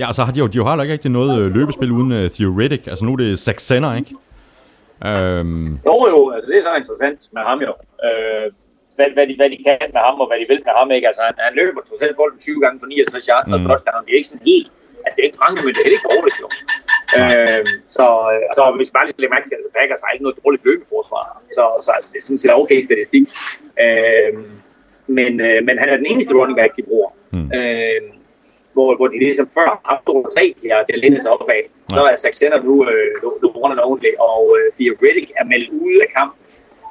Speaker 1: ja, og så har de jo, de har ikke rigtig noget øh, løbespil uden uh, Theoretic. Altså nu er det Zach Senner, ikke?
Speaker 2: Um... Jo, jo, altså det er så interessant med ham jo. Uh, hvad, hvad, de, hvad de kan med ham, og hvad de vil med ham, ikke? Altså han, han løber totalt bolden 20 gange for 69 yards, mm. og touchdown, det er ikke sådan helt Altså, det er ikke mange, men det er ikke dårligt, jo. Øh, så, så hvis bare lige mærke til, at Packers har ikke noget dårligt løbeforsvar. Så, så altså, det er sådan set okay statistik. Øh, men, øh, men han er den eneste running back, de bruger. Mm. Øh, hvor, hvor de ligesom før har to tre her til at linde sig opad. Ja. Så er Saxena nu, øh, nu, nu only, og øh, Riddick er meldt ude af kampen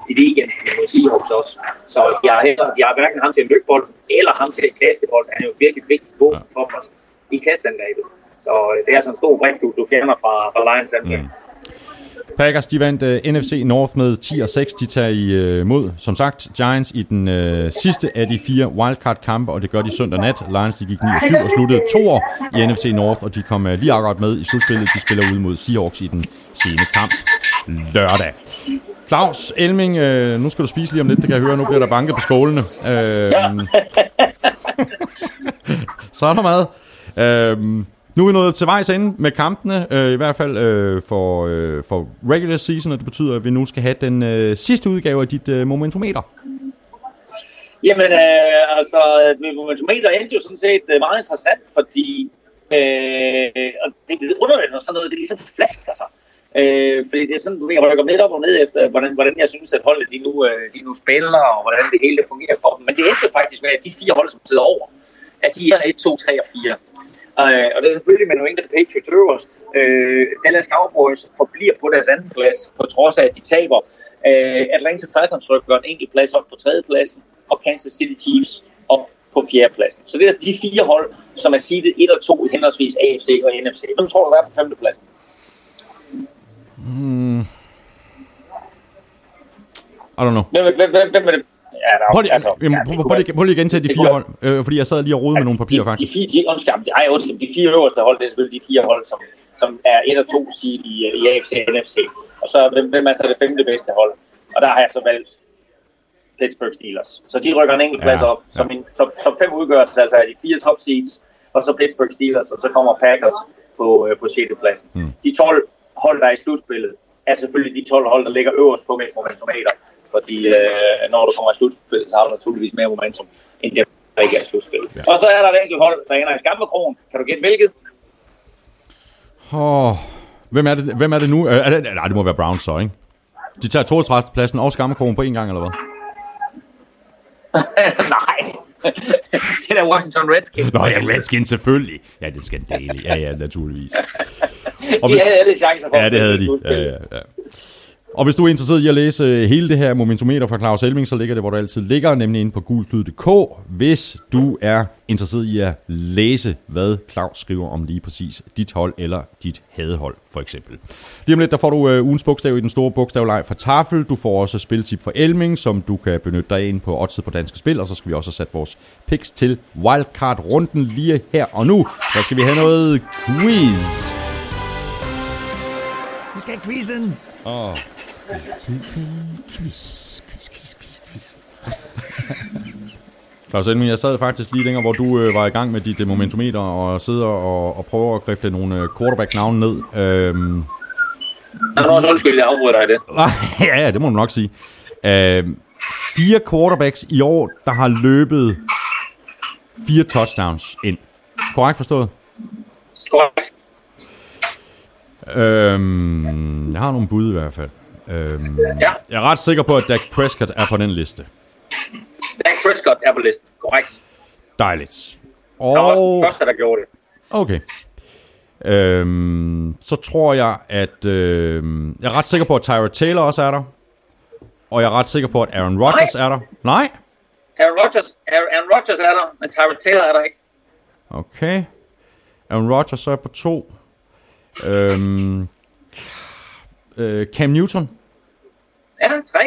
Speaker 2: i weekenden mod Seahawks også. Så de har, heller, de har hverken ham til en løbebold, eller ham til en kastebold. Han er jo virkelig vigtig på ja. for os i kastangrebet. Så øh, det er sådan en stor brik, du, du fjerner fra, fra Lions angreb. Mm.
Speaker 1: Packers, de vandt uh, NFC North med 10 og 6. De tager uh, mod, som sagt, Giants i den uh, sidste af de fire wildcard-kampe, og det gør de søndag nat. Lions, de gik 9 og 7 og sluttede to år i NFC North, og de kom uh, lige akkurat med i slutspillet. De spiller ud mod Seahawks i den sene kamp lørdag. Claus Elming, uh, nu skal du spise lige om lidt, det kan jeg høre, nu bliver der banket på skålene. Uh, ja. så er der mad. Øhm, nu er vi nået til vejs ende med kampene, øh, i hvert fald øh, for, øh, for regular season, og det betyder, at vi nu skal have den øh, sidste udgave af dit øh, momentometer.
Speaker 2: Jamen, øh, altså, øh, momentometer endte jo sådan set øh, meget interessant, fordi øh, og det er underligt, når sådan noget, det ligesom flasker sig. Altså. Øh, fordi det er sådan, jeg rykker lidt op og ned efter, hvordan, hvordan jeg synes, at holdet de nu, øh, de nu spiller, og hvordan det hele fungerer for dem. Men det endte faktisk med, at de fire hold, som sidder over, at de er 1, 2, 3 og 4. Uh, og det er selvfølgelig med New England Patriots øverst. Uh, Dallas Cowboys forbliver på deres anden plads, på trods af, at de taber. Uh, Atlanta Falcons rykker en enkelt plads op på tredje pladsen, og Kansas City Chiefs op på fjerde pladsen. Så det er altså de fire hold, som er seedet 1 og 2 i henholdsvis AFC og NFC. Hvem tror du, der er på femte pladsen?
Speaker 1: Hmm. I don't know.
Speaker 2: Hvem, hvem, hvem, hvem er det?
Speaker 1: Ja, der, prøv lige, altså, jamen, ja, prøv, prøv, lige, prøv lige igen til de fire hold, øh, fordi jeg sad lige og rode ja, med nogle papirer
Speaker 2: de,
Speaker 1: faktisk.
Speaker 2: De fire, de, undskyld, de, ej, undskyld, de fire øverste hold, det er selvfølgelig de fire hold, som, som er et og to seed i, i AFC og NFC. Og så hvem, er så det femte bedste hold? Og der har jeg så valgt Pittsburgh Steelers. Så de rykker en enkelt plads ja, op. Så ja. min top, top 5 udgøres altså de fire top seeds, og så Pittsburgh Steelers, og så kommer Packers på, øh, på 6. pladsen. Mm. De 12 hold, der er i slutspillet, er selvfølgelig de 12 hold, der ligger øverst på mit momentometer fordi øh, når du kommer i slutspil, så har du naturligvis mere momentum, end det, der ikke er i slutspil. Ja. Og så er der et enkelt hold, der ender i Skammerkrogen. Kan du gætte hvilket?
Speaker 1: Oh, hvem, er det, hvem er det nu? Øh, er det, nej, det må være Browns så, ikke? De tager 32. pladsen og Skammerkrogen på en gang, eller hvad?
Speaker 2: nej. det er Washington Redskins.
Speaker 1: Nå ja, Redskins selvfølgelig. Ja, det skal skandale. Ja, ja, naturligvis.
Speaker 2: Og de havde alle chancer for
Speaker 1: Ja, det havde de. Ja, ja, ja. Og hvis du er interesseret i at læse øh, hele det her momentometer fra Claus Elming, så ligger det, hvor det altid ligger, nemlig inde på gulklyd.dk, hvis du er interesseret i at læse, hvad Claus skriver om lige præcis dit hold eller dit hadehold, for eksempel. Lige om lidt, der får du uh, ugens bogstav i den store bogstavleg fra Tafel. Du får også spiltip for Elming, som du kan benytte dig ind på Odds på Danske Spil, og så skal vi også have sat vores picks til Wildcard-runden lige her og nu. Der skal vi have noget quiz.
Speaker 3: Vi skal have quizzen.
Speaker 1: Åh. Oh.
Speaker 3: Quiz, quiz, quiz, quiz, quiz.
Speaker 1: Claus Elming, jeg sad faktisk lige længere, hvor du øh, var i gang med dit øh, momentometer og sidder og, og prøver at grifte nogle øh, quarterback-navne ned. Øhm,
Speaker 2: Nå, nå, så undskyld, jeg afbryder dig det.
Speaker 1: ja, ja, det må du nok sige. Øh, fire quarterbacks i år, der har løbet fire touchdowns ind. Korrekt forstået?
Speaker 2: Korrekt.
Speaker 1: Øhm, jeg har nogle bud i hvert fald. Øhm,
Speaker 2: Ja,
Speaker 1: jeg er ret sikker på, at Dak Prescott er på den liste.
Speaker 2: Dak Prescott er på listen. Korrekt.
Speaker 1: Dejligt.
Speaker 2: Han var også den
Speaker 1: Og,
Speaker 2: første, der gjorde det.
Speaker 1: okay. Øhm, så tror jeg, at... Øhm, jeg er ret sikker på, at Tyra Taylor også er der. Og jeg er ret sikker på, at Aaron Rodgers
Speaker 2: Nej.
Speaker 1: er der. Nej?
Speaker 2: Aaron Rodgers, Aaron Rodgers er der, men Tyrod Taylor er der ikke.
Speaker 1: Okay. Aaron Rodgers så er på to. Øhm, øh, Cam Newton.
Speaker 2: Ja, tre.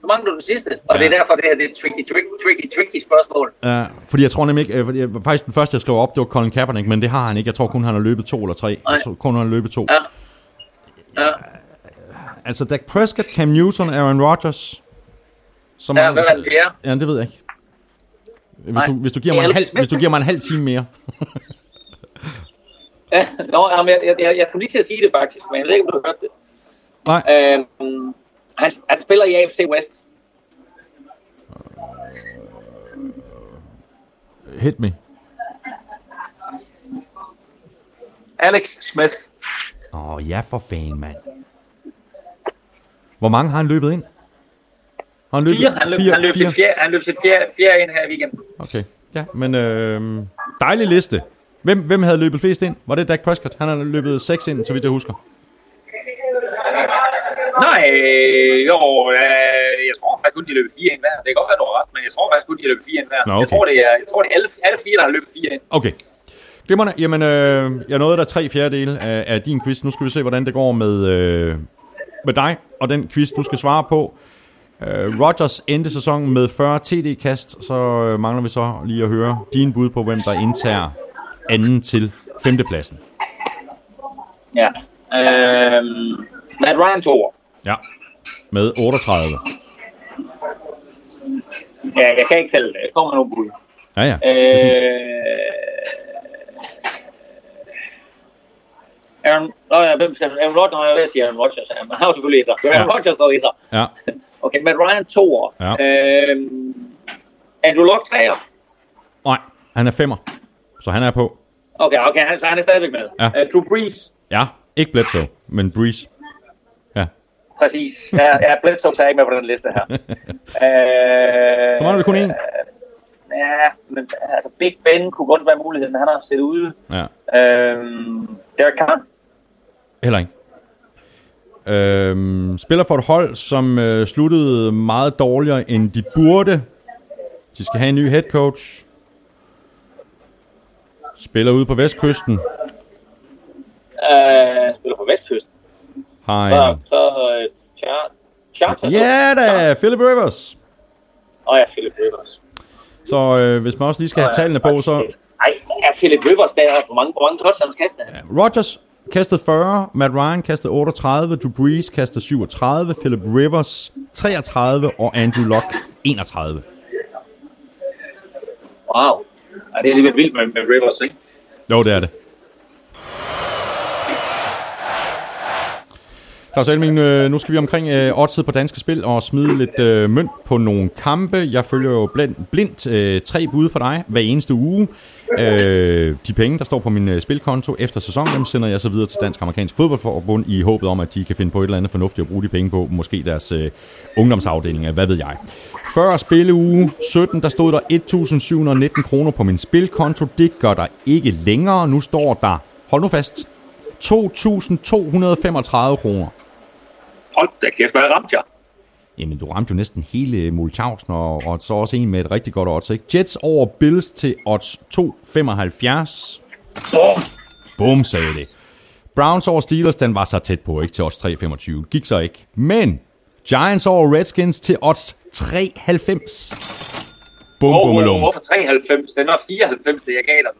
Speaker 2: Så mangler du den sidste, og
Speaker 1: Ja.
Speaker 2: det er derfor, det her det er et tricky, tricky, tricky, tricky spørgsmål.
Speaker 1: Ja, fordi jeg tror nemlig ikke, øh, fordi jeg, faktisk den første, jeg skrev op, det var Colin Kaepernick, men det har han ikke. Jeg tror kun, han har løbet to eller tre.
Speaker 2: Nej.
Speaker 1: Jeg tror kun, han har løbet to.
Speaker 2: Ja. Ja,
Speaker 1: Altså, Dak Prescott, Cam Newton, Aaron Rodgers. Som
Speaker 2: ja hvad var den fjerde?
Speaker 1: Ja, det ved jeg ikke. Hvis
Speaker 2: Nej.
Speaker 1: du, hvis, du giver
Speaker 2: er
Speaker 1: mig en halv, hvis du giver mig en halv time mere.
Speaker 2: Ja, nå, jamen, jeg, jeg, jeg, kunne lige til at sige det faktisk, men jeg ved ikke, om du har hørt det.
Speaker 1: Nej.
Speaker 2: Øhm, han, han spiller i AFC West.
Speaker 1: Hit me.
Speaker 2: Alex Smith.
Speaker 1: Åh, oh, ja for fanden, mand. Hvor mange har han løbet ind? Har han løbet
Speaker 2: Fire. Han løb,
Speaker 1: fire,
Speaker 2: han løb,
Speaker 1: fire?
Speaker 2: sit, fjerde, han løb fjerde, fjerde ind her i weekenden.
Speaker 1: Okay, ja, men øh, dejlig liste. Hvem, hvem havde løbet flest ind? Var det Dak Prescott? Han har løbet 6 ind, så vidt jeg husker.
Speaker 2: Nej, jo, øh, jeg tror faktisk kun, de løb fire ind hver. Det kan godt være, du har ret, men jeg tror faktisk kun, de løb fire ind hver.
Speaker 1: Nå, okay.
Speaker 2: Jeg tror, det er, jeg tror, det er alle, alle fire, der har løbet fire ind.
Speaker 1: Okay. Glimrende. Jamen, øh, jeg nåede der tre fjerdedele af, af din quiz. Nu skal vi se, hvordan det går med, øh, med dig og den quiz, du skal svare på. Øh, Rogers endte sæsonen med 40 TD-kast, så øh, mangler vi så lige at høre din bud på, hvem der indtager anden til femtepladsen.
Speaker 2: Ja. Øhm, Matt Ryan to.
Speaker 1: Ja, med 38.
Speaker 2: Ja, jeg kan ikke tælle det. Jeg kommer med nogle bud.
Speaker 1: Ja, ja.
Speaker 2: Øh,
Speaker 1: er.
Speaker 2: Aaron, nå ja, hvem sagde Aaron Rodgers, når jeg vil sige Aaron Rodgers, man har jo selvfølgelig etter. Aaron
Speaker 1: Ja.
Speaker 2: Rodgers står etter.
Speaker 1: Ja,
Speaker 2: Okay, Matt Ryan to år.
Speaker 1: Ja.
Speaker 2: Øhm, Andrew Luck tre år.
Speaker 1: nej, han er femmer, så han er på.
Speaker 2: Okay, okay, han, så han er stadigvæk med.
Speaker 1: Ja.
Speaker 2: Uh, Drew Brees,
Speaker 1: Ja, ikke Bledsoe, men Breeze. Ja,
Speaker 2: præcis. Ja, ja Bledsoe er ikke med på den liste her. uh,
Speaker 1: så mangler vi kun en.
Speaker 2: Ja, men altså Big Ben kunne godt være muligheden, men han har set ude.
Speaker 1: Ja,
Speaker 2: Øhm, Derek Carr.
Speaker 1: heller ikke. Øhm, spiller for et hold, som øh, sluttede meget dårligere, end de burde. De skal have en ny head coach. Spiller ude på vestkysten.
Speaker 2: Øh, spiller på Vestkysten.
Speaker 1: Har
Speaker 2: Så, så øh, Char Chargers.
Speaker 1: Ja da, Philip Rivers.
Speaker 2: Åh oh, ja, Philip Rivers.
Speaker 1: Så øh, hvis man også lige skal have tallene på, så...
Speaker 2: Ej, er Philip Rivers der? Hvor mange, hvor mange touchdowns kaster han?
Speaker 1: Rodgers kastede 40, Matt Ryan kastede 38, Drew Brees kastede 37, Philip Rivers 33 og Andrew Luck 31.
Speaker 2: Wow. Ej, det er alligevel vildt med, med Rivers, ikke?
Speaker 1: Jo, det er det. Claus Elming, øh, nu skal vi omkring øh, oddset på danske spil og smide lidt øh, mønt på nogle kampe. Jeg følger jo blindt, blindt øh, tre bud for dig hver eneste uge. Øh, de penge, der står på min øh, spilkonto efter sæsonen, dem sender jeg så videre til Dansk Amerikansk Fodboldforbund i håbet om, at de kan finde på et eller andet fornuftigt at bruge de penge på. Måske deres øh, ungdomsafdelinger, hvad ved jeg. Før spilleuge 17, der stod der 1.719 kroner på min spilkonto. Det gør der ikke længere. Nu står der, hold nu fast, 2.235 kroner.
Speaker 2: Hold da kæft, hvad ramte jeg?
Speaker 1: Jamen, du ramte jo næsten hele Mulchausen, og, og så også en med et rigtig godt odds, ikke? Jets over Bills til odds 2,75.
Speaker 2: Bum!
Speaker 1: Bum, sagde det. Browns over Steelers, den var så tæt på, ikke? Til odds 3,25. Gik så ikke. Men Giants over Redskins til odds 3,90. Bum,
Speaker 2: Hvor,
Speaker 1: bum, bum.
Speaker 2: hvorfor 93? Den var 94, det jeg gav dig.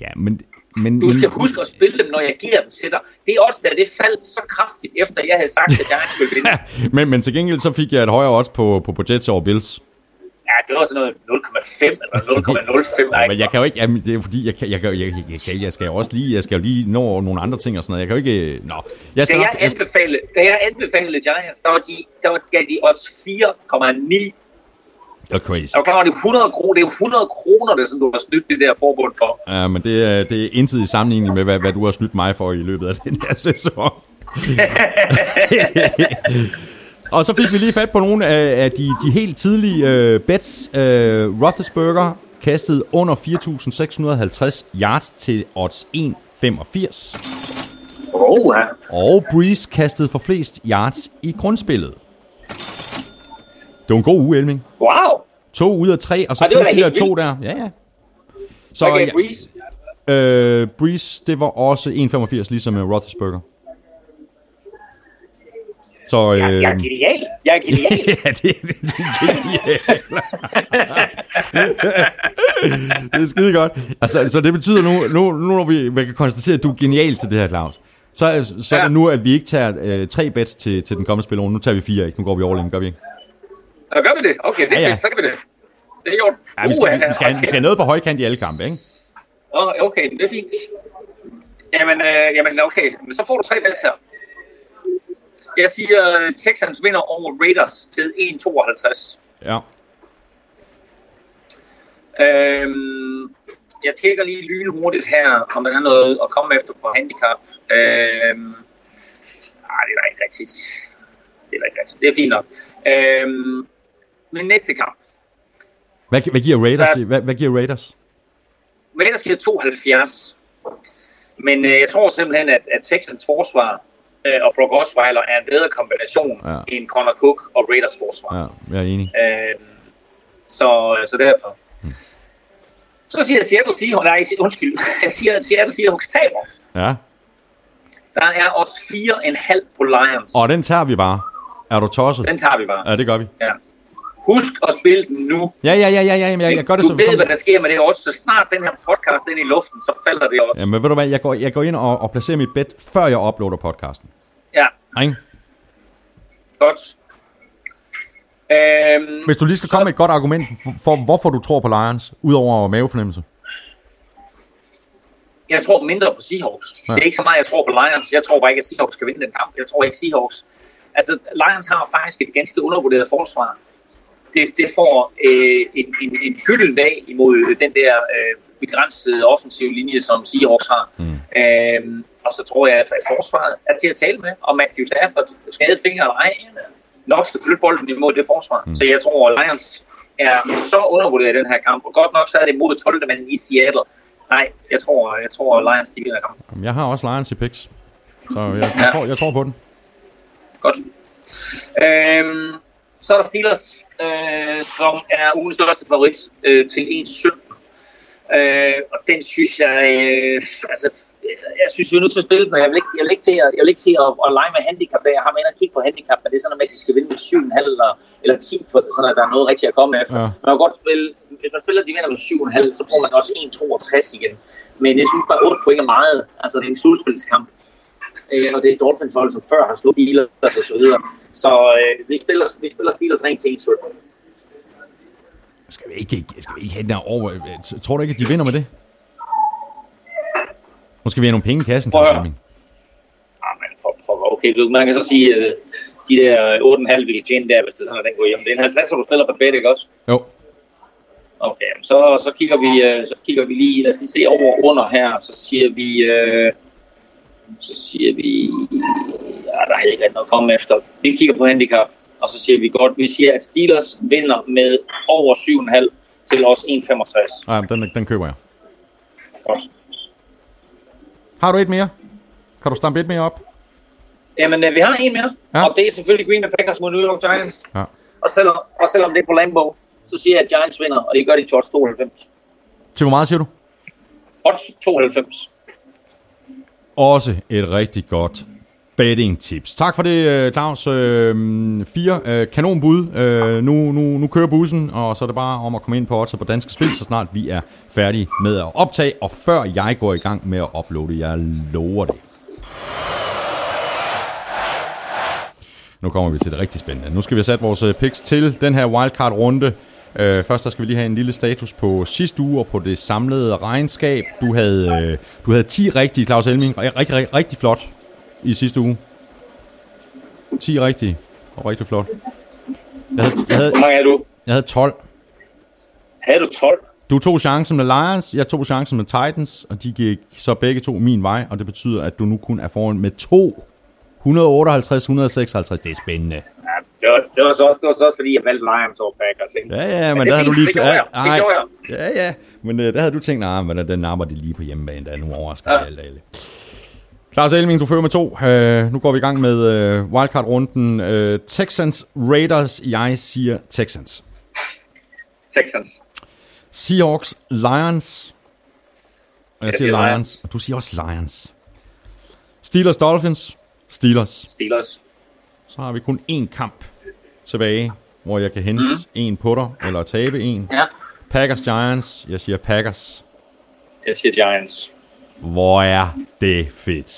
Speaker 1: Ja, men... men
Speaker 2: Du skal
Speaker 1: men,
Speaker 2: huske at spille dem, når jeg giver dem til dig. Det er også der, det faldt så kraftigt, efter jeg havde sagt, at Giants ville vinde.
Speaker 1: men, men til gengæld så fik jeg et højere odds på, på, på Jets over Bills.
Speaker 2: Ja, det var sådan noget 0,5 eller 0,05
Speaker 1: Ja, men jeg kan jo ikke, jamen, det er fordi, jeg, kan, jeg, jeg, jeg, jeg, kan, jeg skal jo også lige, jeg skal jo lige nå nogle andre ting og sådan noget. Jeg kan jo ikke, nå. Jeg
Speaker 2: Da
Speaker 1: skal
Speaker 2: jeg,
Speaker 1: nok, jeg skal,
Speaker 2: anbefalede, da jeg anbefalede Giants, der var de, der var, gav de odds 4,9.
Speaker 1: Er crazy.
Speaker 2: Og der var det 100 kroner, det er jo 100 kroner, det, som du har snydt det der forbund for.
Speaker 1: Ja, men det er, det er intet i sammenligning med, hvad, hvad du har snydt mig for i løbet af den her sæson. og så fik vi lige fat på nogle af, af de, de helt tidlige øh, bets. Øh, Roethlisberger kastede under 4.650 yards til odds 1,85.
Speaker 2: Oh, ja.
Speaker 1: Og Breeze kastede for flest yards i grundspillet. Det var en god uge, Elming.
Speaker 2: Wow.
Speaker 1: To ud af tre, og så plus de der to der. Ja, ja. Så
Speaker 2: gav
Speaker 1: ja,
Speaker 2: Breeze?
Speaker 1: øh, Breeze, det var også 1,85, ligesom med Roethlisberger. Så øh,
Speaker 2: Jeg, jeg er genial. Jeg er genial.
Speaker 1: ja, det, det, det er genialt. det er skide godt. Altså, så det betyder nu, nu, nu når vi, vi kan konstatere, at du er genial til det her, Claus. Så, så er
Speaker 2: Ja.
Speaker 1: det nu, at vi ikke tager øh, tre bets til, til den kommende spillerunde. Nu tager vi fire, ikke? Nu går vi all in, gør vi ikke?
Speaker 2: Og gør vi det? Okay, det er
Speaker 1: Ja, ja.
Speaker 2: fedt. Så kan vi det. Det er gjort.
Speaker 1: Ja, vi skal, vi, skal, vi skal noget på højkant i alle kampe, ikke?
Speaker 2: Åh, Okay, det er fint. Jamen, øh, jamen okay, men så får du tre bets her. Jeg siger, øh, Texans vinder over Raiders til 1,52.
Speaker 1: Ja.
Speaker 2: Øhm, jeg tjekker lige lynhurtigt her, om der er noget at komme efter på handicap. Øhm, ah, det er da ikke rigtigt. Det er da ikke rigtigt. Det er fint nok. Øhm, men næste kamp.
Speaker 1: Hvad, hvad giver Raiders? I- Hvad, hvad giver Raiders?
Speaker 2: Raiders giver 72. Men øh, jeg tror simpelthen, at, at Texans forsvar øh, og Brock Osweiler er en bedre kombination
Speaker 1: Ja.
Speaker 2: end Connor Cook og Raiders forsvar.
Speaker 1: Ja, jeg er enig.
Speaker 2: Øh, så, så derfor. Så siger Seattle Seahawks, nej, undskyld, jeg siger, at Seattle Seahawks taber.
Speaker 1: Ja.
Speaker 2: Der er også 4,5 på Lions.
Speaker 1: Og den tager vi bare. Er du tosset?
Speaker 2: Den tager vi bare.
Speaker 1: Ja, det gør vi.
Speaker 2: Ja. Husk at spille den nu.
Speaker 1: Ja, ja, ja, ja, ja, jeg, jeg gør det
Speaker 2: du
Speaker 1: som...
Speaker 2: ved,
Speaker 1: som
Speaker 2: hvad der sker med det odds. Så snart den her podcast er i luften, så falder det odds.
Speaker 1: Jamen, ved du hvad, jeg går, jeg går ind og, og placerer mit bet, før jeg uploader podcasten.
Speaker 2: Ja,
Speaker 1: Ikke?
Speaker 2: godt. Øhm,
Speaker 1: Hvis du lige skal
Speaker 2: så-
Speaker 1: komme med et godt argument for, for hvorfor du tror på Lions, udover mavefornemmelse.
Speaker 2: Jeg tror mindre på Seahawks. Ja. Det er ikke så meget, jeg tror på Lions. Jeg tror bare ikke, at Seahawks skal vinde den kamp. Jeg tror ikke, Seahawks... Altså, Lions har faktisk et ganske undervurderet forsvar. Det, det får øh, en, en, en gylden imod den der øh, begrænsede offensive linje, som Seahawks har. Mm. Øhm, og så tror jeg, at forsvaret er til at tale med. Og Matthew Stafford, skadet fingre eller ej, nok skal flytte bolden imod det forsvar. Mm. Så jeg tror, at Lions er så undervurderet i den her kamp. Og godt nok så er det mod 12. manden i Seattle. Nej, jeg tror, jeg tror Lions de vinder kampen.
Speaker 1: Jeg har også Lions i picks. Så jeg, jeg,
Speaker 2: Ja.
Speaker 1: tror, jeg tror på den.
Speaker 2: Godt. Øhm, så er der Steelers, øh, som er ugens største favorit øh, til 1-17. Øh, og den synes jeg, øh, altså, jeg synes, vi er nødt til at spille den, jeg vil ikke, jeg vil ikke til, at, jeg vil ikke til at, at lege med handicap. der. Jeg har med at kigge på handicap, men det er sådan, at de skal vinde med 7,5 eller, eller 10, for det sådan, at der er noget rigtigt at komme efter.
Speaker 1: Ja.
Speaker 2: Man kan godt spille, hvis man spiller, de vinder med 7,5, så får man også 1,62 igen. Men jeg synes bare, 8 point er meget. Altså, det er en slutspilskamp. Øh, og det er Dolphins hold, som før har slået biler og så videre. Så øh, vi spiller, vi spiller Steelers rent til 1-17.
Speaker 1: Skal vi ikke, skal vi ikke have den der over? Tror du ikke, at de vinder med det? Nu skal vi have nogle penge i kassen, Claus. Hemming.
Speaker 2: Ah, men for, for, okay, du, man kan så sige, at de der 8,5 vi kan tjene der, hvis det sådan, at den går hjem. Det er en 50, så du spiller på bet, ikke også?
Speaker 1: Jo.
Speaker 2: Okay, så, så, kigger vi, øh, så kigger vi lige, lad os lige se over og under her, så siger vi, øh, så siger vi, ja, der er ikke noget at komme efter. Vi kigger på handicap, og så siger vi godt, vi siger, at Steelers vinder med over 7,5 til os 1,65.
Speaker 1: Nej, den, den køber jeg.
Speaker 2: Godt.
Speaker 1: Har du et mere? Kan du stampe et mere op?
Speaker 2: Jamen, øh, vi har en mere,
Speaker 1: Ja.
Speaker 2: og det er selvfølgelig Green Bay Packers mod New York Giants.
Speaker 1: Ja.
Speaker 2: Og selvom, og selvom det er på Lambeau, så siger jeg, at Giants vinder, og det gør de til odds 92.
Speaker 1: Til hvor meget siger du?
Speaker 2: Odds 92.
Speaker 1: Også et rigtig godt betting tips. Tak for det, øh, Claus. Øh, fire øh, kanonbud. Øh, nu, nu, nu kører bussen, og så er det bare om at komme ind på Odds på Danske Spil, så snart vi er færdige med at optage, og før jeg går i gang med at uploade. Jeg lover det. Nu kommer vi til det rigtig spændende. Nu skal vi have sat vores øh, picks til den her wildcard-runde. Øh, først der skal vi lige have en lille status på sidste uge og på det samlede regnskab. Du havde, øh, du havde 10 rigtige, Claus Elming. Rigtig, rigtig, rigtig, flot i sidste uge. 10 rigtige. Og rigtig flot. Jeg havde, jeg havde,
Speaker 2: Hvor mange er du?
Speaker 1: jeg havde 12.
Speaker 2: Havde du 12?
Speaker 1: Du tog chancen med Lions, jeg tog chancen med Titans, og de gik så begge to min vej, og det betyder, at du nu kun er foran med to. 158, 156, det er spændende.
Speaker 2: Det var, så, det var så også fordi, jeg valgte Lions over Packers. Ikke?
Speaker 1: Ja, ja, men,
Speaker 2: Men
Speaker 1: der
Speaker 2: er
Speaker 1: havde du lige...
Speaker 2: det jeg. Det gjorde jeg.
Speaker 1: Ja, ja, men uh, der havde du tænkt, nej, men den napper de lige på hjemmebane, der er nu overrasker
Speaker 2: Ja.
Speaker 1: ja. alle. Claus Elming, du fører med to. Uh, nu går vi i gang med uh, wildcard-runden. Uh, Texans, Raiders, jeg siger Texans.
Speaker 2: Texans.
Speaker 1: Seahawks, Lions. Jeg,
Speaker 2: Jeg
Speaker 1: siger
Speaker 2: siger
Speaker 1: Lions,
Speaker 2: Lions.
Speaker 1: og du siger også Lions. Steelers, Dolphins, Steelers.
Speaker 2: Steelers.
Speaker 1: Så har vi kun én kamp tilbage, hvor jeg kan hente mm. en på dig, eller tabe en.
Speaker 2: Ja.
Speaker 1: Packers, Giants. Jeg siger Packers.
Speaker 2: Jeg siger Giants.
Speaker 1: Hvor er det fedt.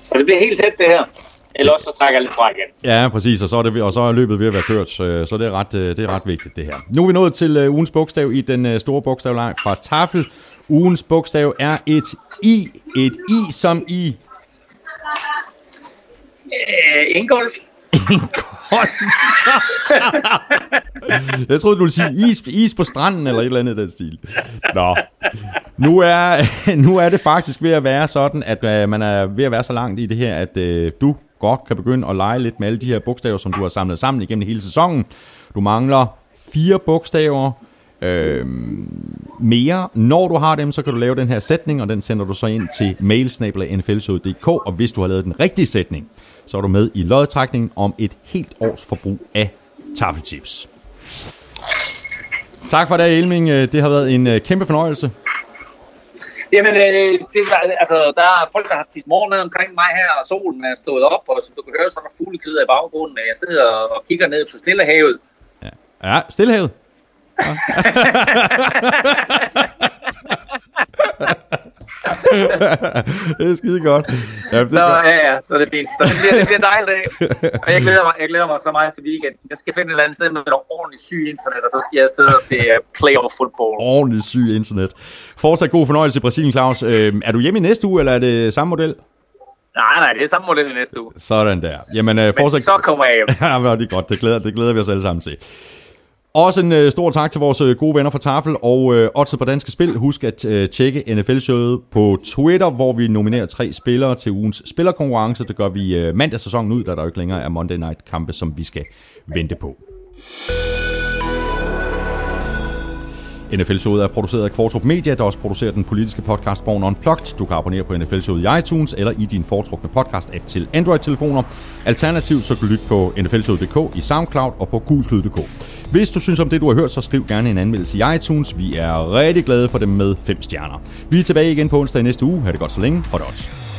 Speaker 2: Så det bliver helt tæt, det her. Eller også så trækker jeg lidt fra igen.
Speaker 1: Ja, præcis, og så er, det, og så er løbet ved at være kørt, så, det, er ret, øh, det er ret vigtigt det her. Nu er vi nået til uh, ugens bogstav i den uh, store bogstavleg fra Tafel. Ugens bogstav er et I. Et I som i
Speaker 2: Øh, Ingolf.
Speaker 1: Jeg troede, du ville sige is, is på stranden, eller et eller andet i den stil. Nå. Nu er, nu er det faktisk ved at være sådan, at uh, man er ved at være så langt i det her, at uh, du godt kan begynde at lege lidt med alle de her bogstaver, som du har samlet sammen igennem hele sæsonen. Du mangler fire bogstaver øh, mere. Når du har dem, så kan du lave den her sætning, og den sender du så ind til mailsnabla.nflshow.dk, og hvis du har lavet den rigtige sætning, så er du med i lodtrækningen om et helt års forbrug af taffelchips. Tak for det, Elming. Øh, Det har været en øh, kæmpe fornøjelse.
Speaker 2: Jamen, øh, det var, altså, der er folk, der har spist morgenmad omkring mig her, og solen er stået op, og som du kan høre, så er der fuglekrider i baggrunden. Jeg sidder og kigger ned på Stillehavet.
Speaker 1: Ja, stillehavet. Det er skide godt. Ja, det
Speaker 2: Så
Speaker 1: er godt.
Speaker 2: ja, ja, så er det fint. Så det bliver, det bliver en dejlig dag. Og jeg glæder, mig, jeg glæder mig så meget til weekenden. Jeg skal finde et eller andet sted med noget ordentligt syg internet, og så skal jeg sidde og se uh, playoff football.
Speaker 1: Ordentligt syg internet. Fortsat god fornøjelse i Brasilien, Claus. Øh, er du hjemme i næste uge, eller er det samme model?
Speaker 2: Nej, nej, det er samme model i næste uge.
Speaker 1: Sådan der. Jamen, øh,
Speaker 2: Men
Speaker 1: fortsat...
Speaker 2: så kommer jeg hjem.
Speaker 1: Ja, er det godt. Det glæder, det glæder vi os alle sammen til. Også en øh, stor tak til vores øh, gode venner fra Tafel og øh, Odds på Danske Spil. Husk at øh, tjekke NFL-showet på Twitter, hvor vi nominerer tre spillere til ugens spillerkonkurrence. Det gør vi øh, mandag sæsonen ud, da der jo ikke længere er Monday Night kampe, som vi skal vente på. NFL-showet er produceret af Kvartrup Media, der også producerer den politiske podcast Born Unplugged. Du kan abonnere på NFL-showet i iTunes eller i din foretrukne podcast-app til Android-telefoner. Alternativt så kan du lytte på nflshowet.dk i SoundCloud og på gulklyd.dk. Hvis du synes om det, du har hørt, så skriv gerne en anmeldelse i iTunes. Vi er rigtig glade for dem med 5 stjerner. Vi er tilbage igen på onsdag i næste uge. Ha' det godt så længe. Hot odds.